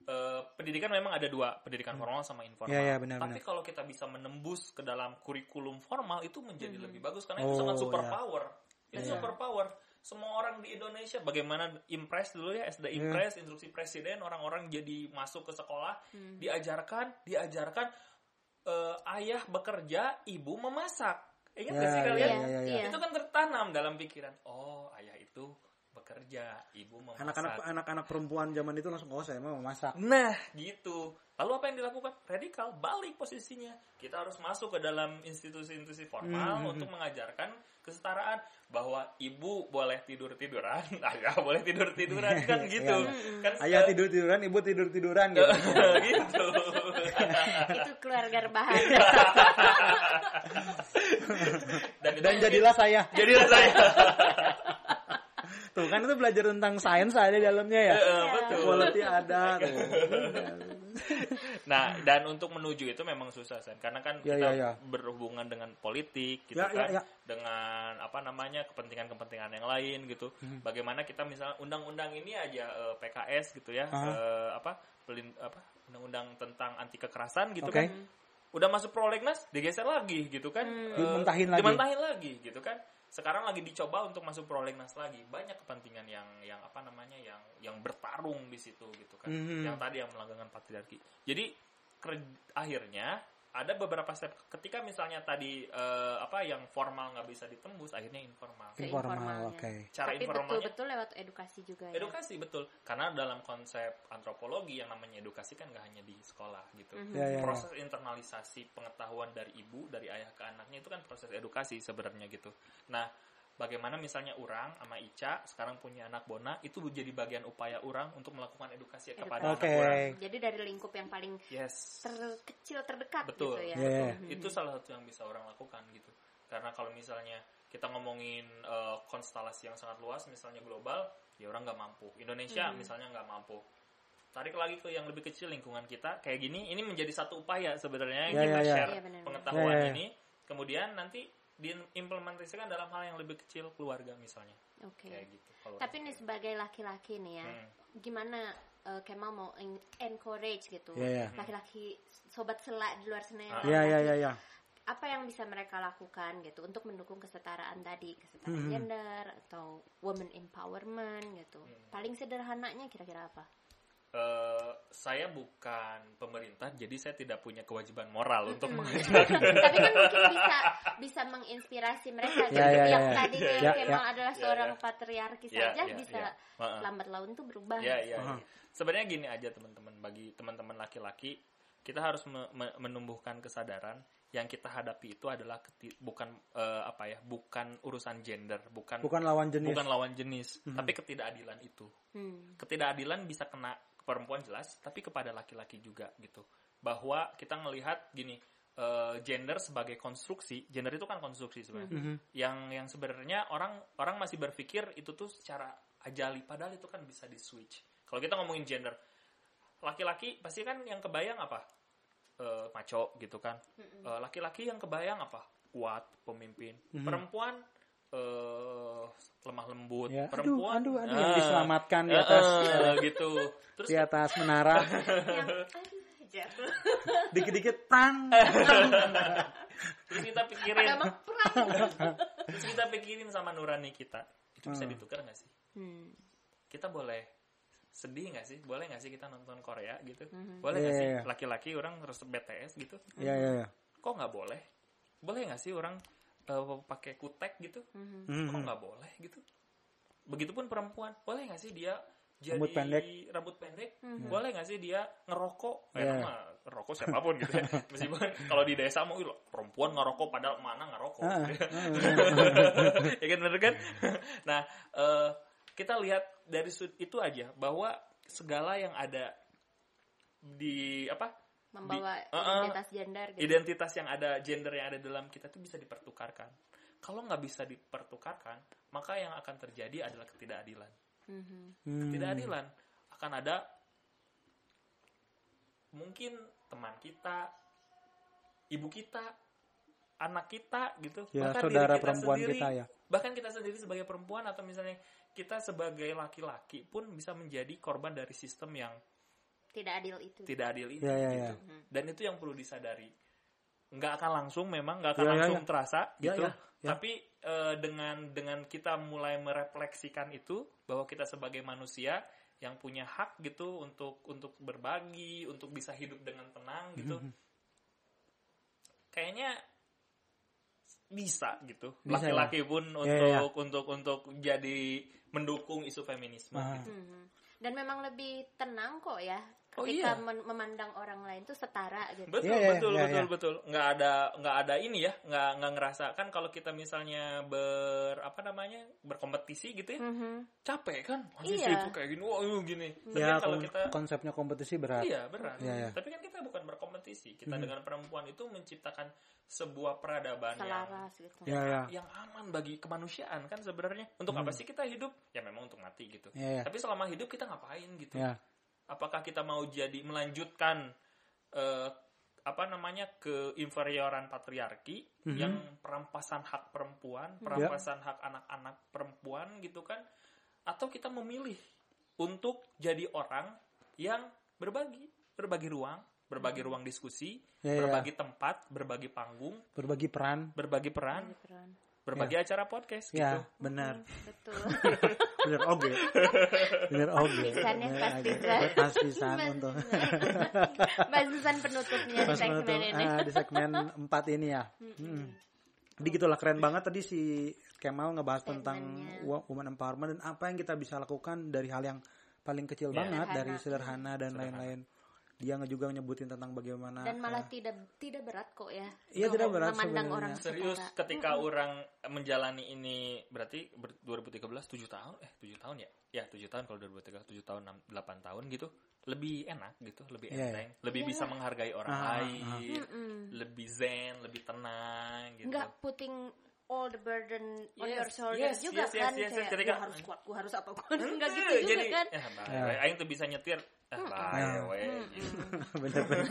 C: Eh, pendidikan memang ada dua pendidikan formal sama informal
B: Ya, ya, benar,
C: tapi
B: benar.
C: kalau kita bisa menembus ke dalam kurikulum formal itu menjadi lebih bagus karena
B: Oh,
C: itu sangat
B: ya.
C: super power itu
B: Ya.
C: super power semua orang di Indonesia bagaimana impres dulu ya SD impres instruksi presiden orang-orang jadi masuk ke sekolah diajarkan diajarkan eh, ayah bekerja, ibu memasak. Ingat
B: Ya,
C: nggak sih
B: ya,
C: kalian?
B: ya, ya, ya.
C: Itu kan tertanam dalam pikiran. Oh, ayah itu bekerja, ibu memasak.
B: Anak-anak anak-anak perempuan zaman itu langsung oh saya mau memasak.
C: Nah, gitu. Lalu apa yang dilakukan? Radikal, balik posisinya. Kita harus masuk ke dalam institusi-institusi formal
B: Hmm.
C: untuk mengajarkan kesetaraan bahwa ibu boleh tidur tiduran, ayah boleh tidur tiduran kan gitu.
B: Iya.
C: Kan
B: Ayah tidur tiduran, ibu tidur tiduran gitu.
C: gitu.
A: itu keluarga rebahan.
C: Dan,
B: Dan jadilah saya.
C: jadilah saya.
B: Tuh kan itu belajar tentang sains ada dalamnya ya.
C: Betul.
B: Quality ada.
C: Nah, dan untuk menuju itu memang susah, Sen. Karena kan
B: Ya,
C: kita
B: ya, ya.
C: berhubungan dengan politik, gitu
B: Ya, ya,
C: kan.
B: ya.
C: Dengan, apa namanya, kepentingan-kepentingan yang lain, gitu.
B: Hmm.
C: Bagaimana kita misalnya, undang-undang ini aja, eh, PKS, gitu ya.
B: Aha.
C: eh, apa, pelin- apa, undang-undang tentang anti kekerasan, gitu
B: Oke.
C: kan. Udah masuk prolegnas, digeser lagi, gitu kan. Eh,
B: Dimentahin lagi.
C: Dimentahin lagi, gitu kan. Sekarang lagi dicoba untuk masuk prolegnas lagi. Banyak kepentingan yang, yang apa namanya, yang, yang bertarung di situ, gitu kan.
B: Mhm.
C: Yang tadi yang melanggar patriarki. Jadi akhirnya ada beberapa step ketika misalnya tadi eh, apa yang formal nggak bisa ditembus akhirnya informal
B: Informal, oke.
C: cara
A: Tapi
C: informalnya
A: betul-betul lewat edukasi juga ya.
C: edukasi betul karena dalam konsep antropologi yang namanya edukasi kan nggak hanya di sekolah gitu
A: Mhm.
B: Ya, ya, ya.
C: proses internalisasi pengetahuan dari ibu dari ayah ke anaknya itu kan proses edukasi sebenarnya gitu nah bagaimana misalnya orang sama Ica sekarang punya anak Bona itu jadi bagian upaya orang untuk melakukan edukasi kepada
B: Oke.
C: anak orang
A: Jadi dari lingkup yang paling
C: yes
A: terkecil terdekat
C: Betul.
A: gitu ya.
B: Ya, ya.
A: Mhm.
C: itu salah satu yang bisa orang lakukan gitu karena kalau misalnya kita ngomongin eh, konstelasi yang sangat luas misalnya global ya orang nggak mampu Indonesia misalnya nggak mampu tarik lagi ke yang lebih kecil lingkungan kita kayak gini ini menjadi satu upaya sebenarnya
B: Ya,
C: kita
B: ya.
C: share
A: Iya, benar-benar.
C: pengetahuan
B: ya, ya.
C: ini kemudian nanti diimplementasikan dalam hal yang lebih kecil keluarga misalnya
A: Oke.
C: kayak gitu kalau
A: Tapi nih sebagai laki-laki nih ya,
C: Hmm.
A: gimana eh, Kemal mau en- encourage gitu
B: Iya, iya.
A: laki-laki sobat selak di luar sana yang
C: Ah.
B: Ya ya
A: laki,
B: ya ya.
A: apa yang bisa mereka lakukan gitu untuk mendukung kesetaraan tadi kesetaraan
B: Mhm.
A: gender atau woman empowerment gitu
C: Hmm.
A: paling sederhananya kira-kira apa
C: Eh, saya bukan pemerintah jadi saya tidak punya kewajiban moral untuk
A: Mm-mm.
C: mengajar
A: tapi kan mungkin bisa bisa menginspirasi mereka gitu
B: ya,
A: yang
B: ya.
A: tadinya
C: Ya,
A: Kemal
C: ya.
A: adalah
C: Ya,
A: seorang
C: ya.
A: patriarki saja
C: ya,
A: bisa.
C: Heeh.
A: lambat laun tuh berubah
C: Ya, ya,
B: Aha.
C: ya. Sebenarnya gini aja teman-teman, bagi teman-teman laki-laki, kita harus me- me- menumbuhkan kesadaran yang kita hadapi itu adalah keti- bukan eh, apa ya, bukan urusan gender, bukan
B: Bukan lawan jenis.
C: bukan lawan jenis, tapi ketidakadilan itu.
A: Hmm.
C: Ketidakadilan bisa kena ke perempuan jelas, tapi kepada laki-laki juga gitu. Bahwa kita ngelihat gini, eh, gender sebagai konstruksi, gender itu kan konstruksi sebenarnya.
B: Mhm.
C: yang yang sebenarnya orang orang masih berpikir itu tuh secara ajali padahal itu kan bisa di switch kalau kita ngomongin gender laki-laki pasti kan yang kebayang apa? Eh, maco gitu kan. Eh, laki-laki yang kebayang apa? Kuat pemimpin.
B: Mhm.
C: perempuan eh lemah lembut
B: Ya, aduh,
C: perempuan
B: aduh, aduh,
C: ah,
B: yang diselamatkan di
C: eh,
B: atas
C: eh, gitu terus
B: di atas menara,
A: yang aduh jatuh
B: dikit-dikit prang.
C: terus kita pikirin terus kita pikirin sama nurani kita itu bisa
B: Hmm.
C: ditukar nggak sih
A: hmm.
C: kita boleh sedih nggak sih? Boleh nggak sih kita nonton Korea gitu?
A: Mhm.
C: Boleh nggak sih
B: iya.
C: laki-laki orang harus BTS gitu?
B: Ya ya ya.
C: Kok nggak boleh? Boleh nggak sih orang eh, pakai kutek gitu?
A: Mhm.
C: Kok nggak boleh gitu? Begitupun perempuan, boleh nggak sih dia jadi
B: Rambut pendek.
C: rambut pendek?
A: Mhm.
C: Boleh nggak sih dia ngerokok? Eh,
B: Iya.
C: mah ngerokok siapa pun gitu ya. Meskipun kalau di desa mau "Ih, perempuan ngerokok padahal mana ngerokok.
B: Ah,
C: gitu ya. ya kan bener kan? Nah, eh, kita lihat dari sud itu aja bahwa segala yang ada di apa
A: membawa
C: Di- uh-uh.
A: identitas gender gitu
C: identitas yang ada gender yang ada dalam kita itu bisa dipertukarkan. Kalau nggak bisa dipertukarkan, maka yang akan terjadi adalah ketidakadilan.
A: Mhm.
B: Hmm.
C: Ketidakadilan akan ada mungkin teman kita, ibu kita, anak kita gitu,
B: Ya,
C: bahkan diri
B: saudara
C: kita
B: perempuan
C: sendiri,
B: kita ya.
C: bahkan kita sendiri sebagai perempuan atau misalnya kita sebagai laki-laki pun bisa menjadi korban dari sistem yang
A: tidak adil itu
C: tidak adil itu
B: Ya, ya,
C: gitu.
B: ya.
A: Mhm.
C: dan itu yang perlu disadari nggak akan langsung memang nggak akan
B: Ya, ya,
C: langsung
B: ya.
C: terasa
B: Ya,
C: gitu
B: ya, ya.
C: tapi eh, dengan dengan kita mulai merefleksikan itu bahwa kita sebagai manusia yang punya hak gitu untuk untuk berbagi untuk bisa hidup dengan tenang gitu
B: Mhm.
C: kayaknya bisa gitu
B: ya?
C: laki-laki pun untuk
B: Iya, iya.
C: untuk untuk jadi mendukung isu feminisme
B: Ah.
C: gitu.
A: Dan memang lebih tenang kok ya
C: Oh,
A: ketika
C: iya.
A: men- memandang orang lain tuh setara gitu.
C: Betul,
B: Iya, iya,
C: betul,
B: iya,
C: betul,
B: iya.
C: betul. Nggak ada, nggak ada ini ya, nggak nggak ngerasa kan kalau kita misalnya ber apa namanya berkompetisi gitu ya,
A: Mhm.
C: capek kan? Masih
A: Iya.
C: sibuk kayak gini, wah uh, gini. Tapi
B: Ya,
C: kan kalau
B: kon-
C: kita,
B: konsepnya kompetisi berat.
C: iya berat.
B: Iya, iya.
C: Tapi kan kita bukan berkompetisi. Kita
B: Mhm.
C: dengan perempuan itu menciptakan sebuah peradaban yang
A: Selaras gitu.
B: Ya, ya.
C: yang aman bagi kemanusiaan kan sebenarnya. Untuk
B: Hmm.
C: apa sih kita hidup? Ya memang untuk mati gitu.
B: Ya, ya.
C: Tapi selama hidup kita ngapain gitu?
B: Ya.
C: Apakah kita mau jadi melanjutkan eh, apa namanya keinferioran patriarki
B: Mhm.
C: yang perampasan hak perempuan, perampasan hak anak-anak perempuan gitu kan? Atau kita memilih untuk jadi orang yang berbagi, berbagi ruang, berbagi ruang diskusi,
B: Ya, ya.
C: berbagi tempat, berbagi panggung,
B: Berbagi peran.
C: berbagi peran,
A: Keren.
C: berbagi acara podcast gitu.
B: Ya, benar.
A: Betul.
B: Benar oke. Benar
A: ya,
B: Benar,
A: pas pisan.
B: Pas pisan untuk
A: Basusan penutupnya di
B: pas
A: segmen
B: menutup,
A: ini.
B: ah, di segmen 4 ini ya. Hmm. Jadi gitulah keren banget tadi si Kemal ngebahas tentang woman empowerment dan apa yang kita bisa lakukan dari hal yang paling kecil
C: Ya.
B: banget
A: Sederhana.
B: dari sederhana dan
C: Sederhana.
B: lain-lain. Dia juga nyebutin tentang bagaimana
A: Dan malah
B: eh,
A: tidak tidak berat kok ya.
B: Iya, tidak berat
A: Memandang
B: sebenarnya.
A: orang
C: Serius
A: setara.
C: ketika orang menjalani ini berarti ber- 2013 7 tahun eh 7 tahun ya? Ya 7 tahun kalau 2013 7 tahun 6, 8 tahun gitu. Lebih enak gitu, lebih
B: Iya,
C: enteng, lebih
A: Iya
C: bisa
A: lah.
C: menghargai orang
B: ah,
C: lain,
A: Mm-mm.
C: lebih zen, lebih tenang gitu.
A: Nggak putting all the burden on
C: Yes,
A: your shoulders
C: yes,
A: juga
C: yes, yes,
A: kan
C: yes, yes.
A: kayak
C: Ketika-
A: gua harus kuat gua harus apa gua
C: Hmm,
A: nggak gitu juga
C: jadi,
A: kan
C: Eh,
B: Ya.
C: bye. Aing tuh bisa nyetir. Eh, bye,
B: Ya.
C: we, gitu.
B: bener-bener.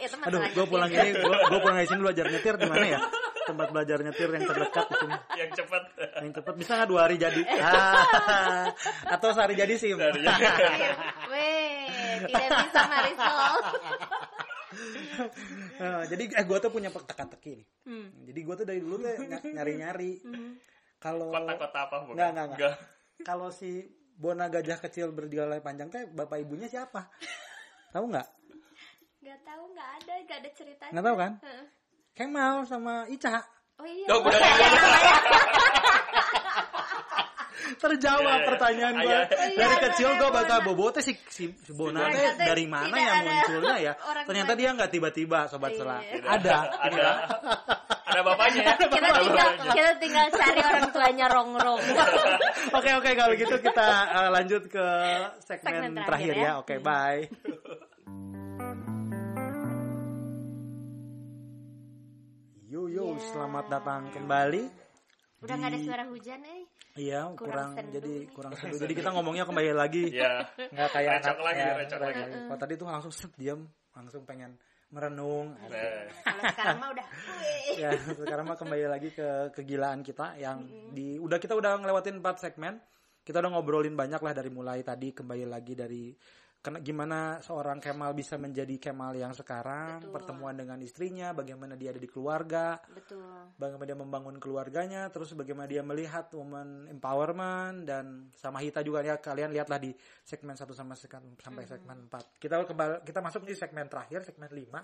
A: itu
B: Aduh, gue pulang ini, gue gue pulang dari sini belajar nyetir di mana ya? Tempat belajar nyetir yang terdekat di sini.
C: Yang cepet.
B: Yang cepat bisa nggak dua hari jadi? Ah, atau sehari jadi sih.
C: Dari-
A: Weh, tidak bisa Marisol.
B: Eh, jadi eh gue tuh punya teka-teki nih.
A: Hmm.
B: Jadi gue tuh dari dulu tuh ny- nyari-nyari. Kalau
C: Kota-kota apa bukan?
B: Nggak, nggak, nggak. kalau si Bona gajah kecil berdialai panjang teh bapak ibunya siapa? Tahu nggak?
A: Gak tahu, nggak ada, nggak ada ceritanya.
B: Nggak tahu kan?
A: Heeh.
B: Kemal sama Ica.
A: Oh iya.
C: Oh.
B: Terjawab
C: Iya, iya.
B: pertanyaan gue.
C: Iya.
B: Dari
A: Iya,
B: kecil
A: ada
B: gue baca
A: Bona.
B: bobo teh si, si, si Bona
A: Bona
B: teh
A: teh
B: dari mana yang
A: ada
B: munculnya ya?
A: orang
B: Ternyata dia nggak tiba-tiba sobat
A: Iya.
B: sela.
C: Tidak.
B: Ada.
C: Ada. Ada bapaknya ya.
A: kita
C: Ada
A: tinggal
C: bapaknya.
A: kita tinggal cari orang tuanya rongrong.
B: Oke oke kalau gitu kita eh, lanjut ke segmen,
A: Segmen
B: terakhir,
A: terakhir
B: ya.
A: ya.
B: Oke
A: Hmm.
B: bye. Yo yo, selamat datang kembali.
A: Udah nggak ada suara hujan eh.
B: Iya, kurang,
A: Kurang sendu
B: jadi
A: nih.
B: kurang seru. Jadi kita ngomongnya kembali lagi.
C: Ya.
B: Nggak kayak
C: Recok lagi,
B: ya,
C: recok lagi.
B: Kalau tadi tuh langsung set diam, langsung pengen merenung.
C: Nah,
A: Kalau sekarang mah udah.
B: ya, sekarang mah kembali lagi ke kegilaan kita yang di udah kita udah ngelewatin 4 segmen. Kita udah ngobrolin banyak lah dari mulai tadi kembali lagi dari kena- gimana seorang Kemal bisa menjadi Kemal yang sekarang,
A: Betul.
B: pertemuan dengan istrinya, bagaimana dia ada di keluarga,
A: Betul.
B: bagaimana dia membangun keluarganya, terus bagaimana dia melihat woman empowerment dan sama Hita juga ya kalian lihatlah di segmen 1 sama segmen, sampai segmen 4. Kita kembali kita masuk di segmen terakhir, segmen 5.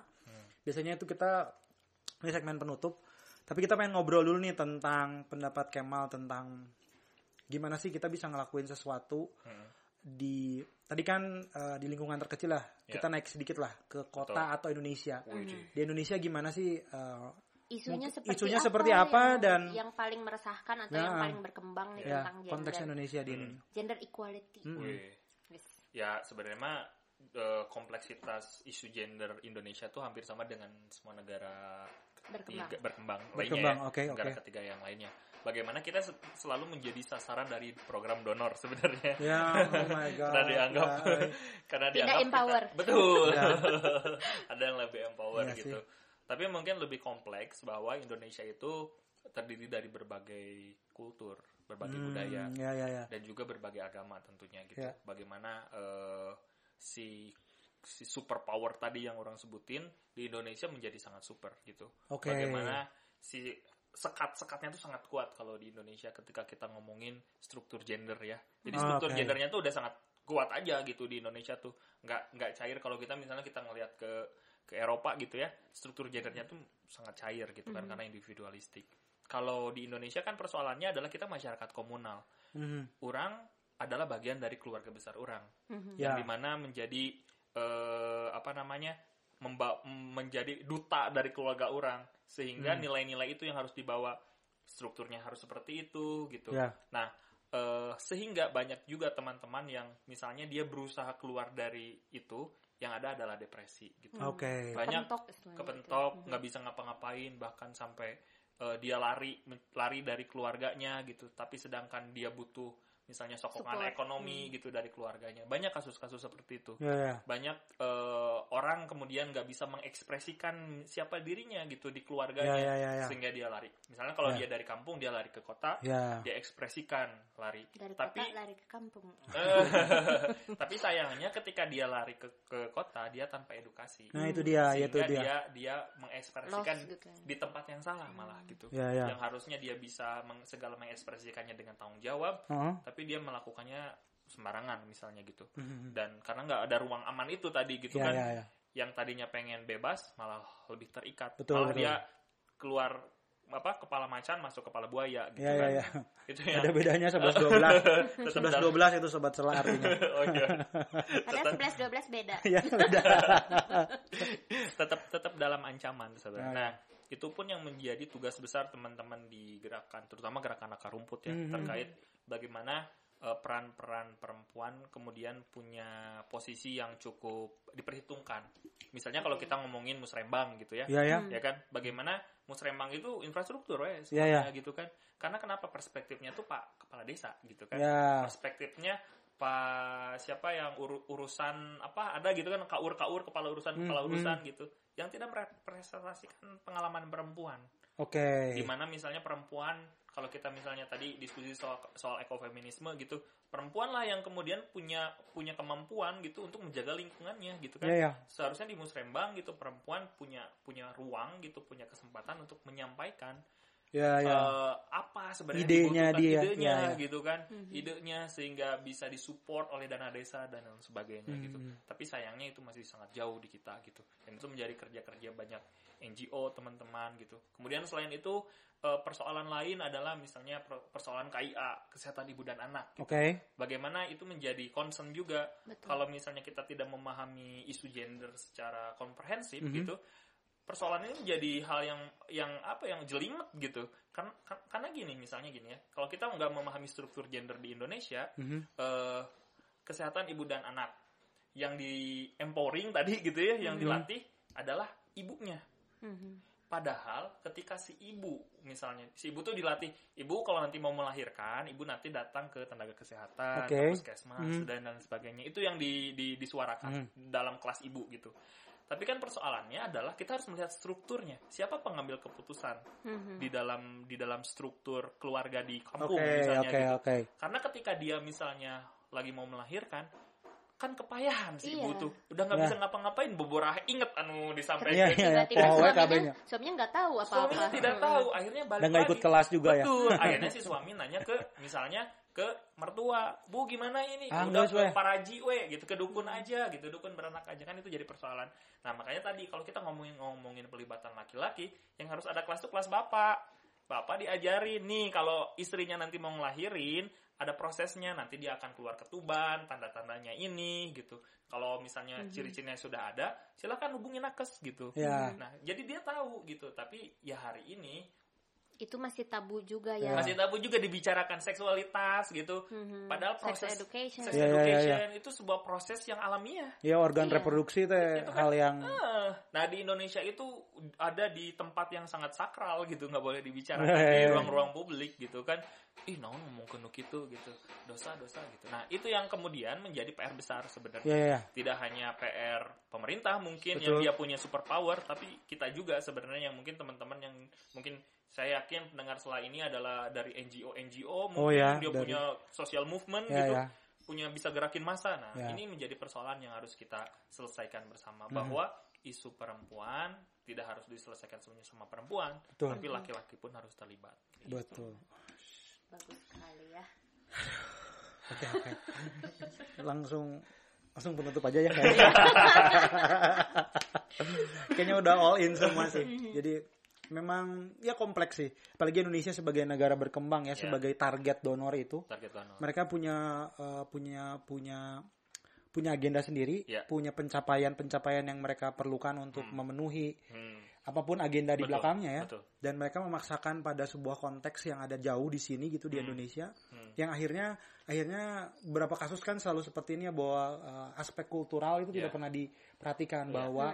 B: Biasanya itu kita ini segmen penutup, tapi kita pengen ngobrol dulu nih tentang pendapat Kemal tentang gimana sih kita bisa ngelakuin sesuatu
C: Hmm.
B: Di tadi kan eh, di lingkungan terkecil lah,
C: Ya.
B: kita naik sedikit lah ke kota atau Indonesia.
C: Wih,
B: Di Indonesia gimana sih eh,
A: Isunya seperti
B: isunya
A: apa?
B: seperti apa
A: yang,
B: dan-
A: yang paling meresahkan atau
B: Nah,
A: yang paling berkembang nih
B: ya
A: tentang gender.
B: konteks Indonesia di Indonesia.
A: Gender equality.
B: Hmm.
A: Yes.
C: Ya sebenarnya mah eh, kompleksitas isu gender Indonesia tuh hampir sama dengan semua negara
A: Berkembang.
C: berkembang,
B: Berkembang,
C: lainnya ya,
B: oke,
C: negara
B: oke.
C: ketiga yang lainnya. Bagaimana kita se- selalu menjadi sasaran dari program donor sebenarnya.
B: Ya, oh my god.
C: karena dianggap
B: Ya,
C: karena
A: Tidak
C: dianggap kita-
A: empower.
C: betul
B: Ya.
C: ada yang lebih empower
B: Iya
C: gitu tapi mungkin lebih kompleks bahwa Indonesia itu terdiri dari berbagai kultur berbagai
B: hmm,
C: budaya
B: Ya, ya, ya.
C: dan juga berbagai agama tentunya gitu
B: Ya.
C: bagaimana eh, si si super power tadi yang orang sebutin di Indonesia menjadi sangat super gitu
B: Oke.
C: bagaimana si sekat-sekatnya tuh sangat kuat kalau di Indonesia ketika kita ngomongin struktur gender ya. Jadi
B: Oh,
C: struktur
B: oke.
C: gendernya tuh udah sangat kuat aja gitu di Indonesia tuh. Nggak nggak cair kalau kita misalnya kita ngelihat ke ke Eropa gitu ya struktur gendernya tuh sangat cair gitu kan karena individualistik kalau di Indonesia kan persoalannya adalah kita masyarakat komunal
B: Mhm.
C: orang adalah bagian dari keluarga besar orang
A: Mhm.
B: Ya.
C: yang di mana menjadi eh, apa namanya memba- menjadi duta dari keluarga orang sehingga
B: Hmm.
C: nilai-nilai itu yang harus dibawa strukturnya harus seperti itu gitu
B: Ya.
C: nah eh, sehingga banyak juga teman-teman yang misalnya dia berusaha keluar dari itu yang ada adalah depresi gitu
B: Oke.
C: banyak
A: Kepentok istilahnya
C: kepentok
A: gitu.
C: nggak bisa ngapa-ngapain bahkan sampai eh, dia lari lari dari keluarganya gitu tapi sedangkan dia butuh misalnya sokongan
A: Support.
C: ekonomi gitu dari keluarganya banyak kasus-kasus seperti itu
B: Ya, ya.
C: banyak eh, orang kemudian nggak bisa mengekspresikan siapa dirinya gitu di keluarganya
B: Ya, ya, ya, ya.
C: sehingga dia lari misalnya kalau
B: Ya.
C: dia dari kampung dia lari ke kota
B: Ya.
C: dia ekspresikan lari
A: dari
C: tapi
A: kota lari ke kampung
C: eh, tapi sayangnya ketika dia lari ke ke kota dia tanpa edukasi
B: Nah, itu dia,
C: sehingga
B: itu dia.
C: dia dia mengekspresikan
A: Lost gitu.
C: di tempat yang salah malah gitu
B: Ya, ya.
C: yang harusnya dia bisa meng- segala mengekspresikannya dengan tanggung jawab
B: Heeh.
C: tapi dia melakukannya sembarangan misalnya gitu
B: Mhm.
C: dan karena nggak ada ruang aman itu tadi gitu
B: Ya,
C: kan
B: ya, ya.
C: yang tadinya pengen bebas malah lebih terikat
B: Betul,
C: malah
B: betul.
C: dia keluar apa kepala macan masuk kepala buaya gitu
B: Ya, ya,
C: kan
B: ya.
C: itu yang
B: Ada bedanya 11 12.
C: tetap
B: 11
C: dalam-
B: 12 itu sobat selah artinya.
C: oh, iya.
A: padahal 11 12 beda
B: Ya, beda.
C: tetap tetap dalam ancaman saudara.
B: Ya,
C: Nah, itu pun yang menjadi tugas besar teman-teman di gerakan, terutama gerakan akar rumput ya,
B: Mhm.
C: terkait bagaimana eh, peran-peran perempuan kemudian punya posisi yang cukup diperhitungkan. Misalnya kalau kita ngomongin musrembang gitu ya,
B: Ya, ya.
C: ya kan, bagaimana musrembang itu infrastruktur ya,
B: Ya, ya.
C: semuanya gitu kan. Karena kenapa perspektifnya tuh Pak Kepala Desa gitu kan
B: Ya.
C: perspektifnya pak siapa yang uru- urusan apa ada gitu kan kaur kaur kepala urusan
B: Hmm,
C: kepala
B: hmm.
C: urusan gitu yang tidak merepresentasikan pengalaman perempuan
B: Oke.
C: di mana misalnya perempuan kalau kita misalnya tadi diskusi soal soal ekofeminisme gitu perempuan lah yang kemudian punya punya kemampuan gitu untuk menjaga lingkungannya gitu kan
B: Ya, ya.
C: seharusnya di musrembang gitu perempuan punya punya ruang gitu punya kesempatan untuk menyampaikan
B: Ya, ya.
C: eh, apa sebenarnya
B: Idenya dia,
C: idenya
B: ya, ya.
C: gitu kan
A: Mhm.
C: idenya sehingga bisa disupport oleh dana desa dan lain sebagainya gitu
B: Hmm.
C: tapi sayangnya itu masih sangat jauh di kita gitu dan itu menjadi kerja kerja banyak NGO teman-teman gitu kemudian selain itu eh, persoalan lain adalah misalnya per- persoalan KIA kesehatan ibu dan anak
B: Oke.
C: bagaimana itu menjadi concern juga
A: Betul.
C: kalau misalnya kita tidak memahami isu gender secara komprehensif
B: Mhm.
C: gitu persoalan ini menjadi hal yang yang apa yang jelimet gitu kan, kan- karena gini misalnya gini ya kalau kita nggak memahami struktur gender di Indonesia
B: Mhm.
C: eh, kesehatan ibu dan anak yang di empowering tadi gitu ya yang
B: Mhm.
C: dilatih adalah ibunya
A: Mhm.
C: Padahal ketika si ibu misalnya si ibu tuh dilatih ibu kalau nanti mau melahirkan ibu nanti datang ke tenaga kesehatan,
B: Oke.
C: ke puskesmas
B: Hmm.
C: dan dan sebagainya itu yang di, di- disuarakan
B: Hmm.
C: dalam kelas ibu gitu. Tapi kan persoalannya adalah kita harus melihat strukturnya siapa pengambil keputusan
A: Mhm.
C: di dalam di dalam struktur keluarga di kampung misalnya
B: oke,
C: gitu.
B: oke.
C: Karena ketika dia misalnya lagi mau melahirkan kan kepayahan si
A: Iya.
C: ibu tuh udah nggak
B: Ya.
C: bisa ngapa-ngapain beborah inget anu
B: Iya,
C: disampaikan
B: iya.
A: tiba-tiba
B: Powe
A: suaminya suaminya nggak tahu apa-apa
C: suaminya tidak tahu akhirnya balik
B: Dan nggak
C: lagi
B: ikut kelas juga ya.
C: betul akhirnya si suami nanya ke misalnya ke mertua bu gimana ini?
B: Ah,
C: udah ke paraji we gitu ke dukun aja gitu dukun beranak aja kan itu jadi persoalan. Nah makanya tadi kalau kita ngomongin ngomongin pelibatan laki-laki yang harus ada kelas tuh kelas bapak. Bapak diajarin nih kalau istrinya nanti mau ngelahirin ada prosesnya nanti dia akan keluar ketuban tanda-tandanya ini gitu. Kalau misalnya
A: Mhm.
C: ciri-cirinya sudah ada silakan hubungi nakes gitu.
B: Ya.
C: nah jadi dia tahu gitu. Tapi ya hari ini
A: itu masih tabu juga
B: Ya.
C: masih tabu juga dibicarakan seksualitas gitu
A: Mhm.
C: padahal
A: sex
C: proses
A: education
C: sex
B: Ya, ya, ya,
C: education itu sebuah proses yang alamiah
B: Ya organ
A: Iya.
B: reproduksi teh
C: Itu kan-
B: hal yang
C: Ah, nah di Indonesia itu ada di tempat yang sangat sakral gitu nggak boleh dibicarakan di ruang-ruang publik gitu kan ih naon ngomong ke gitu gitu dosa dosa gitu nah itu yang kemudian menjadi PR besar sebenarnya
B: ya ya, ya.
C: tidak hanya PR pemerintah mungkin
B: Betul.
C: yang dia punya super power tapi kita juga sebenarnya yang mungkin teman-teman yang mungkin saya yakin pendengar setelah ini adalah dari NGO NGO mungkin
B: Oh ya,
C: dia
B: dari-
C: punya social movement
B: Ya,
C: gitu
B: ya.
C: punya bisa gerakin massa nah
B: Ya.
C: ini menjadi persoalan yang harus kita selesaikan bersama
B: Mhm.
C: bahwa isu perempuan tidak harus diselesaikan semuanya sama perempuan
B: Betul.
C: tapi laki-laki pun harus terlibat Gitu.
B: Betul.
A: bagus sekali ya
B: Oke, oke. Langsung langsung penutup aja ya kayaknya. kayaknya udah all in semua sih. Jadi memang ya kompleks sih. Apalagi Indonesia sebagai negara berkembang ya,
C: Ya.
B: sebagai target donor itu,
C: target donor.
B: mereka punya eh, punya punya punya agenda sendiri,
C: Ya.
B: punya pencapaian-pencapaian yang mereka perlukan untuk memenuhi
C: Hmm,
B: apa pun agenda di
C: Betul,
B: belakangnya ya.
C: betul.
B: Dan mereka memaksakan pada sebuah konteks yang ada jauh di sini gitu di Indonesia,
C: Hmm.
B: yang akhirnya akhirnya beberapa kasus kan selalu seperti ini ya bahwa uh, aspek kultural itu tidak
C: Ya.
B: pernah diperhatikan
C: Iya.
B: bahwa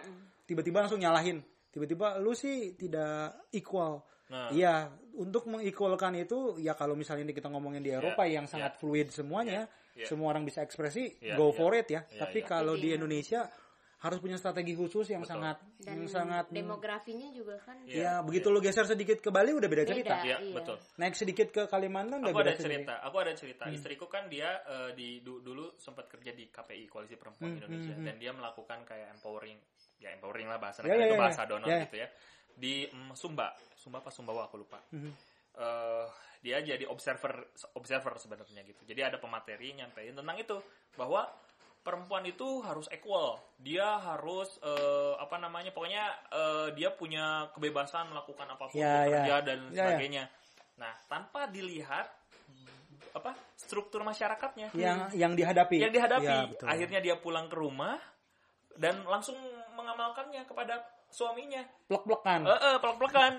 B: tiba-tiba langsung nyalahin, tiba-tiba lu sih tidak equal.
C: Nah.
B: Iya, untuk mengequalkan itu ya kalau misalnya ini kita ngomongin di Eropa yang sangat fluid semuanya,
C: Ya.
B: semua orang bisa ekspresi,
C: Ya,
B: go
C: ya.
B: for it ya.
C: Ya,
B: Tapi
C: ya.
B: kalau di
A: Iya.
B: Indonesia harus punya strategi khusus yang
C: Betul.
B: sangat
A: Dan
B: yang sangat
A: demografinya juga kan
C: Iya.
B: Ya, begitu lu geser sedikit ke Bali udah beda cerita.
A: Beda.
C: Iya,
A: iya.
C: betul.
B: Naik sedikit ke Kalimantan udah
C: Aku
B: beda
C: ada
B: sendiri.
C: cerita. Aku ada cerita. Istriku kan dia eh, di du- dulu sempat kerja di KPI Koalisi Perempuan Indonesia dan dia melakukan kayak empowering, ya empowering lah bahasa negara
B: ya,
C: itu
B: ya,
C: bahasa donor
B: Ya.
C: gitu ya. Di mm, Sumba, Sumba apa Sumbawa aku lupa.
B: Mhm.
C: Eh, dia jadi observer observer sebenarnya gitu. Jadi ada pemateri nyampein tentang itu bahwa perempuan itu harus equal. Dia harus eh, apa namanya? Pokoknya eh, dia punya kebebasan melakukan apa pun
B: Ya,
C: bekerja
B: ya.
C: dan
B: Ya, ya.
C: sebagainya. Nah, tanpa dilihat apa struktur masyarakatnya
B: Yang yang dihadapi.
C: yang dihadapi.
B: Ya, betul.
C: Akhirnya dia pulang ke rumah dan langsung mengamalkannya kepada suaminya.
B: plek-plekan.
C: Eh, eh, pelak-pelakan.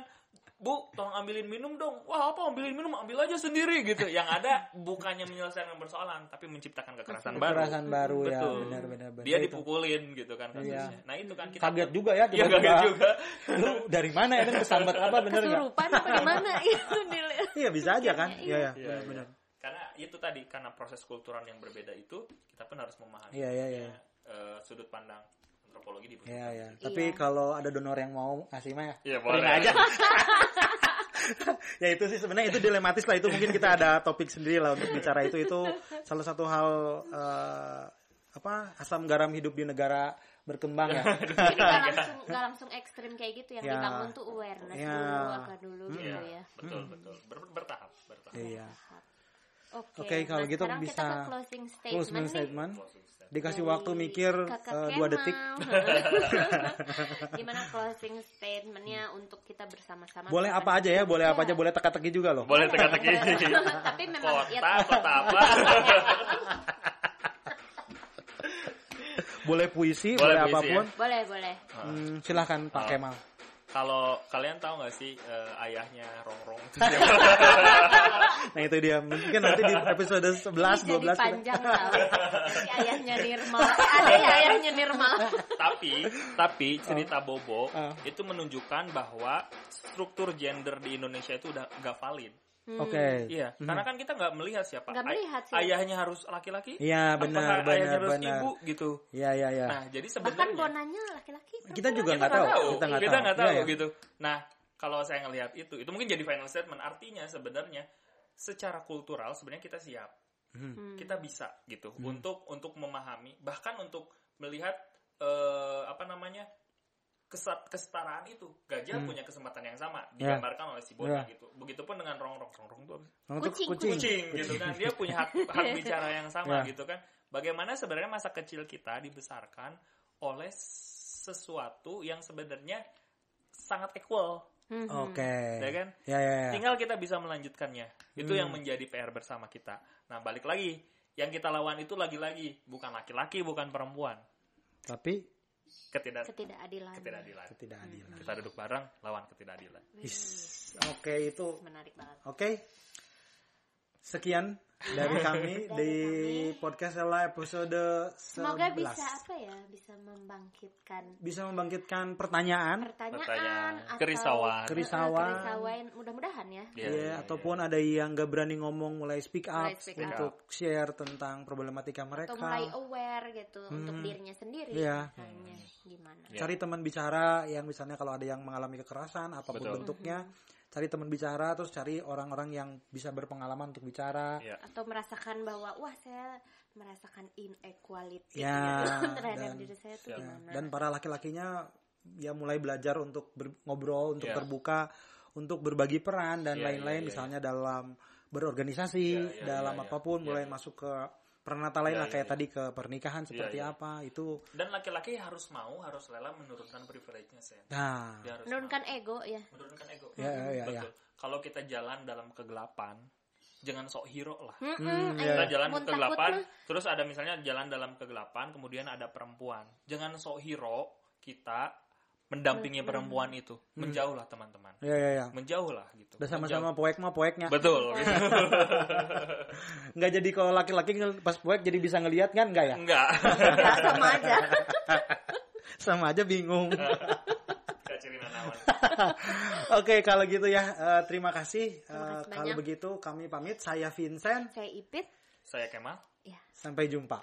C: Bu, tolong ambilin minum dong. Wah, apa ambilin minum? Ambil aja sendiri gitu. Yang ada bukannya menyelesaikan persoalan, tapi menciptakan kekerasan baru.
B: Kekerasan baru ya,
C: Betul.
B: benar benar benar.
C: Dia
B: Itu.
C: dipukulin gitu kan kasusnya.
B: Iya.
C: Nah, itu kan kita
B: kaget juga ya
C: Iya,
B: tiba-tiba.
C: kaget juga.
B: Lu dari mana ya? Kesambat apa bener nggak?
A: kesurupan apa di mana itu dilihat.
B: Iya bisa aja kan? Iya
A: Iya.
B: iya
C: Iya,
B: benar
C: iya.
B: benar.
C: Karena itu tadi karena proses kultural yang berbeda itu, kita pun harus memahami
B: Iya iya iya.
C: eh, sudut pandang antropologi di
B: Iya iya. Tapi
A: Iya.
B: kalau ada donor yang mau ngasih mah ya.
C: Iya, boleh.
B: aja. ya itu sih sebenarnya itu dilematis lah itu mungkin kita ada topik sendiri lah untuk bicara itu itu salah satu hal eh, apa asam garam hidup di negara berkembang ya.
A: Jadi nggak langsung nggak langsung ekstrim kayak gitu yang
B: Ya.
A: dibangun tuh awareness
B: Ya.
A: dulu apa dulu gitu
C: Iya,
A: ya.
C: betul betul. Ber- bertahap, bertahap.
B: Iya.
A: Oke,
B: Oke, kalau
A: nah
B: gitu
A: sekarang
B: bisa
A: kita ke closing statement,
B: Closing
A: nih.
B: statement.
C: Closing statement.
B: Dikasih
A: Dari
B: waktu mikir eh, dua
A: Kemal.
B: detik.
A: Gimana closing statementnya untuk kita bersama-sama?
B: Boleh apa aja ya, boleh apa
A: Iya.
B: aja, boleh teka-teki juga loh.
C: Boleh teka-teki.
A: Tapi memang ya
C: Kota, kota apa?
B: Boleh puisi,
C: Boleh
B: boleh,
C: puisi,
B: apa pun.
A: boleh boleh.
B: Hmm, silahkan Pak
C: Oh.
B: Kemal.
C: Kalau kalian tahu nggak sih eh, ayahnya Rongrong?
B: Nah itu dia. Mungkin nanti di episode 11,
A: Ini
B: 12
A: jadi
B: kita-
A: panjang. Si ayahnya Nirmal. Eh, ada ya ayahnya Nirmal.
C: tapi tapi cerita Bobo
B: Oh.
C: itu menunjukkan bahwa struktur gender di Indonesia itu udah nggak valid.
B: Oke.
C: Iya, karena kan kita nggak melihat siapa.
A: Nggak melihat sih.
C: Ayahnya harus laki-laki.
B: Iya,
C: apa
B: benar,
C: ayahnya
B: benar,
C: harus
B: benar.
C: ibu gitu.
B: Iya, iya, iya.
C: Nah, jadi
A: Bahkan
C: sebenarnya
A: bonanya laki-laki.
B: Kita juga nggak tahu.
C: tahu.
B: Kita nggak
C: Kita
B: tahu.
C: nggak tahu
B: Iya, iya.
C: gitu. Nah, kalau saya ngelihat itu, itu mungkin jadi final statement. Artinya sebenarnya secara kultural sebenarnya kita siap,
A: Hmm.
C: kita bisa gitu
B: Hmm.
C: untuk untuk memahami, bahkan untuk melihat eh, apa namanya kesetaraan itu. Gajah punya kesempatan yang sama
B: Hmm. Ya.
C: digambarkan oleh si Bona
B: Ya.
C: gitu. Begitupun dengan rongrong, rongrong itu apa sih?
B: Untuk
A: Kucing,
B: kucing.
C: kucing gitu kan dia punya hak hak bicara yang sama
B: Ya.
C: gitu kan bagaimana sebenarnya masa kecil kita dibesarkan oleh sesuatu yang sebenarnya sangat equal
A: Mhm.
B: Oke.
C: ya kan
B: Ya, ya, ya.
C: tinggal kita bisa melanjutkannya itu
B: Hmm.
C: yang menjadi PR bersama kita nah balik lagi yang kita lawan itu lagi-lagi bukan laki-laki bukan perempuan
B: Tapi
C: ketidak
A: Ketidakadilan.
C: ketidakadilan
B: ketidakadilan.
C: kita duduk bareng lawan ketidakadilan.
B: Oke, itu
A: Menarik banget.
B: Oke. Sekian dari kami
A: Dari
B: di
A: kami.
B: podcast Ella episode 11.
A: Semoga bisa apa ya? Bisa membangkitkan
B: Bisa membangkitkan pertanyaan.
A: pertanyaan,
C: Pertanyaan,
A: atau
C: kerisauan.
B: Kerisauan.
A: kerisauan. Mudah-mudahan ya.
C: Iya,
B: Ya,
C: iya,
B: ataupun ada yang gak berani ngomong mulai speak up
A: Mulai speak up.
B: untuk share tentang problematika mereka.
A: Atau mulai aware gitu untuk
B: Hmm.
A: dirinya sendiri.
B: Iya.
A: Misalnya gimana?
C: Iya.
B: Cari teman bicara yang misalnya kalau ada yang mengalami kekerasan apa pun
C: Betul.
B: bentuknya, cari teman bicara terus cari orang-orang yang bisa berpengalaman untuk bicara.
C: Iya.
A: Atau merasakan bahwa wah saya merasakan inequality
B: Ya,
A: gitu terhadap
B: dan-
A: diri saya tuh
C: Ya.
A: gimana?
B: Dan para laki-lakinya ya mulai belajar untuk ber- ngobrol, untuk
C: Iya.
B: terbuka, untuk berbagi peran dan
C: Iya,
B: lain-lain
C: iya, iya,
B: misalnya dalam berorganisasi,
C: Iya, iya,
B: dalam
C: iya, iya.
B: apa pun
C: Iya,
B: mulai
C: iya.
B: masuk ke peranata lain
C: Iya,
B: lah kayak
C: iya.
B: tadi ke pernikahan seperti
C: iya.
B: apa itu
C: Dan laki-laki harus mau, harus rela menurunkan privilege-nya, Sen.
B: nah
A: menurunkan
C: mau.
A: ego ya
C: menurunkan ego.
B: Ya, ya, ya, ya.
C: Betul. Kalau kita jalan dalam kegelapan, jangan sok hero lah.
A: Mm-mm,
B: Hmm,
A: ayo,
C: Kita jalan
A: mun
C: ke kegelapan, terus ada misalnya jalan dalam kegelapan, kemudian ada perempuan. Jangan sok hero kita mendampingi perempuan itu. Menjauhlah teman-teman.
B: ya ya ya
C: Menjauhlah gitu.
B: udah sama-sama poek mah poeknya
C: Menjauh. Betul. gitu.
B: nggak jadi kalau laki-laki pas poek jadi bisa ngelihat kan nggak ya.
C: Enggak,
A: sama aja
B: sama aja bingung
C: Nawan.
B: Oke, kalau gitu ya, eh, terima kasih.
A: Terima
B: Eh,
A: kasih
B: kalau begitu kami pamit. Saya Vincent.
A: saya Ipit
C: Saya Kemal.
A: ya
B: Sampai jumpa.